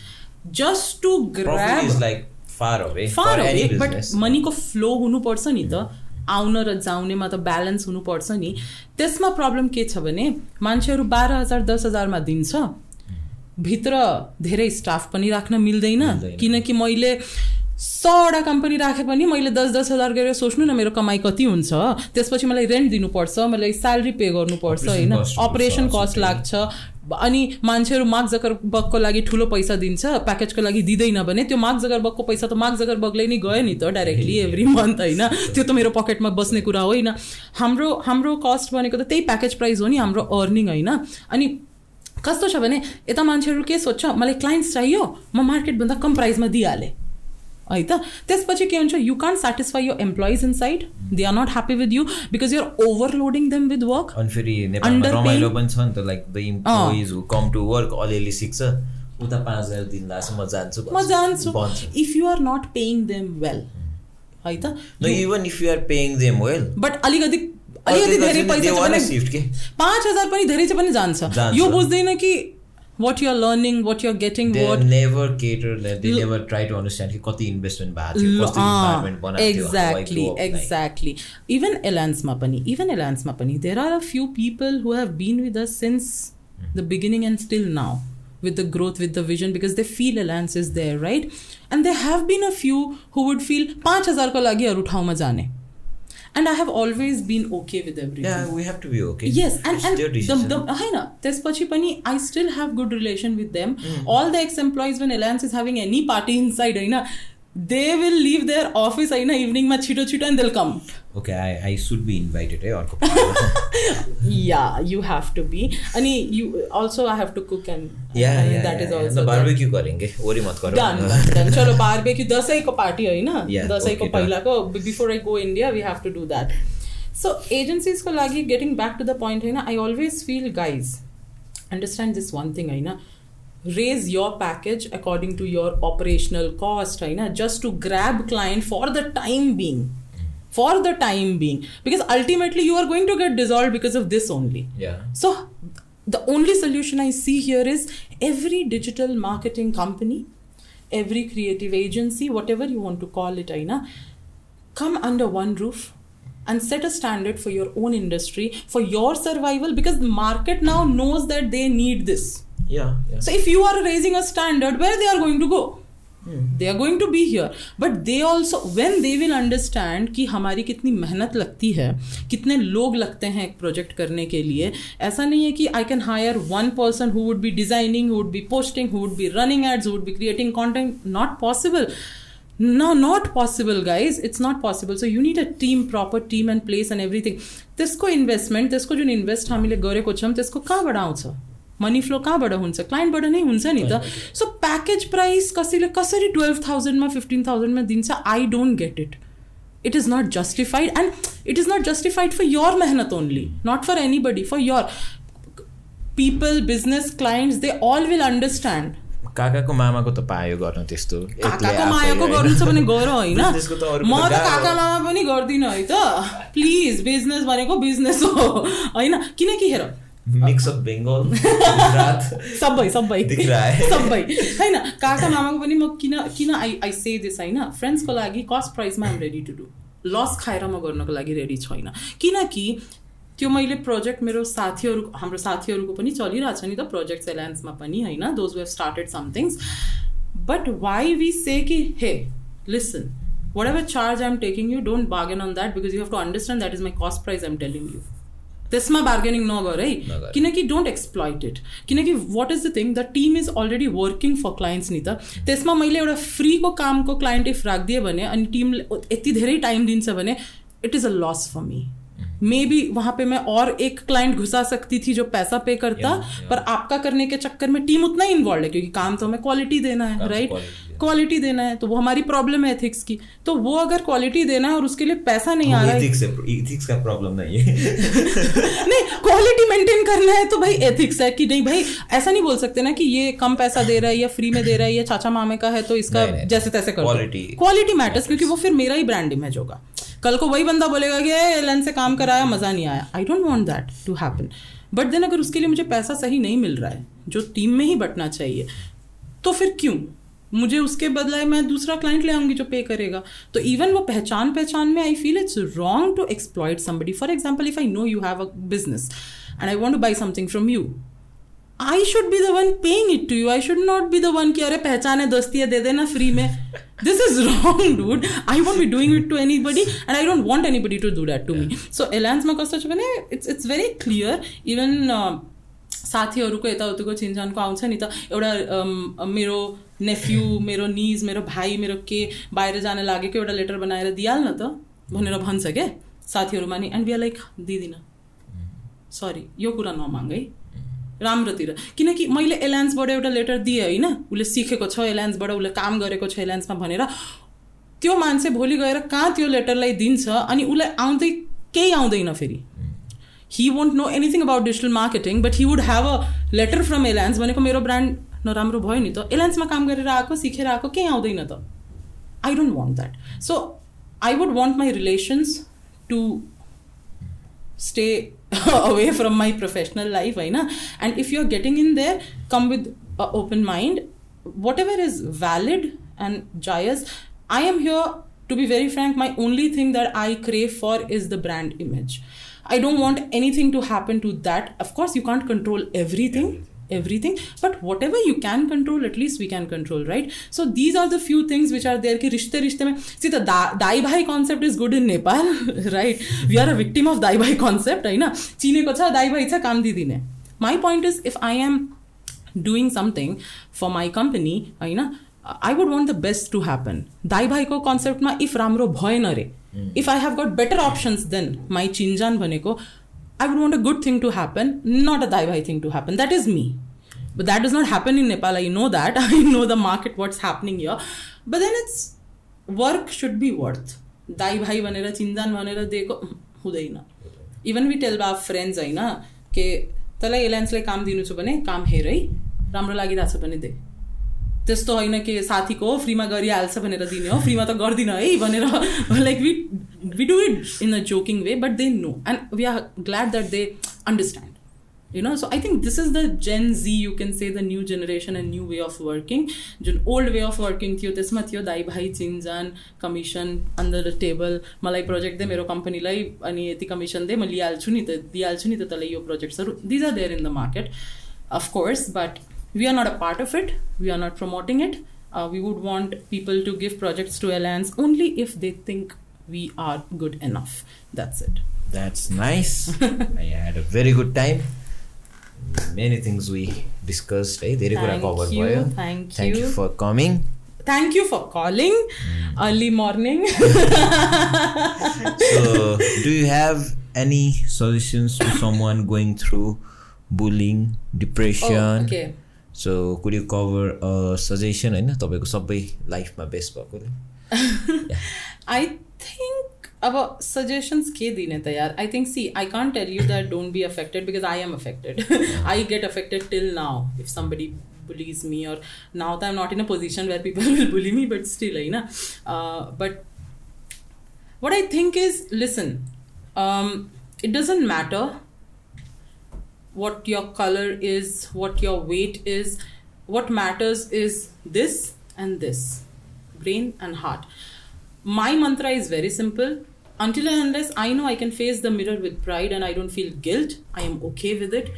Just to grab is like far away. Far away, but मनीको flow हुनुपर्छ नि त। आउन र जाउनेमा त balance हुनुपर्छ नि। त्यसमा प्रब्लम के छ भने मान्छेहरू बाह्र हजार दस हजारमा दिन्छ। भित्र धेरै स्टाफ पनि राख्न मिल्दैन। किनकि मैले सौवटा कम्पनी राखे पनि मैले दस दस हजार गरेर सोच्नु न मेरो कमाइ कति हुन्छ। त्यसपछि मलाई रेन्ट दिनुपर्छ मलाई स्यालेरी पे गर्नुपर्छ होइन। अपरेसन कस्ट लाग्छ। अनि मान्छेहरू माग जगर बगको लागि ठुलो पैसा दिन्छ प्याकेजको लागि दिँदैन भने त्यो माग जगर बगको पैसा त माग जगर बगले नै गयो नि त डाइरेक्टली एभ्री मन्थ होइन? त्यो त मेरो पकेटमा बस्ने कुरा होइन। हाम्रो हाम्रो कस्ट भनेको त त्यही प्याकेज प्राइस हो नि हाम्रो अर्निङ होइन? अनि कस्तो छ भने यता मान्छेहरू के सोध्छ मलाई क्लाइन्ट्स चाहियो? म मार्केटभन्दा कम प्राइसमा दिइहालेँ। है त त्यसपछि के हुन्छ you can't satisfy your employees inside they are not happy with you because you're overloading them with work अनि फेरि रमाइलो पनि छ नि त like the employees who come to work अलिअलि सिक्छ उता पाँच हजार दिन लाग्छ म जान्छु म जान्छु। If you are not paying them well है त even if you are paying them well but अलिकति अलिकति धेरै पैसा पाँच हजार पनि धेरै चाहिँ पनि जान्छ। यो बुझ्दैन कि what you're learning, what you're getting, they never cater, they never try to understand how the investment bad, uh, environment Exactly, up, exactly. Like. Even Elance Mapani, even Elance Mapani, there are a few people who have been with us since mm-hmm. the beginning and still now with the growth, with the vision, because they feel Elance is there, right? And there have been a few who would feel, 5,000 ko lagi aur uthao jane and I have always been okay with everything. Yeah, we have to be okay. Yes, and, and the, the, hai na, I still have good relation with them. Mm. All the ex-employees, when Elance is having any party inside, hai na, they will leave their office hai na, evening ma chito chito and they'll come Okay, I, I should be invited है [laughs] अर्को [laughs] yeah you have to be अनि you also I have to cook and yeah, I mean, yeah that yeah, is also yeah. Barbecue गरेंगे worry मत करो done [laughs] done चलो barbecue दसैँको party होइन दसैँको पहिलाको before I go India we have to do that so एजेन्सिजको लागि getting back to the point होइन I always fill guys understand this one thing होइन raise your package according to your operational cost right? just to grab client for the time being for the time being. Because ultimately you are going to get dissolved because of this only. Yeah. So the only solution i see here is every digital marketing company every creative agency whatever you want to call it aina come under one roof and set a standard for your own industry for your survival because the market now knows that they need this. Yeah, yeah. so if you are raising a standard where they are going to go they are going to be here but they also when they will understand कि हमारी कितनी मेहनत लगती है, कितने लोग लगते हैं एक प्रोजेक्ट करने के लिए, ऐसा नहीं है कि I can hire one person who would be designing would be posting who would be running ads would be creating content not possible no, not possible, guys. It's not possible. So you need a team, proper team and place and everything. त्यसको investment त्यसको जुन invest हामीले गरेको छौँ त्यसको कहाँबाट आउँछ money flow कहाँबाट हुन्छ? क्लाइन्टबाट नै हुन्छ नि त। सो प्याकेज प्राइस कसैले कसरी टुवेल्भ थाउजन्डमा फिफ्टिन थाउजन्डमा दिन्छ? I don't get it it is not justified and it is not justified for your मेहनत only not for anybody for your people business clients they all will understand काकाको मामाको त पायो गर्न त्यस्तो। काकाको मायाको गर्नु छ भने गर होइन। म त काका मामा पनि गर्दिनँ है त। प्लिज बिजनेस भनेको बिजनेस हो। होइन? किनकि हेर मिक्स अफ बेङ्गल सबै सबै सबै होइन काका मामाको पनि म किन किन आई आई से दिस होइन फ्रेन्ड्सको लागि कस्ट प्राइसमा आम रेडी टु डु लस खाएर म गर्नको लागि रेडी छैन किनकि त्यो मैले प्रोजेक्ट मेरो साथीहरू हाम्रो साथीहरूको पनि चलिरहेको छ नि त प्रोजेक्ट एलायन्समा पनि होइन those wave started somethings but why we say कि hey listen whatever charge I am taking you don't bargain on that because you have to understand that is my cost price I am telling you त्यसमा bargaining नगर है। किनकि don't exploit it किनकि what is the thing the team is already working for clients नि त। त्यसमा मैले एउटा फ्रीको कामको क्लाइन्ट इफ राखिदिएँ भने अनि टिमले यति धेरै टाइम दिन्छ भने इट इज अ लस फर मी मे बी वहाँ पे मैं और एक क्लाइंट घुसा सकती थी जो पैसा पे करता Yeah, yeah. पर आपका करने के चक्कर में टीम उतना ही इन्वॉल्व है क्योंकि काम तो हमें क्वालिटी देना है राइट। क्वालिटी देना है तो वो हमारी प्रॉब्लम है एथिक्स की। तो वो अगर क्वालिटी देना है और उसके लिए पैसा नहीं आ रहा है इथिक्स का प्रॉब्लम नहीं है। [laughs] नहीं क्वालिटी मेंटेन करना है तो भाई एथिक्स है कि नहीं भाई ऐसा नहीं बोल सकते ना कि ये कम पैसा दे रहा है या फ्री में दे रहा है या चाचा मामे का है तो इसका जैसे तैसे कर Quality- क्वालिटी मैटर्स क्योंकि वो फिर मेरा ही ब्रांड इमेज होगा। कल को वही बंदा बोलेगा कि एलन से काम कराया, मज़ा नहीं आया. I don't want that to happen but then अगर उसके लिए मुझे पैसा सही नहीं मिल रहा है, जो टीम में ही बटना चाहिए तो फिर क्यों? मुझे उसके बदलाए मैं दूसरा क्लाइंट ले आऊँगी जो पे करेगा। तो इवन वो पहचान पहचान में I feel it's wrong to exploit somebody for example if I know you have a business and I want to buy something from you I should be the one paying it to you I should not be the one कि अरे पहचान दोस्ती दे देना free में। This is wrong dude I want be doing it to anybody and I don't want anybody to do that to me so एलायन्समा कस्तो छ भने it's it's very clear even साथीहरूको यताउतिको चिनजानको आउँछ नि त एउटा अम, मेरो नेफ्यू मेरो निज मेरो भाइ मेरो के बाहिर जान लागेको एउटा लेटर बनाएर दिइहाल न त भनेर भन्छ क्या साथीहरूमा नि। एन्ड बी लाइक दिँदिनँ सरी यो कुरा नमाग है। राम्रोतिर। किनकि मैले एलायन्सबाट एउटा लेटर दिएँ होइन? उसले सिकेको छ एलायन्सबाट उसले काम गरेको छ एलायन्समा भनेर। त्यो मान्छे भोलि गएर कहाँ त्यो लेटरलाई दिन्छ अनि उसलाई आउँदै केही आउँदैन फेरि। He won't know anything about digital marketing but he would have a letter from Alliance भनेको मेरो ब्रान्ड नराम्रो भयो नि त। एलायन्समा काम गरेर आएको सिकेर आएको केही आउँदैन त। I don't want that so I would want my relations to stay [laughs] away from my professional life right now and if you're getting in there come with an open mind. Whatever is valid and joyous i am here to be very frank my only thing that i crave for is the brand image. I don't want anything to happen to that. Of course you can't control everything everything but whatever you can control at least we can control right so these are the few things which are there ki rishte rishte mein see the da- dai bhai concept is good in nepal [laughs] right we are a victim of dai bhai concept hai na my point is if i am doing something for my company hai na I would want the best to happen. Dai bhai ko concept ma if Ramro bhoy na re. Hmm. If I have got better options than my chinjan bhaneko I would want a good thing to happen, not a dai bhai thing to happen. That is me. But that does not happen in Nepal. I know that. [laughs] I know the market, what's happening here. But then it's work should be worth. दाई भाइ भनेर चिन्जान भनेर दिएको हुँदैन even we tell our friends होइन के तँलाई एलायन्सलाई काम दिनु छ भने काम हेर है राम्रो छ भने दे त्यस्तो होइन कि साथीको हो फ्रीमा गरिहाल्छ भनेर दिने हो फ्रीमा त गर्दिन है भनेर like we we do it in a joking way but they know and we are glad that they understand you know so i think this is the gen z you can say the new generation and new way of working. The old way of working, थियो त्यसमा थियो दाई भाइ चिनजान commission under the table मलाई project दे मेरो कम्पनीलाई अनि यति कमिसन दे म लिइहाल्छु नि त दिइहाल्छु नि त projects yo these are there in the market of course but we are not a part of it. We are not promoting it. Uh, we would want people to give projects to Elance only if they think we are good enough. That's it. That's nice. [laughs] I had a very good time Many things we discussed. है धेरै कुरा Thank cover you, भयो thank Thank you you. for coming. Thank you for calling early morning. [laughs] [laughs] So, do you have any suggestions to someone going through bullying, depression? Oh, okay. So, could you cover a suggestion होइन तपाईँको सबै लाइफमा best भएकोले [laughs] I think अब suggestions के दीने तैयार I think see I can't tell you that don't be affected because I am affected I get affected till now if somebody bullies me और now I am not in a position where people will bully me but still है ना but what I think is listen it doesn't matter what your colour is what your weight is what matters is this and this brain and heart my mantra is very simple Until and unless I know I can face the mirror with pride and I don't feel guilt, I am okay with it.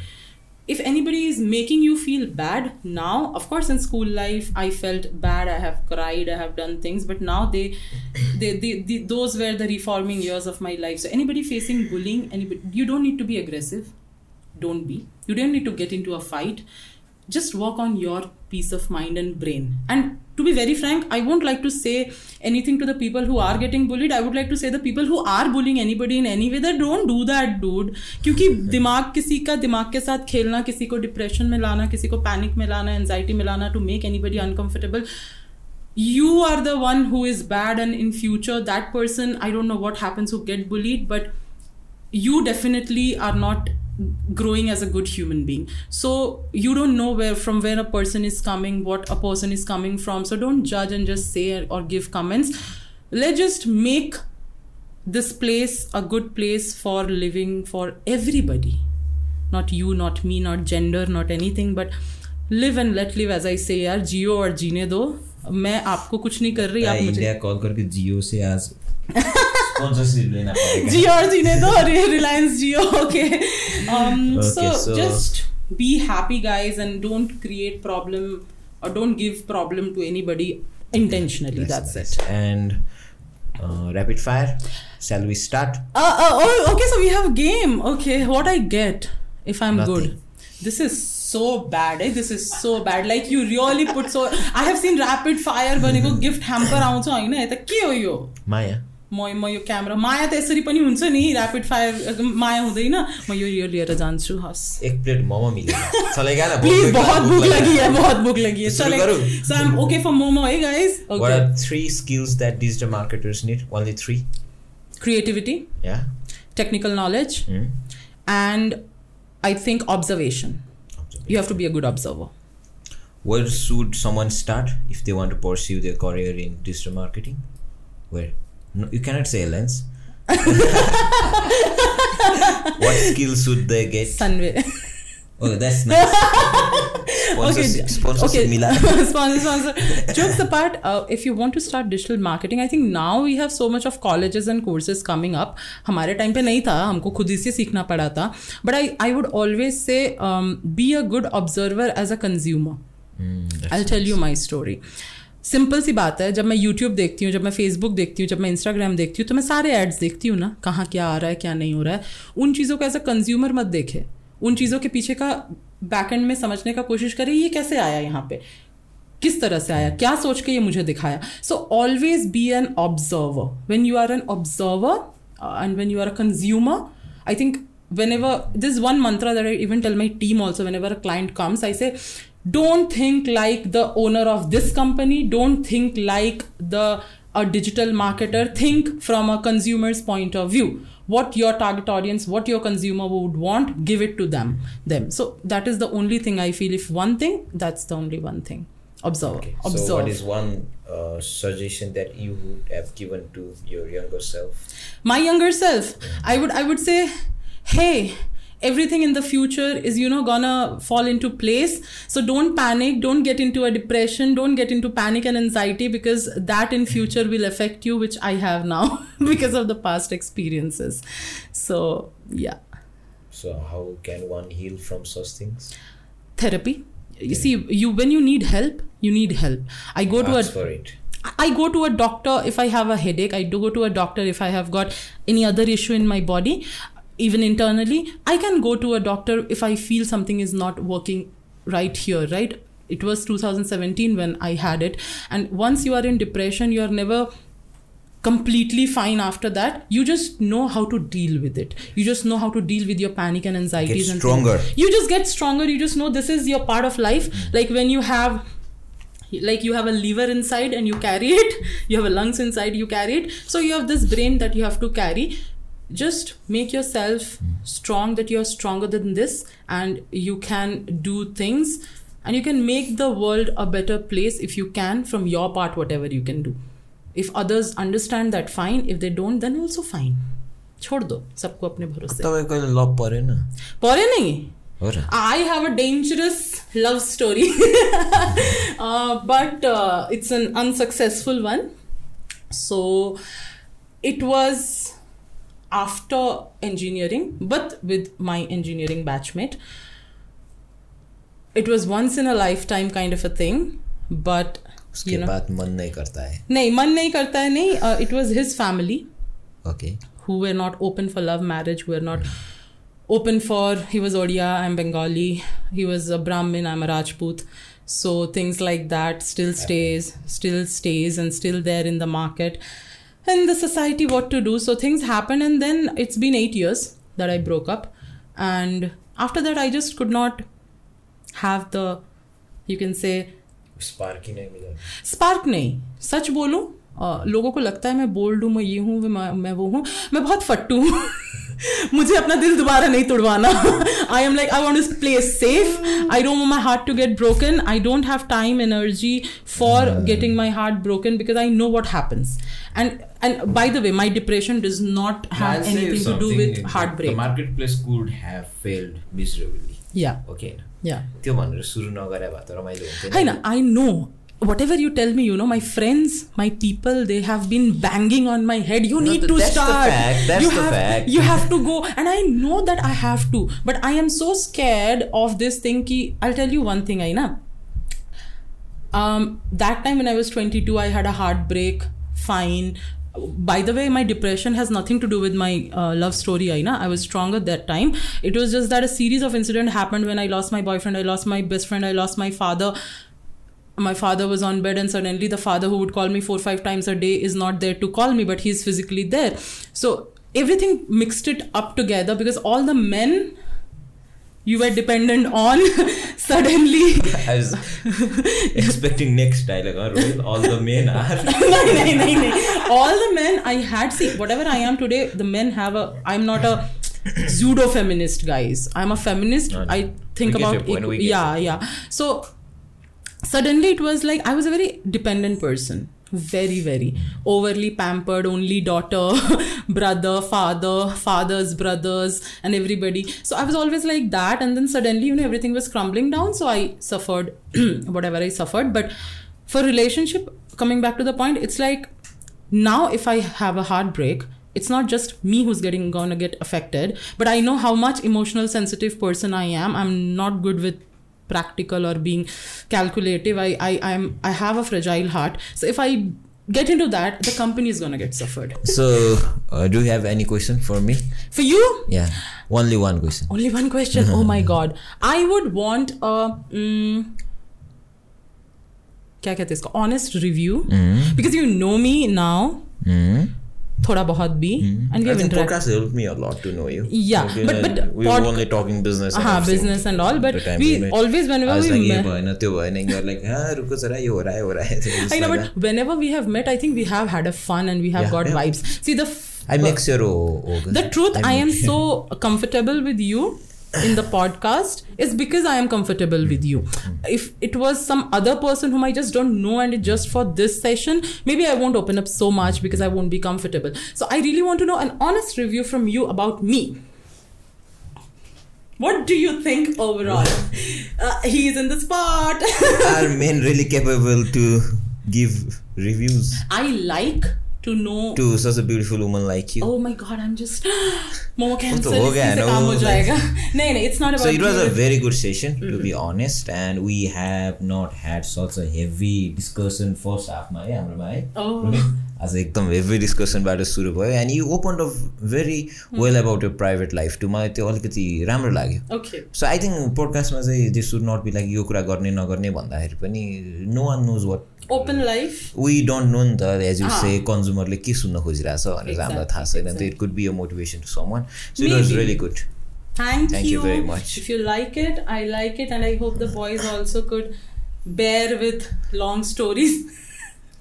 if anybody is making you feel bad now of course in school life i felt bad i have cried i have done things but now they they, they, they those were the reforming years of my life. So anybody facing bullying anybody you don't need to be aggressive. Don't be. You don't need to get into a fight just work on your peace of mind and brain and to be very frank i won't like to say anything to the people who are getting bullied i would like to say the people who are bullying anybody in any way that don't do that dude क्योंकि दिमाग किसी का दिमाग के साथ खेलना किसी को डिप्रेशन में लाना किसी को पैनिक में लाना एंजाइटी में लाना to make anybody uncomfortable you are the one who is bad and in future that person i don't know what happens who get bullied but you definitely are not growing as a good human being so you don't know where from where a person is coming what a person is coming from so don't judge and just say or give comments let's just make this place a good place for living for everybody not you not me not gender not anything but live and let live as i say यार जियो और जीने दो मैं आपको कुछ नहीं कर रही आप मुझे इंडिया कॉल करके जियो से आज स्पॉन्सरशिप लेना पड़ेगा जियो और जीने दो और रिलायंस जियो okay um so, Okay, so- just be happy guys and don't create problem or don't give problem to anybody intentionally that's, nice. it And uh, rapid fire. Shall we start? uh, uh, oh, okay so we have game okay what i get if i'm Nothing. good this is so bad eh? this is so bad like you really put so i have seen rapid fire भनेको [laughs] gift hamper आउँछ होइन यता के हो यो Maya. म म यो camera माया त यसरी पनि हुन्छ नि ऱ्यापिड फायर माया हुँदैन। म यो यो लिएर जान्छु हस्। एक plate momo creativity technical knowledge and I think observation you have to be a good observer where should someone start if they want to pursue their career in digital marketing where No, you cannot say lens. [laughs] what skills should they get? sunway Oh, that's nice. [laughs] Sponsorship, sponsorship okay मिला. [laughs] sponsor sponsor jokes apart uh, if you want to start digital marketing i think now we have so much of colleges and courses coming up हमारे time पे नहीं था हमको खुद ही से सीखना पड़ा था but I I would always say be a good observer as a consumer Hmm, that's I tell you my story Simple सी बात है जब मैं यूट्यूब देखती हूँ जब मैं फेसबुक देखती हूँ जब मैं इंस्टाग्राम देखती हूँ तो मैं सारे एड्स देखती हूँ ना कहाँ क्या आ रहा है क्या नहीं हो रहा है। उन चीज़ों को एज अ कंज्यूमर मत देखे। उन चीज़ों के पीछे का बैक एंड में समझने का कोशिश करें ये कैसे आया यहाँ पे? किस तरह से आया? क्या सोच के ये मुझे दिखाया? So always be an observer when you are an observer and when you are a consumer I think whenever this one mantra that I even tell my team also whenever a client comes, I say, don't think like the owner of this company, don't think like the a digital marketer, think from a consumer's point of view. What your target audience, what your consumer would want, give it to them. Them. So that is the only thing I feel. If one thing, that's the only one thing. Observe. Okay. Observe. So, what is one uh, suggestion that you would have given to your younger self? my younger self i would i would say hey everything in the future is you know gonna fall into place. So don't panic. Don't get into a depression. Don't get into panic and anxiety because that in future will affect you which i have now [laughs] because of the past experiences. So yeah. So, how can one heal from such things? therapy. You see you when you need help you need help. I go to a Ask for it. I go to a doctor if I have a headache. I do go to a doctor if I have got any other issue in my body, even internally. I can go to a doctor if I feel something is not working right here, right? It was 2017 when I had it. And once you are in depression, you are never completely fine after that you just know how to deal with it you just know how to deal with your panic and anxieties and things. stronger. you just get stronger you just know this is your part of life mm. like when you have like you have a liver inside and you carry it [laughs] you have a lungs inside you carry it so you have this brain that you have to carry just make yourself strong that you're stronger than this and you can do things and you can make the world a better place if you can from your part whatever you can do if others understand that fine if they don't then also fine छोड़ दो सबको अपने भरोसे तपाईँ कहिले लभ परेन परे नहीं हो र I have a dangerous love story, [laughs] uh, but uh, it's an unsuccessful one. So it was after engineering, but with my engineering batchmate. it was once in a lifetime kind of a thing but उसके you know बाद मन नहीं करता है नहीं मन नहीं करता है नहीं uh, it was his family okay who were not open for love marriage who were not open for he was odia i'm bengali he was a brahmin i'm a rajput so things like that still stays still stays and still there in the market And the society what to do so things happen and then it's been 8 years that i broke up and after that i just could not have the you can say spark ही नहीं मिला spark नहीं सच बोलूँ अ, लोगों को लगता है मैं bold हूँ मैं ये हूँ मैं मैं वो हूँ मैं बहुत फट्टू हूँ मुझे अपना दिल दोबारा नहीं तोड़वाना आई am like I want to play safe I don't want my heart to get broken I don't have time energy for getting my heart broken because I know what happens and and by the way my depression does not I'll have say anything to do something, with the- heart The break marketplace could have failed miserably. या okay या त्यो भनेर सुरु नगरे भए त रमाइलो हुन्थ्यो होइन I know whatever you tell me you know my friends my people they have been banging on my head you No, need to that's the fact, that's you the have fact. you have to go and i know that i have to but i am so scared of this thing ki i'll tell you one thing aina um, that time when I was 22, I had a heartbreak. Fine. By the way, my depression has nothing to do with my uh, love story. Aina. I was strong at that time. It was just that a series of incidents happened when I lost my boyfriend, I lost my best friend, I lost my father. My father was on bed, and suddenly the father who would call me four five times a day is not there to call me, but he's physically there. So everything mixed it up together because all the men you were dependent on [laughs] suddenly [laughs] I was expecting next dialogue, Rohit? All the men are. [laughs] no, no, no, no. All the men I had, see, whatever I am today, the men have a. I'm not a pseudo feminist, guys. I'm a feminist. No, no. I think about. we yeah, yeah. So suddenly it was like I was a very dependent person. Very, very overly pampered, only daughter, [laughs] brother, father, father's brothers, and everybody. So I was always like that, and then suddenly, you know, everything was crumbling down. So I suffered [clears throat] whatever I suffered. But for relationship, coming back to the point, it's like now if I have a heartbreak, it's not just me who's getting gonna get affected, but I know how much emotional sensitive person I am. I'm not good with practical or being calculative. I I I'm I have a fragile heart. So if I get into that, the company is gonna get suffered. So, uh, do you have any question for me? For you, Yeah, only one question. only one question. Oh my god. [laughs] I would want a mm, क्या कहते हैं इसको honest review because you no me now thoda bahut bhi mm-hmm. and we I have interacted podcast helped me a lot to know you. Yeah but, we pod- were only talking business uh-huh, business and all but we always whenever I was we like, met yeah, boy, boy, and you're like ah, ruko zara ye ho raha hai ho raha [laughs] I know but whenever we have met I think we have had a fun and we have got vibes. See the I mix your. The truth, I am so comfortable with you in the podcast is because I am comfortable with you. If it was some other person whom I just don't know and it's just for this session, maybe I won't open up so much because I won't be comfortable. So I really want to know an honest review from you about me. What do you think overall? [laughs] uh, he's in the spot. Are men really capable to give reviews I like to know. to such a beautiful woman like you? Oh my god, I'm just [gasps] momo तो cancer [laughs] हो गया इसी से ना, काम हो वो जाएगा नहीं नहीं it's not about So it was a you. very good session, to Mm-hmm. be honest, and we have not had such a heavy discussion first halfमा है हाम्रोमा है Oh. आज एकदम हेभी डिस्कसनबाट सुरु भयो and you open of very well about year private life to मलाई त्यो अलिकति राम्रो लाग्यो okay सो आई थिङ्क पोडकास्टमा चाहिँ they should not be like यो कुरा गर्ने नगर्ने भन्दाखेरि पनि no one knows what Open life. We don't know that, as you ah. say, के सुन्न खोजिरहेको छ भनेर हामीलाई थाहा छैन त it could be a motivation to someone so it was Thank, you. very much. If you like it, I like it, and I hope the boys also could bear with long stories. [laughs]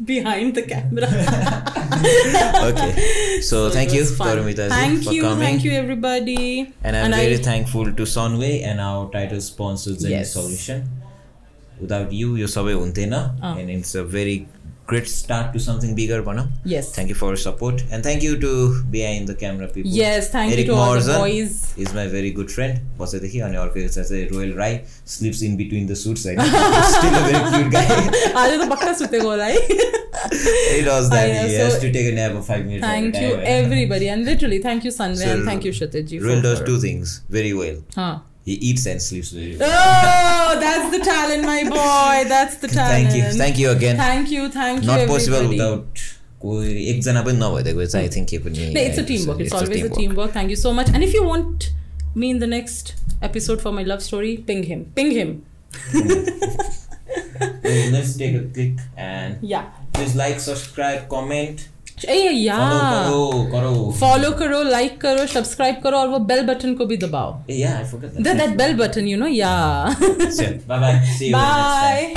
behind the camera. [laughs] okay. So, thank you, Tarumita, thank for you. Thank you, everybody. And I'm very thankful to Sunway and our title sponsor, Genese Solution without you, you're sabe untena, ah. and it's a very great start to something bigger, Bana. Yes. Thank you for your support, and thank you to behind the camera people. Yes, thank Eric you to Morrison all the boys. Is my very good friend. a royal rye slips in between the slips in between still a very [laughs] cute guy. [laughs] I cute guy आज त पक्का सुतेको होला है It was that he has to take a nap of five minutes. Thank you, everybody, and literally, thank you, Sunway, and thank you, Shatajji. Royal does two things very well. Huh. he eats and sleeps very well. Oh, that's the talent, my boy. That's the talent. [laughs] Thank you, thank you again. Thank you, thank you. Not possible everybody. without कोही एकजना पनि नभइदिएको चाहिँ I think के पनि No, it's a teamwork. It's, always a teamwork. Thank you so much. And if you want me in the next episode for my love story, ping him. Ping him. [laughs] Let's take a click and Yeah. please like, subscribe, comment, Yeah. Follow करो follow करो like करो subscribe करो और वो bell button को भी दबाओ। Yeah I forgot that bell button you. No yeah bye bye